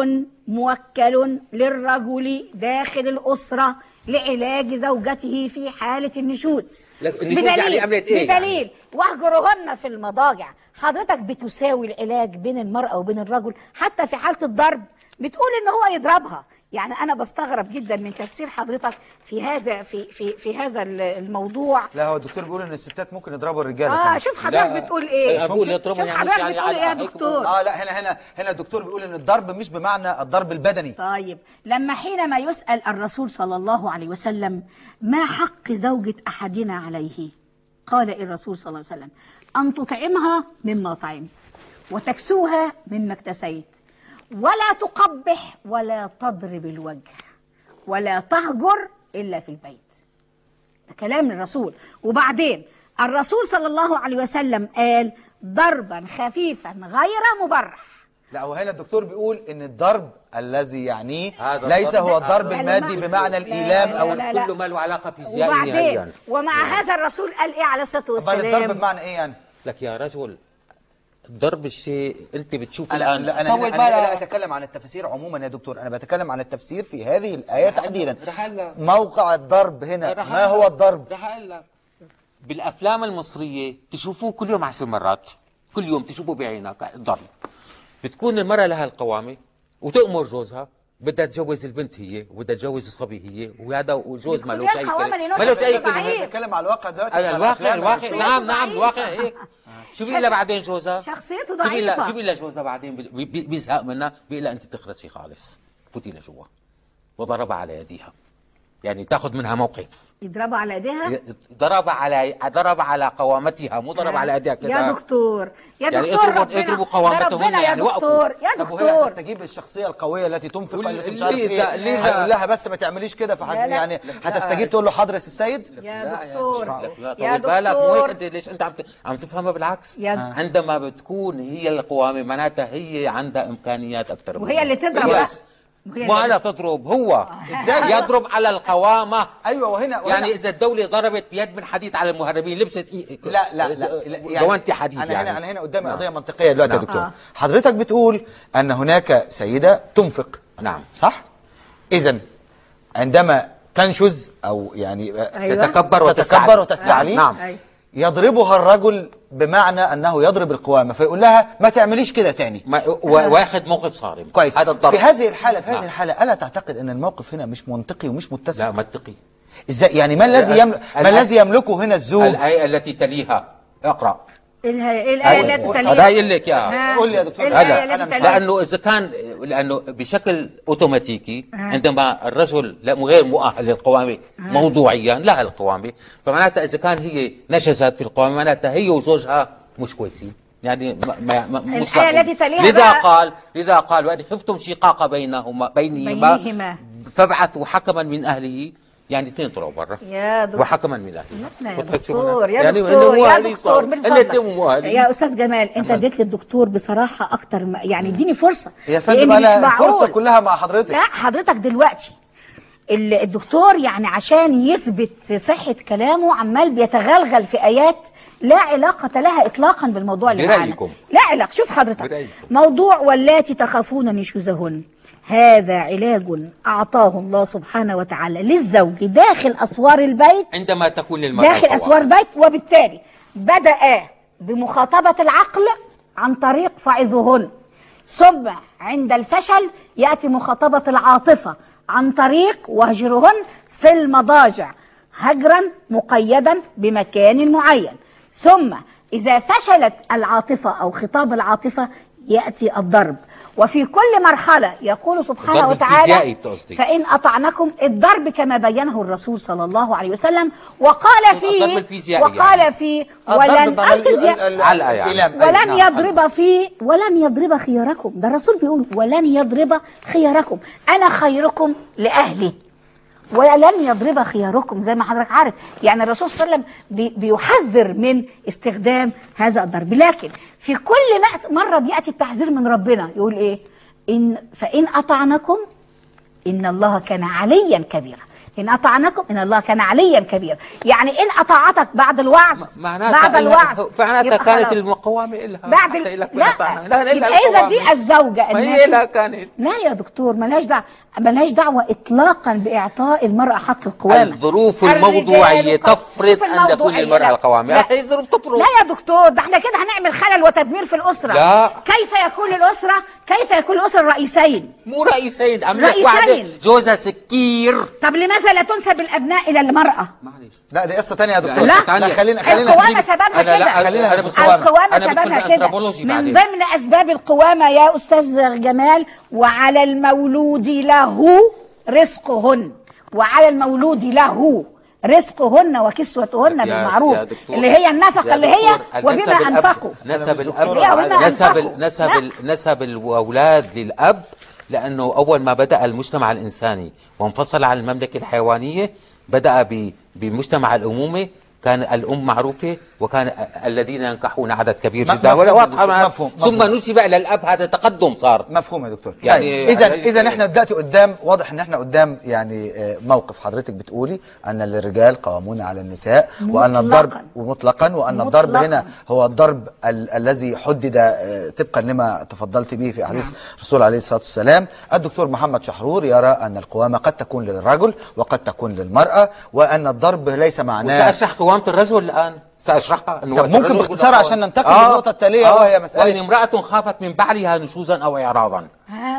موكل للرجل داخل الأسرة لعلاج زوجته في حالة النشوز لا، النشوز يعني عملت إيه يعني؟ بدليل. واهجرهن في المضاجع. حضرتك بتساوي العلاج بين المرأة وبين الرجل حتى في حالة الضرب. بتقول إن هو يضربها. يعني أنا بستغرب جدا من تفسير حضرتك في هذا في في في هذا الموضوع. لا هو الدكتور بيقول إن الستات ممكن يضربوا الرجالة آه كمان. شوف حضرتك بتقول إيه. أقول يضربوا شوف يعني حضرتك يعني بتقول إيه يا دكتور؟ آه لا هنا هنا هنا الدكتور بيقول إن الضرب مش بمعنى الضرب البدني. طيب لما حينما يسأل الرسول صلى الله عليه وسلم ما حق زوجة أحدنا عليه؟ قال الرسول صلى الله عليه وسلم أن تطعمها مما طعمت وتكسوها مما اكتسيت. ولا تقبح ولا تضرب الوجه ولا تهجر إلا في البيت. ده كلام الرسول. وبعدين الرسول صلى الله عليه وسلم قال ضربا خفيفا غير مبرح. لا هو هنا الدكتور بيقول إن الضرب الذي يعنيه هذا ليس هو الضرب المادي بمعنى لا، الإيلام لا، أو لا، لا. كل ما له علاقة فيزيائية وبعدين نهائيا ومع هذا الرسول قال إيه عليه الصلاة طب الضرب والسلام؟ بمعنى إيه يعني؟ لك يا رجل ضرب الشيء انت بتشوف أنا الآن. لا أنا, طول أنا, أنا لا. أتكلم عن التفاسير عموما يا دكتور. أنا بتكلم عن التفسير في هذه الآية تحديدا. موقع الضرب هنا. ما هو الضرب؟ بالأفلام المصرية تشوفوه كل يوم عشر مرات. كل يوم تشوفوه بعينك. ضرب. بتكون المرأة لها القوامة وتأمر جوزها بدها تجوز البنت هي وبدها تجوز الصبي هي وهذا وجوز ما لهش اي كلمه ما لهش اي كلمه. بتكلم على الواقع دلوقتي. الواقع. الواقع. نعم نعم. الواقع هيك. شوفي الا بعدين جوزها؟ شخصيته شوفي الا ضعيفة. شوفي الا جوزها بعدين؟ بي- بي- بيزهق منها بيقول لها أنت تخرسي خالص. فوتي لجوا. وضربها على يديها. يعني تاخذ منها موقف. يضربوا على ايديها؟ ضرب على ضرب على قوامتها مو ضرب على ايديها كده. يا دكتور يا يعني دكتور اضربوا- ربنا. اضربوا ربنا يا يعني. دكتور يا طب وهي دكتور. هتستجيب الشخصيه القوية التي تنفق التي مش عارف ليه إيه؟ ليه لها بس ما تعمليش كده؟ فحد لا، لا. يعني هتستجيب تقول له حاضر يا سي السيد يا دكتور. لا، يا طول بالك مو هيك دكتور. أنت ليش؟ أنت عم عم تفهمها بالعكس. يا- عندما بتكون هي القوامة معناتها هي عندها إمكانيات أكثر وهي اللي تضرب. بس. وهي ما اللي- لا تضرب هو إزاي؟ يضرب على القوامة أيوه وهنا, وهنا يعني إذا الدولة ضربت بيد من حديد على المهربين لبست إيه لا لا لا, لا جوانتي حديد أنا يعني هنا أنا هنا قدامي قضية منطقية دلوقتي يا نعم. دكتور آه. حضرتك بتقول أن هناك سيدة تنفق نعم. صح اذا عندما تنشز أو يعني أيوة. تتكبر تتكبر وتستعلي وتستعلي نعم أيوة. يضربها الرجل بمعنى أنه يضرب القوامة فيقول لها ما تعمليش كده تاني. ما واخد موقف صارم. كويس. هذا الضرب. في هذه الحالة في هذه نعم. الحالة ألا تعتقد أن الموقف هنا مش منطقي ومش متسق لا منطقي. إزاي؟ يعني ما الذي يملك ما الذي يملكه هنا الزوج؟ الآية التي تليها. اقرأ. الآية الآية التي هذا تليها يقول لك يا. قول لي يا دكتور. هذا. لأنه اذا كان لأنه بشكل اوتوماتيكي عندما الرجل لا غير مؤهل للقوامه موضوعيا لا القوامه فمعناتها اذا كان هي نشزت في القوامه معناتها هي وزوجها مش كويسين يعني ما ما الآية. التي تليها لذا بقى- قال لذا قال وان خفتم شقاق بينهما بينهما بينهما. فابعثوا حكما من اهله يعني اثنين طلعوا برا يا دكتور. وحكما من يا دكتور؟ يا يعني دكتور يا دكتور. يا أستاذ جمال أنت اديت للدكتور بصراحة أكتر ما- يعني اديني فرصة يا فندم أنا. الفرصه كلها مع حضرتك لا حضرتك دلوقتي ال- الدكتور يعني عشان يثبت صحة كلامه عمال بيتغلغل في آيات لا علاقة لها إطلاقا بالموضوع اللي معانا. لا علاقة شوف حضرتك برأيكم. موضوع واللاتي تخافون نشوزهن هذا علاج أعطاه الله سبحانه وتعالى للزوج داخل أسوار البيت عندما تكون للمرأة داخل. أسوار البيت وبالتالي بدأ بمخاطبة العقل عن طريق فعظهن ثم عند الفشل يأتي مخاطبة العاطفة عن طريق وهجرهن في المضاجع هجرا مقيدا بمكان معين. ثم إذا فشلت العاطفة أو خطاب العاطفة يأتي الضرب. وفي كل مرحلة يقول سبحانه الضرب وتعالى. فإن أطعنكم الضرب كما بينه الرسول صلى الله عليه وسلم وقال الضرب فيه الفيزيائي وقال يعني. فيه ولن يعني. ولن نعم. يضرب فيه ولن يضرب خياركم ده الرسول بيقول ولن يضرب خياركم أنا خيركم لأهلي ولن يضرب خياركم زي ما حضرتك عارف. يعني الرسول صلى الله عليه وسلم بي- بيحذر من استخدام هذا الضرب. لكن في كل مرة بيأتي التحذير من ربنا يقول إيه؟ إن فإن أطعنكم إن الله كان عليا كبيرا. إن أطعنكم إن الله كان عليا كبيرا. يعني إن أطاعتك بعد الوعظ بعد الوعظ معناتها كانت خلاص. المقاومة إلها بعد ال... لا, لا لا إذا دي الزوجة ما هي تشوف- لها كانت. لا يا دكتور ملهاش دعوة. ملهاش دعوة إطلاقا بإعطاء المرأة حق القوامة. الظروف الموضوعية تفرض أن تكون للمرأة لا. القوامة. لا. هي الظروف تفرض. لا يا دكتور ده إحنا كده هنعمل خلل وتدمير في الأسرة. لا. كيف يكون الأسرة كيف يكون الأسرة رئيسين؟ مو رئيسين أملك رئيسين. واحدة جوزها سكير. طب لماذا لا تنسب الأبناء إلى المرأة؟ معلش. لا دي قصة ثانية يا دكتور. لا. لا خلينا خلينا القوامة سببها أنا لا كده. خلينا القوامة. سببها كده. من. ضمن أسباب القوامة يا أستاذ جمال وعلى المولود له. رزقهن. وعلى المولود له رزقهن وكسوتهن بالمعروف. يا دكتور- اللي هي النفقة يا اللي هي وبما أنفقوا. نسب بما نسب نسب نسب الأولاد للأب لأنه أول ما بدأ المجتمع الإنساني وانفصل عن المملكة الحيوانية بدأ ب- بمجتمع الأمومة كان الأم معروفة وكان الذين ينكحون عدد كبير جدا ولا مفهوم واضحة ثم مفهوم. نسب إلى الأب هذا تقدم صار مفهوم يا دكتور يعني يعني اذا هي- إذا إحنا دلوقتي قدام واضح إن إحنا قدام يعني آه، موقف حضرتك بتقولي أن الرجال قوامون على النساء وأن مطلقاً. الضرب ومطلقا وان الضرب مطلقاً. هنا هو الضرب ال الذي حدد آه، طبقا لما تفضلت به في حديث الرسول عليه الصلاة والسلام الدكتور محمد شحرور يرى أن القوامة قد تكون للرجل وقد تكون للمرأة وأن الضرب ليس معناه قوامة الرجل الآن سأشرحها أنه طب ممكن باختصار عشان. ننتقل للنقطة التالية وهي مسألة- وإن امرأة خافت من بعلها نشوزا أو إعراضا.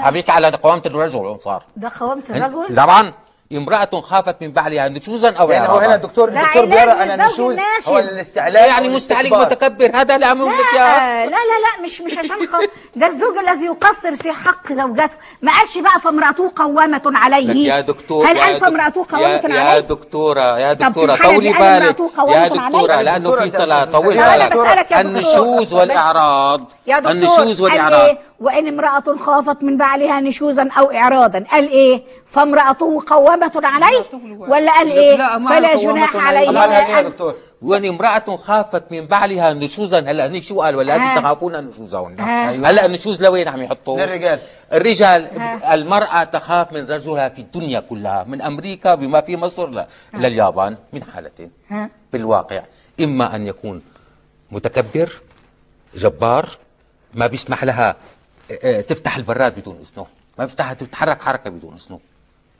عم يحكي على قوامة الرجل صار. ده قوامة الرجل؟ طبعا. امرأة خافت من بعلها نشوزا أو يعني هو هنا الدكتور الدكتور بيرى النشوز الناشز. هو الاستعلاء يعني مستعلق. متكبر. هذا اللي عم يقول لك لا اياه لا لا مش مش عشان خ... ده الزوج الذي يقصر في حق زوجته. ما قالش بقى فامرأته قوامة عليه. يا دكتور هل يا قال فامرأته قوامة يا, يا عليه؟ دكتورة يا دكتورة طولي بالك. يا عليه؟ دكتورة يا لأنه في أنت- ثلاث طول لا، أنا بالك. بسألك يا دكتور. النشوز والإعراض. يا النشوز والإعراض. وإن امرأة خافت من بعلها نشوزا أو اعراضا قال إيه فامرأته قوامة عليه ولا قال إيه ما فلا جناح عليه إيه وإن امرأة خافت من بعلها نشوزا هلا هنيك شو قال ولا ها. تخافون نشوزهن ها. هلا النشوز لوين عم يحطوه؟ للرجال. الرجال ها. المرأة تخاف من رجلها في الدنيا كلها من أمريكا بما في مصر لا لليابان من حالتين ها. بالواقع إما أن يكون متكبر جبار ما بيسمح لها آه، آه، تفتح البراد بدون إذنه ما بيفتحها تتحرك حركة بدون إذنه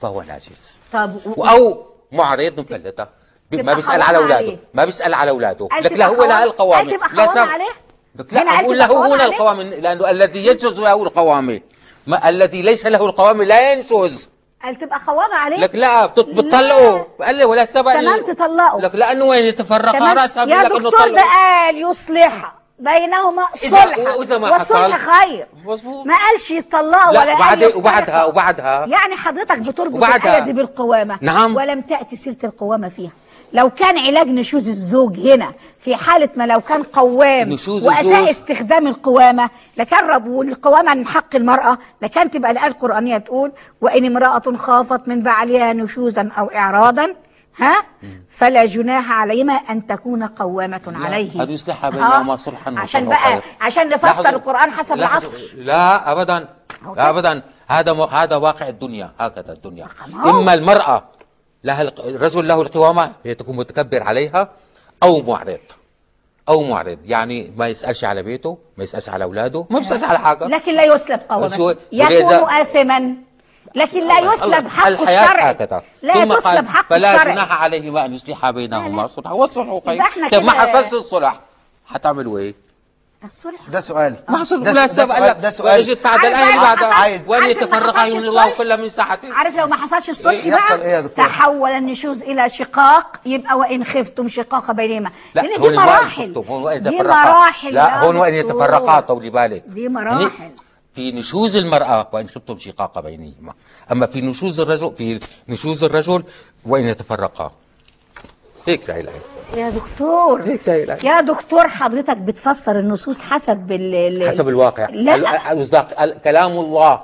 فهو ناجس. طب و- أو معرض مفلتة. ب- ما بيسأل على أولاده. ما بيسأل على أولاده. لك لا هو لا تبقى لا عليه؟ لك لا أقول له هنا عليه؟ القوامه لأنه الذي ينشز له القوامه ما الذي ليس له القوامه لا ينشز قال تبقى قوامة عليه؟ لك لا بت- بتطلقه قال لي ولا سبق كمان تطلقه. لك لأنه وين يتفرقا راسها يا دكتور ده قال يصلح بينهما صلح والصلح حصل؟ خير مظبوط. ما قالش يطلقوا لا ولا يفترقوا. وبعدها- وبعدها؟ يعني حضرتك بتربط وبعدها؟ دي بالقوامة نعم. ولم تأتي سيرة القوامة فيها لو كان علاج نشوز الزوج هنا في حالة ما لو كان قوام وأساء. استخدام القوامة لكان رب والقوامة من حق المرأة لكان تبقى الآية القرآنية تقول وإن امرأة خافت من بعلها نشوزا أو إعراضا ها؟ فلا جناح عليهما أن تكون قوامة عليه. أن يصلح بينهما صلحا عشان بقى. عشان نفسر القرآن حسب العصر. لا ابدا. لا. ابدا. هذا م... هذا واقع الدنيا هكذا الدنيا. إما المرأة لها الرجل له القوامة هي تكون متكبر عليها أو معرض. أو معرض. يعني ما يسألش على بيته ما يسألش على أولاده ما بيسالش على حاجة. لكن لا يسلب ولذا- يكون آثما لكن لا يسلب حق الحياة الشرع. لا قال حق فلا الشرع. جناح عليهما ان يصلحا بينهما. صلحا والصلح خير طيب ما حصلش الصلح. حتعملوا إيه؟ الصلح. ده سؤال. ما حصل ده, سؤال. لك ده سؤال. اجت بعد الايه بعدها حصل- عايز- وأن يتفرقا يغني الله؟ كل من ساحته عارف لو ما حصلش الصلح إيه يحصل؟ بقى؟ إيه يا دكتور؟ تحول النشوز إلى شقاق يبقى وإن خفتم شقاق بينهما. لا لأن دي مراحل. دي مراحل لا هون وين دكتور. يتفرقا طولي بالك. دي مراحل. في نشوز المرأة وإن خفتم شقاق بينهما. أما في نشوز الرجل في نشوز الرجل وإن يتفرقا. هيك زي الآية يا دكتور. هيك زي. يا دكتور حضرتك بتفسر النصوص حسب ال حسب الواقع. لا المصداق ال- كلام الله.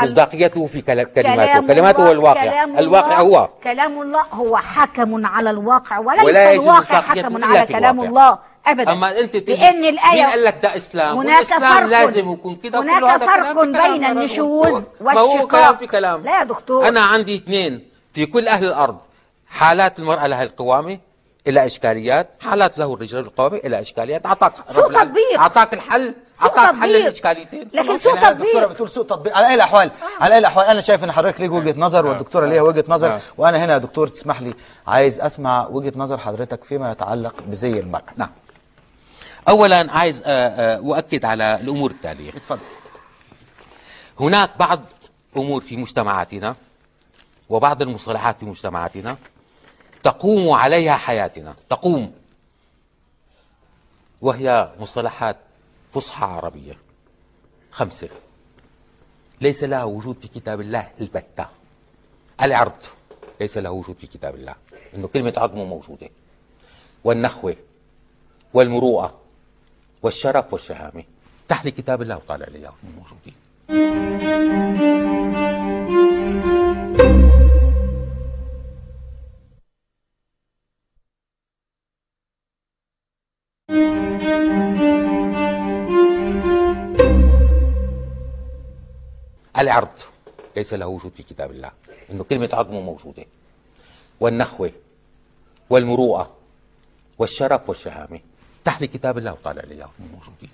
مصداقيته في كلماته. كلماته هو الواقع. كلام الواقع هو. كلام الله هو حكم على الواقع وليس ولا الواقع حكم على كلام الواقع. الله. ابدا. أما أنت تيجي لأن مين الآية قال لك ده إسلام؟ هناك فرق لازم يكون كده. هناك فرق بين. النشوز والشقاق في كلام. لا يا دكتور. أنا عندي اثنين في كل أهل الأرض. حالات المرأة لها القوامة إلى إشكاليات. حالات له الرجال القوامة إلى إشكاليات. أعطاك سوء تطبيق. أعطاك الحل. سوء أعطاك حل تطبيق. الاشكاليتين لكن. سوء الدكتوره تطبيق. بتقول سوء تطبيق. على أي الاحوال على أي الاحوال أنا شايف إن حضرتك ليك وجهة نظر والدكتورة ليها وجهة نظر آه. وأنا هنا يا دكتور تسمح لي عايز أسمع وجهة نظر حضرتك فيما يتعلق بزي المرأة. نعم. اولا عايز آه، آه، أؤكد على الأمور التالية. اتفضل. هناك بعض أمور في مجتمعاتنا وبعض المصطلحات في مجتمعاتنا تقوم عليها حياتنا. تقوم. وهي مصطلحات فصحى عربية. خمسه ليس لها وجود في كتاب الله البتة. العرض ليس له وجود في كتاب الله. إنه كلمة عرض مو موجودة. والنخوة والمروءة والشرف والشهامة. تحلي كتاب الله وطالع لي اياهم مو موجودين. العرض ليس له وجود في كتاب الله إنه كلمة عرض مو موجودة. والنخوة والمروءة والشرف والشهامه تحلي كتاب الله وطالع لي اياهم مو موجودين.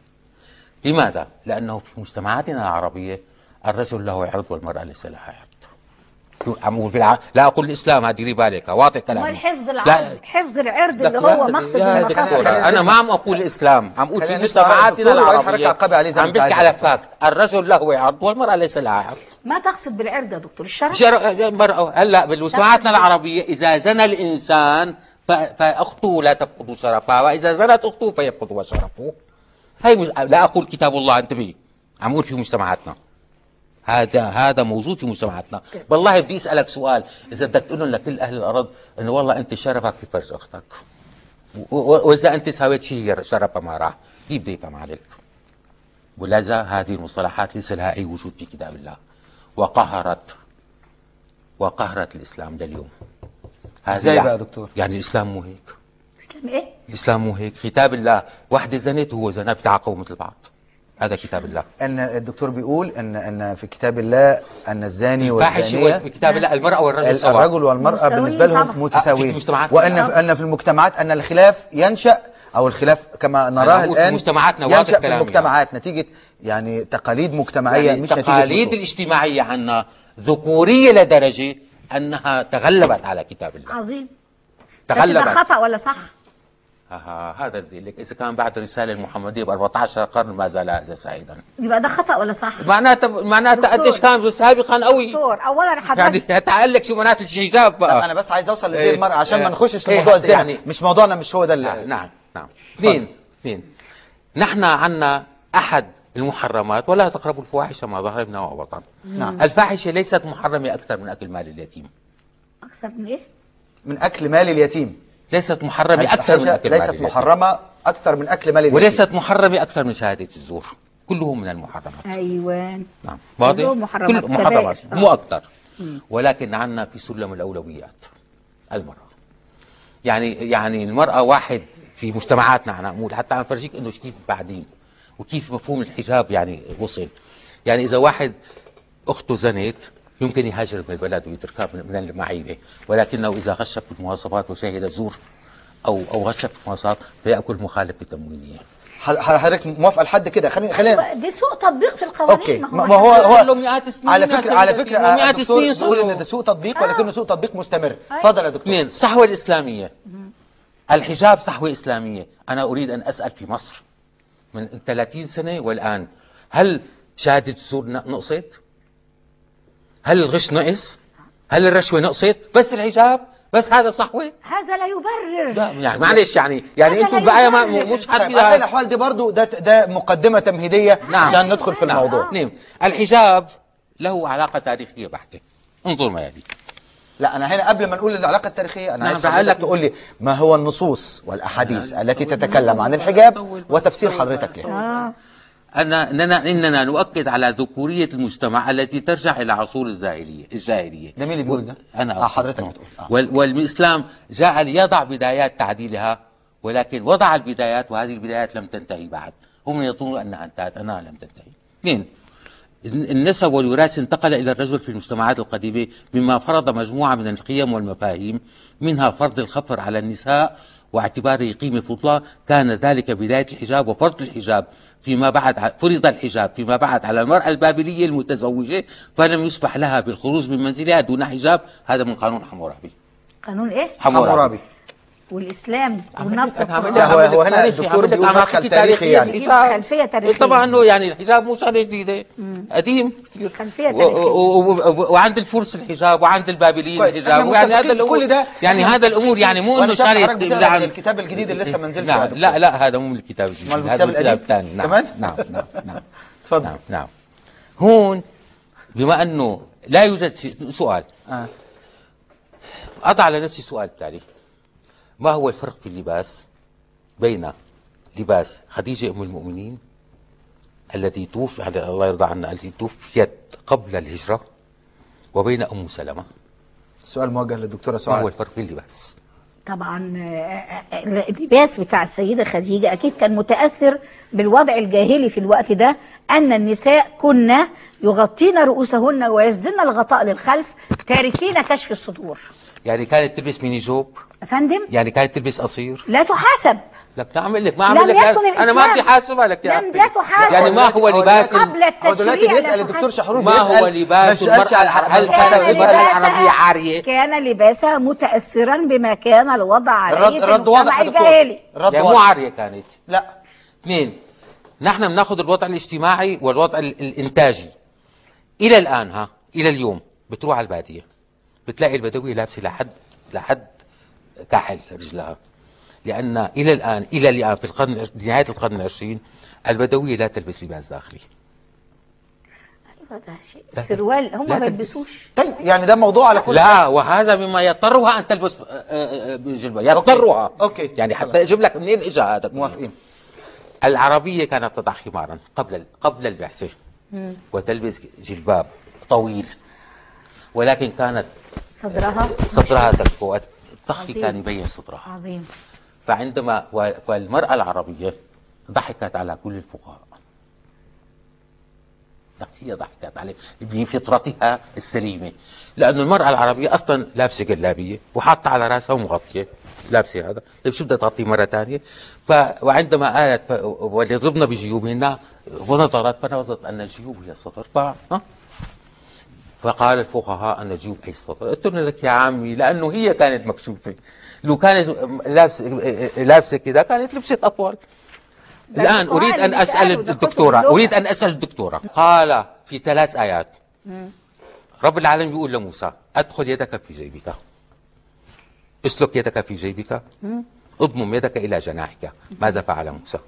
لماذا؟ لأنه في مجتمعاتنا العربية الرجل له عرض والمرأة ليس لها عرض. عم في الع... لا أقول الإسلام هذه ديري بالك واضح كلامي. أمال حفظ لا، العرض حفظ العرض اللي هو مقصد من دكتورة، مقاصد أنا ما عم أقول الاسلام عم أقول في مجتمعاتنا العربية. عم بحكي. على فاكت الرجل له عرض والمرأة ليس لها عرض. ما تقصد بالعرض يا دكتور؟ الشرع؟ شر... مرأة هلا بالمجتمعاتنا العربية إذا زنى الإنسان ف... فأخته لا تفقد شرفها وإذا زنت أخته فيفقد شرفه. هي مج... لا أقول كتاب الله انتبه عم أقول في مجتمعاتنا. هذا هذا موجود في مجتمعاتنا. والله بدي أسألك سؤال. إذا بدك تقول لهم لكل أهل الأرض إنه والله أنت شرفك في فرج أختك. وإذا أنت سويت شيء شرفها ما راح. كيف بده يفهم عليك؟ ولذا هذه المصطلحات ليس لها أي وجود في كتاب الله. وقهرت وقهرت الإسلام لليوم. يعني- بقى يا دكتور؟ يعني الإسلام مو هيك إسلام إيه؟ الإسلام مو هيك كتاب الله. وحده زنت وهو زنا بتعاقبوا مثل بعض هذا كتاب الله. أن الدكتور بيقول أن أن في كتاب الله أن الزاني والزانية كتاب الله المرأة والرجل ال- سواء الرجل والمرأة متساويين بالنسبة لهم. في متساويين. مجتمعاتنا. وأن أن في المجتمعات أن الخلاف ينشأ أو الخلاف كما نراه بقول في مجتمعاتنا واضح ينشأ في المجتمعات. نتيجة يعني تقاليد مجتمعية يعني مش نتيجة التقاليد نصوص. الاجتماعية عنا ذكورية لدرجة أنها تغلبت على كتاب الله. عظيم. ده تغلبت. خطأ ولا صح؟ آه هذا بدي لك إذا كان بعد الرساله المحمدية ب 14 قرن ما زال هذا سعيدا. يبقى ده خطأ ولا صح؟ معناتها معناتها. قديش كان سابقا قوي. دكتور اولا يعني حضرتك تعال لك شو معناته الحجاب بقى. أنا بس عايز أوصل لزي إيه، المرأة عشان ما إيه، نخشش إيه، لموضوع الزنا. يعني- مش موضوعنا مش هو ده اللي- نعم نعم. نعم اثنين اثنين. نحن عنا أحد المحرمات ولا تقربوا الفواحش ما ظهر منها وبطن نعم. الفاحشه ليست محرمة أكثر من أكل مال اليتيم. أكثر من إيه؟ من أكل مال اليتيم. ليست محرمة أكثر من أكل مال ليست اليتيم. محرمة أكثر من أكل مال اليتيم. وليست محرمة أكثر من شهادة الزور. كلهم من المحرمات. أيوه. نعم. واضح؟ كلهم محرمات، كل محرمات. مو أكثر. ولكن عندنا في سلم الأولويات. المرأة. يعني يعني المرأة واحد في مجتمعاتنا أنا أقول حتى عم فرجيك إنه كيف بعدين. وكيف مفهوم الحجاب يعني وصل. يعني إذا واحد أخته زنت يمكن يهاجر من البلد ويتركها من من المعيبه ولكنه إذا غش بالمواصفات وشهد زور أو أو غش بالمواصفات فيأكل مخالفة تموينيه ح- حضرتك موافقة لحد كده؟ خلينا خلينا دي سوء تطبيق في القوانين. أوكي. ما ما ما هو صار هو له مئات السنين على فكره على سيدتي، فكره مئات صار بيقول. إن ده سوء تطبيق ولكنه سوء تطبيق مستمر. اتفضل يا دكتور. اثنين صحوة الإسلامية. الحجاب صحوة إسلامية. أنا أريد أن أسأل في مصر. من 30 سنة والآن هل شهادة الزور نقصت؟ هل الغش نقص؟ هل الرشوة نقصت؟ بس الحجاب؟ بس هذا صحوة؟ هذا لا يبرر لا يعني معلش يعني يعني أنتم بقى ما. مش طيب حد على أي الأحوال دي برضو ده ده مقدمة تمهيدية نعم. عشان ندخل في نعم. الموضوع اثنين الحجاب له علاقة تاريخية بحتة انظر ما يلي لا أنا هنا قبل ما نقول العلاقة التاريخية أنا نعم، عايز حضرتك لك- تقول لي ما هو النصوص والأحاديث التي تتكلم عن الحجاب وتفسير حضرتك لها آه أن إننا, إننا نؤكد على ذكورية المجتمع التي ترجع إلى عصور الجاهلية الجاهلية ده مين اللي بيقول ده؟ أنا آه،. حضرتك بتقول. آه. وال والإسلام جاء ليضع بدايات تعديلها ولكن وضع البدايات وهذه البدايات لم تنتهي بعد هم يظنون أنها انتهت أنها لم تنتهي اثنين النسب والوراثة انتقل إلى الرجل في المجتمعات القديمة مما فرض مجموعة من القيم والمفاهيم منها فرض الخفر على النساء واعتباره قيمة فضلى كان ذلك بداية الحجاب وفرض الحجاب فيما بعد فرض الحجاب فيما بعد على المرأة البابلية المتزوجة فلم يسمح لها بالخروج من منزلها دون حجاب هذا من قانون حمورابي. قانون إيه؟ حمورابي. والإسلام والنص لا، هو- هو هنا تاريخي، الدكتور بيقول مدخل تاريخي يعني. الحجاب. خلفية تاريخية. طبعا انه يعني الحجاب مو شغلة جديدة قديم و- وعند الفرس الحجاب وعند البابليين الحجاب يعني هذا الأمور كل ده. يعني هذا الأمور يعني مو إنه شغله عن- الكتاب الجديد اللي لسه ما نزلش نعم. لا لا هذا مو من الكتاب الجديد هذا الكتاب من الكتاب القديم؟ الثاني نعم كمان؟ نعم نعم نعم نعم نعم هون بما أنه لا يوجد سؤال آه. أضع لنفسي سؤال التالي ما هو الفرق في اللباس بين لباس خديجة أم المؤمنين التي توفي على الله يرضى عنها التي توفيت قبل الهجرة وبين أم سلمة؟ السؤال موجه للدكتورة ما هو سعاد. الفرق في اللباس؟ طبعا آه، آه، اللباس بتاع السيدة خديجة أكيد كان متأثر بالوضع الجاهلي في الوقت ده أن النساء كنا يغطين رؤوسهن ويسدن الغطاء للخلف تاركين كشف الصدور. يعني كانت تلبس ميني جوب. أفندم؟ يعني كانت تلبس قصير. لا تحاسب. لك نعمل لك ما أعمل لك. يكن أنا ما بدي حاسبها لك يا لم. لا تحاسب. يعني ما هو لباس قبل دلوقتي التشريع بيسأل الدكتور. شحرور ما هو لباس الحرب. هل بيسأل- المرأة العربية عارية؟ كان لباسها متأثرا بما كان الوضع عليه الرد واضح الجاهلي الرد يعني مو عارية كانت. لا. اثنين نحن بناخذ الوضع الاجتماعي والوضع ال- الإنتاجي. إلى الآن ها إلى اليوم بتروح على البادية. بتلاقي البدويه لابسة لحد لحد كحل رجلها. لأن إلى الان إلى الآن في القرن نهاية القرن العشرين البدويه لا تلبس لباس داخلي. أيوة ده شيء السروال هم ما. يلبسوش. طيب يعني ده موضوع على كل لا وهذا مما يضطرها أن تلبس آه، آه، آه، جلباب يضطرها. أوكي. يعني حتى أجيب لك منين اجى هذا؟ موافقين. العربية كانت تضع خمارا قبل قبل البعثة. وتلبس جلباب طويل. ولكن كانت صدرها. صدرها تكفو عظيم. كان يبين صدرها. عظيم. فعندما والمرأة العربية ضحكت على كل الفقهاء هي ضحكت عليه بفطرتها السليمة. لأنه المرأة العربية أصلا لابسة جلابية وحاطة على رأسها ومغطية. لابسة هذا. طيب شو بدها تغطي مرة ثانية؟ ف... وعندما قالت ف... وليضربن بجيوبهن ونظرت فنظرت أن الجيوب هي الصدر. ف... فقال الفقهاء أن نجيب أي سطر قلت له لك يا عمي لأنه هي كانت مكشوفة. لو كانت لابسة لابسة كذا كانت لبست أطول. الآن أريد أن أسأل الدكتورة أريد. أن أسأل الدكتورة. قال في ثلاث آيات. رب العالمين يقول لموسى أدخل يدك في جيبك. اسلك يدك في جيبك. اضمم يدك إلى جناحك. ماذا فعل موسى؟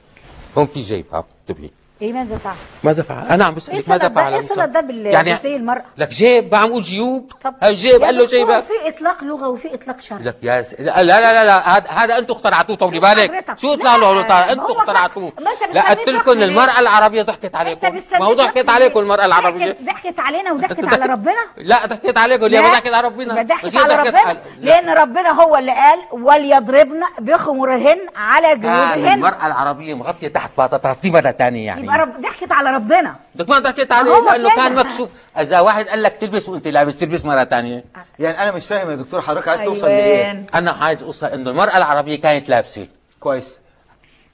هم في جيبها. انتبهي إيه ماذا فعل؟ ماذا فعل؟ أنا عم بسألك صلة ماذا فعل إيه؟ صلة ده بال- بزي المرأة؟ لك جيب ما عم أقول جيوب طب هاي جيب قال له دكتور، جيبك في إطلاق لغة وفي إطلاق شرع لك يا س... لا لا لا لا. هذا هذا أنتم اخترعتوه طولي بالك. شو ما أنتم هو اخترعتوه. ما لا قلت لكم؟ المرأة العربية ضحكت عليكم ما هو ضحكت عليكم؟ المرأة العربية ضحكت, علينا وضحكت على ربنا لا ضحكت عليكم ليه ضحكت على ربنا ضحكت على ربنا. لأن ربنا هو اللي قال وليضربن بخمرهن على جيوبهن المرأة العربية مغطية تحت باطتها في مرة ثانية يعني يبقى رب ضحكت على ربنا. بدك ما ضحكت عليه لأنه كده. كان مكشوف. إذا واحد قال لك تلبس وأنت لابس تلبس مرة ثانية يعني أنا مش فاهم يا دكتور حضرتك عايز توصل لإيه. أنا عايز أوصل إنه المرأة العربية كانت لابسة. كويس.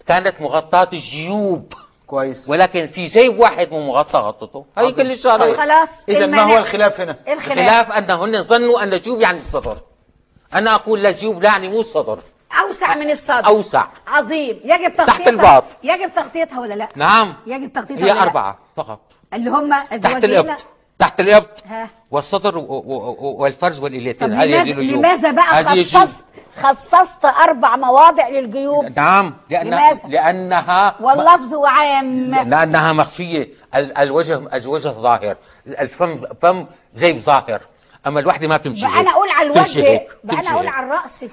كانت مغطاة الجيوب. كويس. ولكن في جيب واحد مو مغطى غطته. هي. كل الشغله. خلاص اذا ما هو الخلاف هنا؟ الخلاف. خلاف انهن ظنوا أن الجيوب يعني الصدر. أنا أقول لا جيوب لا يعني مو الصدر. أوسع من الصدر. أوسع. عظيم. يجب تغطيتها. الباط. يجب تغطيتها ولا لا؟ نعم. يجب تغطيتها هي ولا لا؟ أربعة فقط. اللي هم تحت الإبط. تحت الإبط. ها. والصدر و- و- و- والفرج والاليتين هذه الجيوب لماذا بقى. خصصت خصصت أربع مواضع للجيوب؟ نعم. لأن لماذا؟ لأنها واللفظ عام. لأنها مخفية. ال- الوجه الوجه ظاهر. الفم فم جيب ظاهر. أما الوحدة ما بتمشي بقى أنا أقول على الوجه. بقى أنا أقول. على الرأس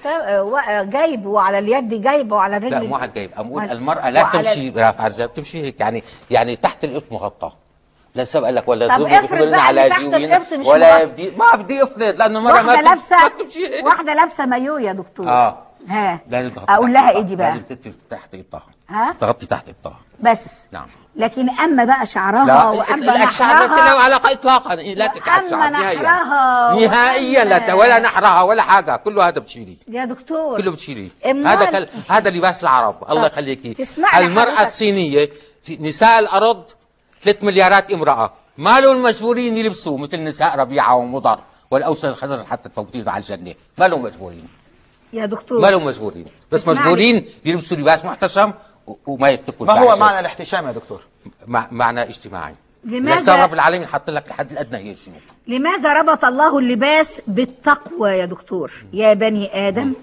جايب وعلى اليد جايب وعلى الرجل. لا مو على الجيب أقول وعلى- المرأة لا تمشي رافعة الرجال بتمشي هيك. يعني يعني تحت الإبط مغطى لا سبق لك ولا طب افرض على مش ولا. بدي ما بدي افرض لأنه المرأة ما لابسة واحدة لابسة مايو يا دكتور. آه. ها. لازم تغطي أقول لها إيه. دي بقى. لازم تغطي تحت إبطها ها؟ تغطي تحت إبطها بس. نعم. لكن أما بقى شعرها لا وأما الشعر ليس له نحرها علاقة إطلاقا. لا وأما الشعر نهائيا. نحرها نهائيا لا ولا نحرها ولا حاجة. كله هذا بتشيلي يا دكتور. كله بتشيلي هذا كل... هذا لباس العرب. الله طب يخليكي. الصينية في نساء الأرض 3 مليارات امرأة. ما لهم مجبورين يلبسوا مثل نساء ربيعة ومضر والأوس الخزرج حتى تفوتين على الجنة. ما لهم مجبورين. يا دكتور. ما لهم مجبورين. بس. مجبورين يلبسوا لباس محتشم وما يتقوا ما هو. معنى الاحتشام يا دكتور؟ مع... معنى اجتماعي. لماذا- رب العالمين حط لك الحد الأدنى هي الجيوب لماذا ربط الله اللباس بالتقوى يا دكتور؟ يا بني آدم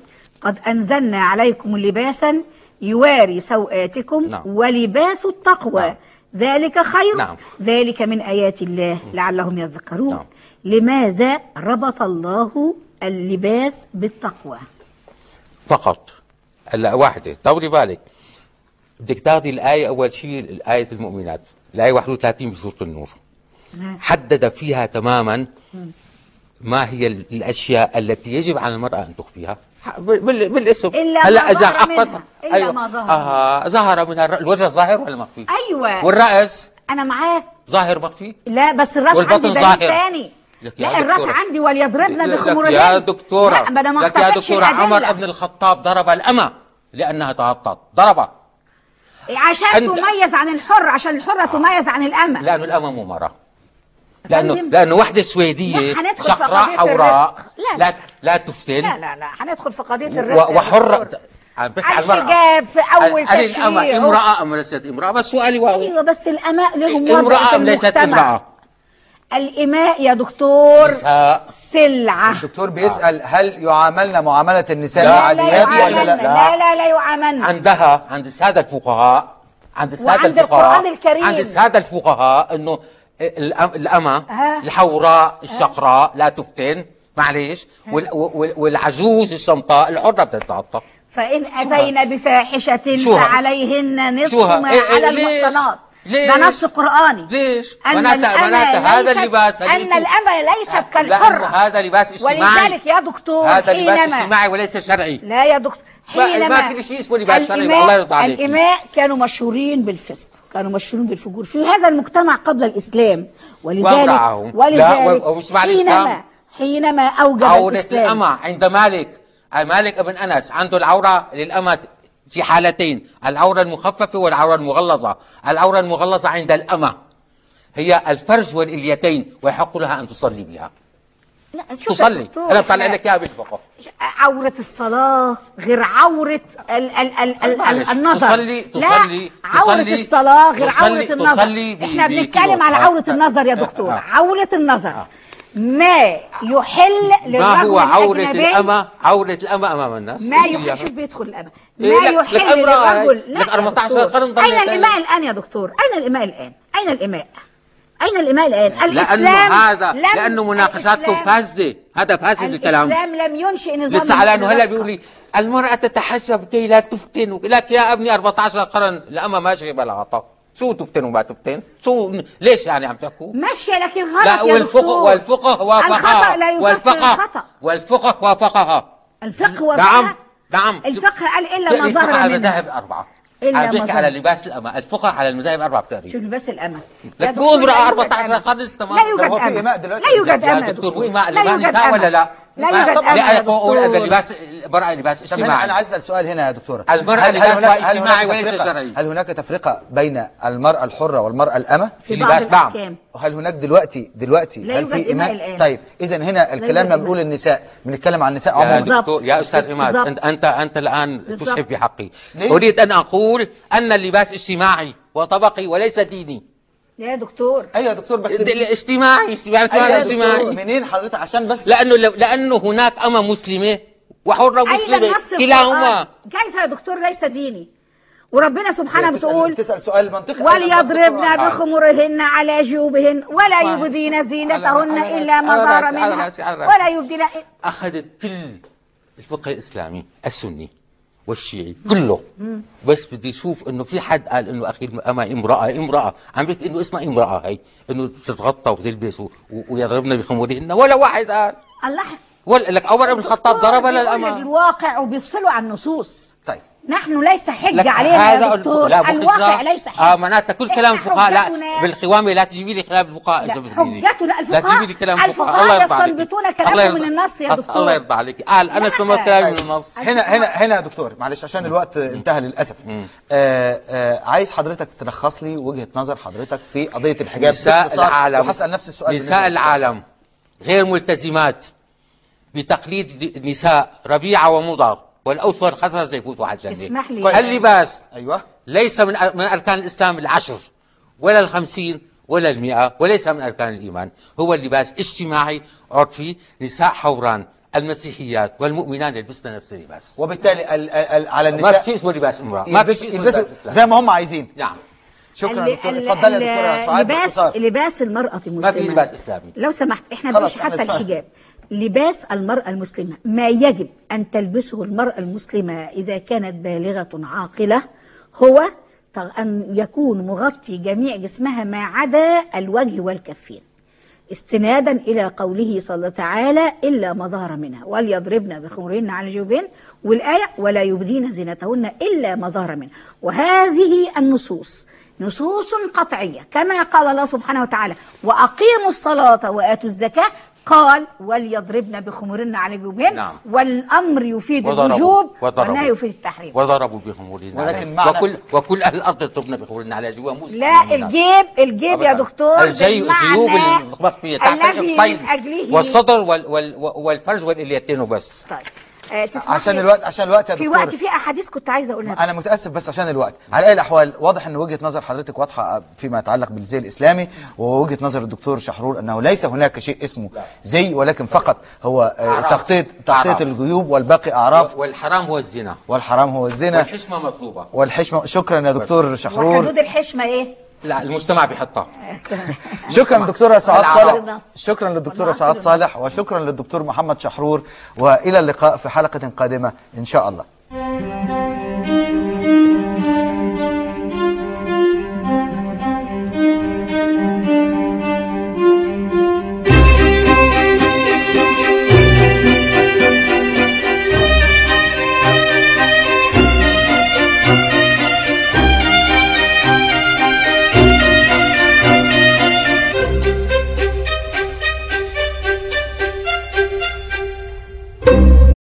قد أنزلنا عليكم لباسا يواري سوآتكم نعم. ولباس التقوى. نعم. ذلك خير. نعم. ذلك من آيات الله لعلهم يذكرون. نعم. لماذا ربط الله اللباس بالتقوى؟ فقط. هلا واحدة. طولي بالك. بدك تاخذي الآية أول شيء الآية المؤمنات. الآية 31 بسورة النور. حدد فيها تماما ما هي ال- الأشياء التي يجب على المرأة أن تخفيها. بال- بال- بالاسم. إلا ما هلا إذا ظهر أخفت منها. إلا ما ظهر آه ظهر منها الر- الوجه ظاهر ولا مخفي؟ أيوة. والرأس؟ أنا معاك. ظاهر مخفي؟ لا بس الرأس والبطن عندي دليل ظاهر. يا لا الرأس. عندي وليضربن بخمرهن يا دكتورة. لا ما أنا ما لك يا دكتورة. عمر. بن الخطاب ضرب الأمة لأنها تغطت. ضربها. عشان أنت- تميز عن الحر عشان الحرة تميز عن الأمة. لأنه الأمة مو مرة. لأنه. لأنه وحدة سويدية شقراء حوراء. لا، لا لا. لا تفتن. لا لا لا. هندخل في قضية و- الرق يا وحرة دكتور. عم بحكي على المرأة. الحجاب في أول قال الأمة تشريع امرأة أم ليست امرأة بس سؤالي واحد أيوة بس الأماء لهم وضع امرأة أم ليست امرأة؟ الإماء يا دكتور نساء سلعة الدكتور بيسأل هل يعاملنا معاملة النساء العاديات ولا يعاملن لا؟ لا لا لا يعاملن عندها عند السادة الفقهاء عند السادة وعند الفقهاء القرآن الكريم. عند السادة الفقهاء إنه الأم- الأمة. الحوراء الشقراء لا تفتن معليش وال- وال- والعجوز الشمطاء الحرة بتتغطى فإن أتينا بفاحشة؟ فعليهن نصف؟ ما إيه- إيه على ليش؟ المحصنات ليش؟ ده نص قرآني ليش؟ أن معناتها الأمة هذا اللباس أن الأمة ليست كالحرة هذا لباس اجتماعي ولذلك يا دكتور هذا لباس اجتماعي وليس شرعي لا يا دكتور ما- حينما ما في شيء اسمه لباس شرعي، الله يرضى عليك. الإماء كانوا مشهورين بالفسق كانوا مشهورين بالفجور في هذا المجتمع قبل الإسلام ولذلك ولذلك حينما الإسلام. حينما أوجب عورة الإسلام الأمة عند مالك مالك ابن أنس عنده العورة للأمة في حالتين العورة المخففة والعورة المغلظة. العورة المغلظة عند الأمة هي الفرج والإليتين ويحق لها أن تصلي بها. لا شوف تصلي. أنا بطلع لك إياها بالفقه. عورة الصلاة غير عورة ال ال ال ال معلش، النظر. تصلي- لا تصلي- عورة تصلي- الصلاة غير تصلي- عورة النظر. تصلي إحنا بنتكلم على آه. عورة النظر يا دكتور. آه. عورة النظر. ما يحل ما للرجل هو عورة الأمة؟ عورة الأمة أمام الناس ما يحل. شوف بيدخل الأمة؟ إيه، ما لك يحل أمرأة للرجل لك يا 14 دكتور. قرن ضلت أين. الإماء الآن يا دكتور؟ أين الإماء الآن؟ أين الإماء أين الإماء الآن؟ لأنه الإسلام هذا لم- لأنه مناقشاتكم فاسدة. هذا فاسد الكلام. الإسلام لم ينشئ نظام لسه على إنه هلا. بيقول لي المرأة تتحجب كي لا تفتن لك يا ابني 14 قرن. الأمة ماشية بالعطاء. شو تفتن وما تفتن؟ شو ليش يعني عم تحكوا؟ ماشية لكن غلط لا يا والفقه دكتور. والفقه وافقها. الخطأ لا يفسر والفقه الخطأ. والفقه وافقها. الفقه وافقها. نعم. نعم الفقه قال إلا لا، ما الفقه ظهر على منها المذاهب الأربعة إلا عم ظهر. على لباس الأمة. الفقه على المذاهب الأربعة شو بتقريبا لباس الأمة؟ لك يوجد 14 أمة. قرن لا يوجد دلوقتي؟ لا يوجد يا دكتور لباس يوجد نساء ولا لا؟ لا يوجد لا يا دكتور لباس المرأة لباس اجتماعي أنا عايز أسأل سؤال هنا يا دكتوره هل- هل هناك- هل اجتماعي هناك وليس تفرقة- شرعي. هل هناك تفرقة بين المرأة الحرة والمرأة الأمة في بعض لباس نعم. وهل هناك دلوقتي دلوقتي لا هل في الآن. طيب اذا هنا الكلام لما. بنقول النساء بنتكلم عن النساء يا عموما. دكتور يا أستاذ عماد بالظبط. انت انت أنت الآن. تشحب في حقي؟ أريد أن أقول أن اللباس اجتماعي وطبقي وليس ديني يا دكتور. أيوه يا دكتور بس اجتماعي اجتماعي أيوة يا اجتماعي. دكتور منين حضرتك؟ عشان بس لأنه لأنه هناك اما مسلمة وحرة مسلمة كلاهما. القرآن؟ كيف يا دكتور؟ ليس ديني. وربنا سبحانه بتسأل, بتقول بتسال سؤال منطقي. النص وليضربن؟ بخمرهن على جيوبهن ولا يبدين زينتهن إلا ما ظهر منها. ولا يبدين أخذت كل الفقه الإسلامي السني. والشيعي كله. بس بدي أشوف إنه في حد قال إنه أخي أما امرأة امرأة. عم بيحكي إنه اسمها امرأة هي. إنه تتغطى وتلبس و- و- ويضربن بخمورهن ولا واحد قال. الله. ولا لك عمر بن الخطاب ضرب بيقول لك للأمة الواقع وبيفصلوا عن النصوص. نحن ليس حجة لك علينا يا هذا دكتور. لا، الواقع. ليس حجة. آه معناتها كل كلام الفقهاء لا بالخوامه لا تجيبي لي كلام الفقهاء لا، حجتنا لا الفقهاء- تجيبي لي كلام الفقهاء الله يرضى عليك. يستنبطون كلامهم الله يرضى- من النص يا دكتور. الله يرضى عليك. قال أنا لا. استمرت كلامي من النص. هنا هنا هنا يا دكتور معلش عشان الوقت انتهى للأسف. آه آه عايز حضرتك تلخص لي وجهة نظر حضرتك في قضية الحجاب نساء العالم. وهسال نفس السؤال نساء. العالم. غير ملتزمات بتقليد نساء ربيعة ومضر. والاوس والخزرج ليفوتوا على الجنه اسمح لي. اللباس أيوه. ليس من من أركان الإسلام العشر ولا الخمسين ولا المئة وليس من أركان الإيمان. هو اللباس اجتماعي عرفي نساء حوران المسيحيات والمؤمنان يلبسن نفس اللباس. وبالتالي ال ال على ما في النساء شيء اسمه لباس امرأة. ما في شيء اسمه لباس زي ما هم عايزين. نعم. شكرا دكتور. اتفضلي يا دكتورة سعاد لباس لباس المرأة المسلمة في لباس إسلامي. لو سمحت إحنا إحنا حتى. الحجاب. لباس المرأة المسلمة. ما يجب أن تلبسه المرأة المسلمة إذا كانت بالغة عاقلة هو أن يكون مغطي جميع جسمها ما عدا الوجه والكفين. استنادا إلى قوله صلى الله تعالى إلا ما ظهر منها. وليضربن بخمرهن على جيوبهن والآية ولا يبدين زينتهن إلا ما ظهر منها. وهذه النصوص نصوص قطعية. كما قال الله سبحانه وتعالى وأقيموا الصلاة وآتوا الزكاة قال وليضربن بخمرهن على جيوبهن نعم. والأمر يفيد الوجوب. والنهي يفيد التحريم. وضربوا بخمورهن ولكن على- معنى- وكل وكل أهل الأرض يضربن بخمورهن على مسلم لا الجيب الجيب يا. دكتور الجيوب اللي بتخبط فيها تحت الطين والصدر وال وال والفرج والإليتين وبس. طيب. تسمح عشان لي؟ الوقت عشان الوقت يا في دكتور وقت في أحاديث كنت عايزة أقولها أنا متأسف بس عشان الوقت. على اي الاحوال واضح إن وجهة نظر حضرتك واضحة فيما يتعلق بالزي الإسلامي ووجهة نظر الدكتور شحرور أنه ليس هناك شيء اسمه زي ولكن فقط هو آه،. تغطيه تغطية أعراف. الجيوب والباقي أعراف. والحرام هو الزنا. والحرام هو الزنا. والحشمة مطلوبة. والحشمه شكرا يا دكتور شحرور. وحدود الحشمة إيه؟ لا المجتمع بيحطها شكرا دكتورة سعاد. صالح شكرا للدكتورة والعقل سعاد. صالح وشكرا للدكتور محمد شحرور وإلى اللقاء في حلقة قادمة إن شاء الله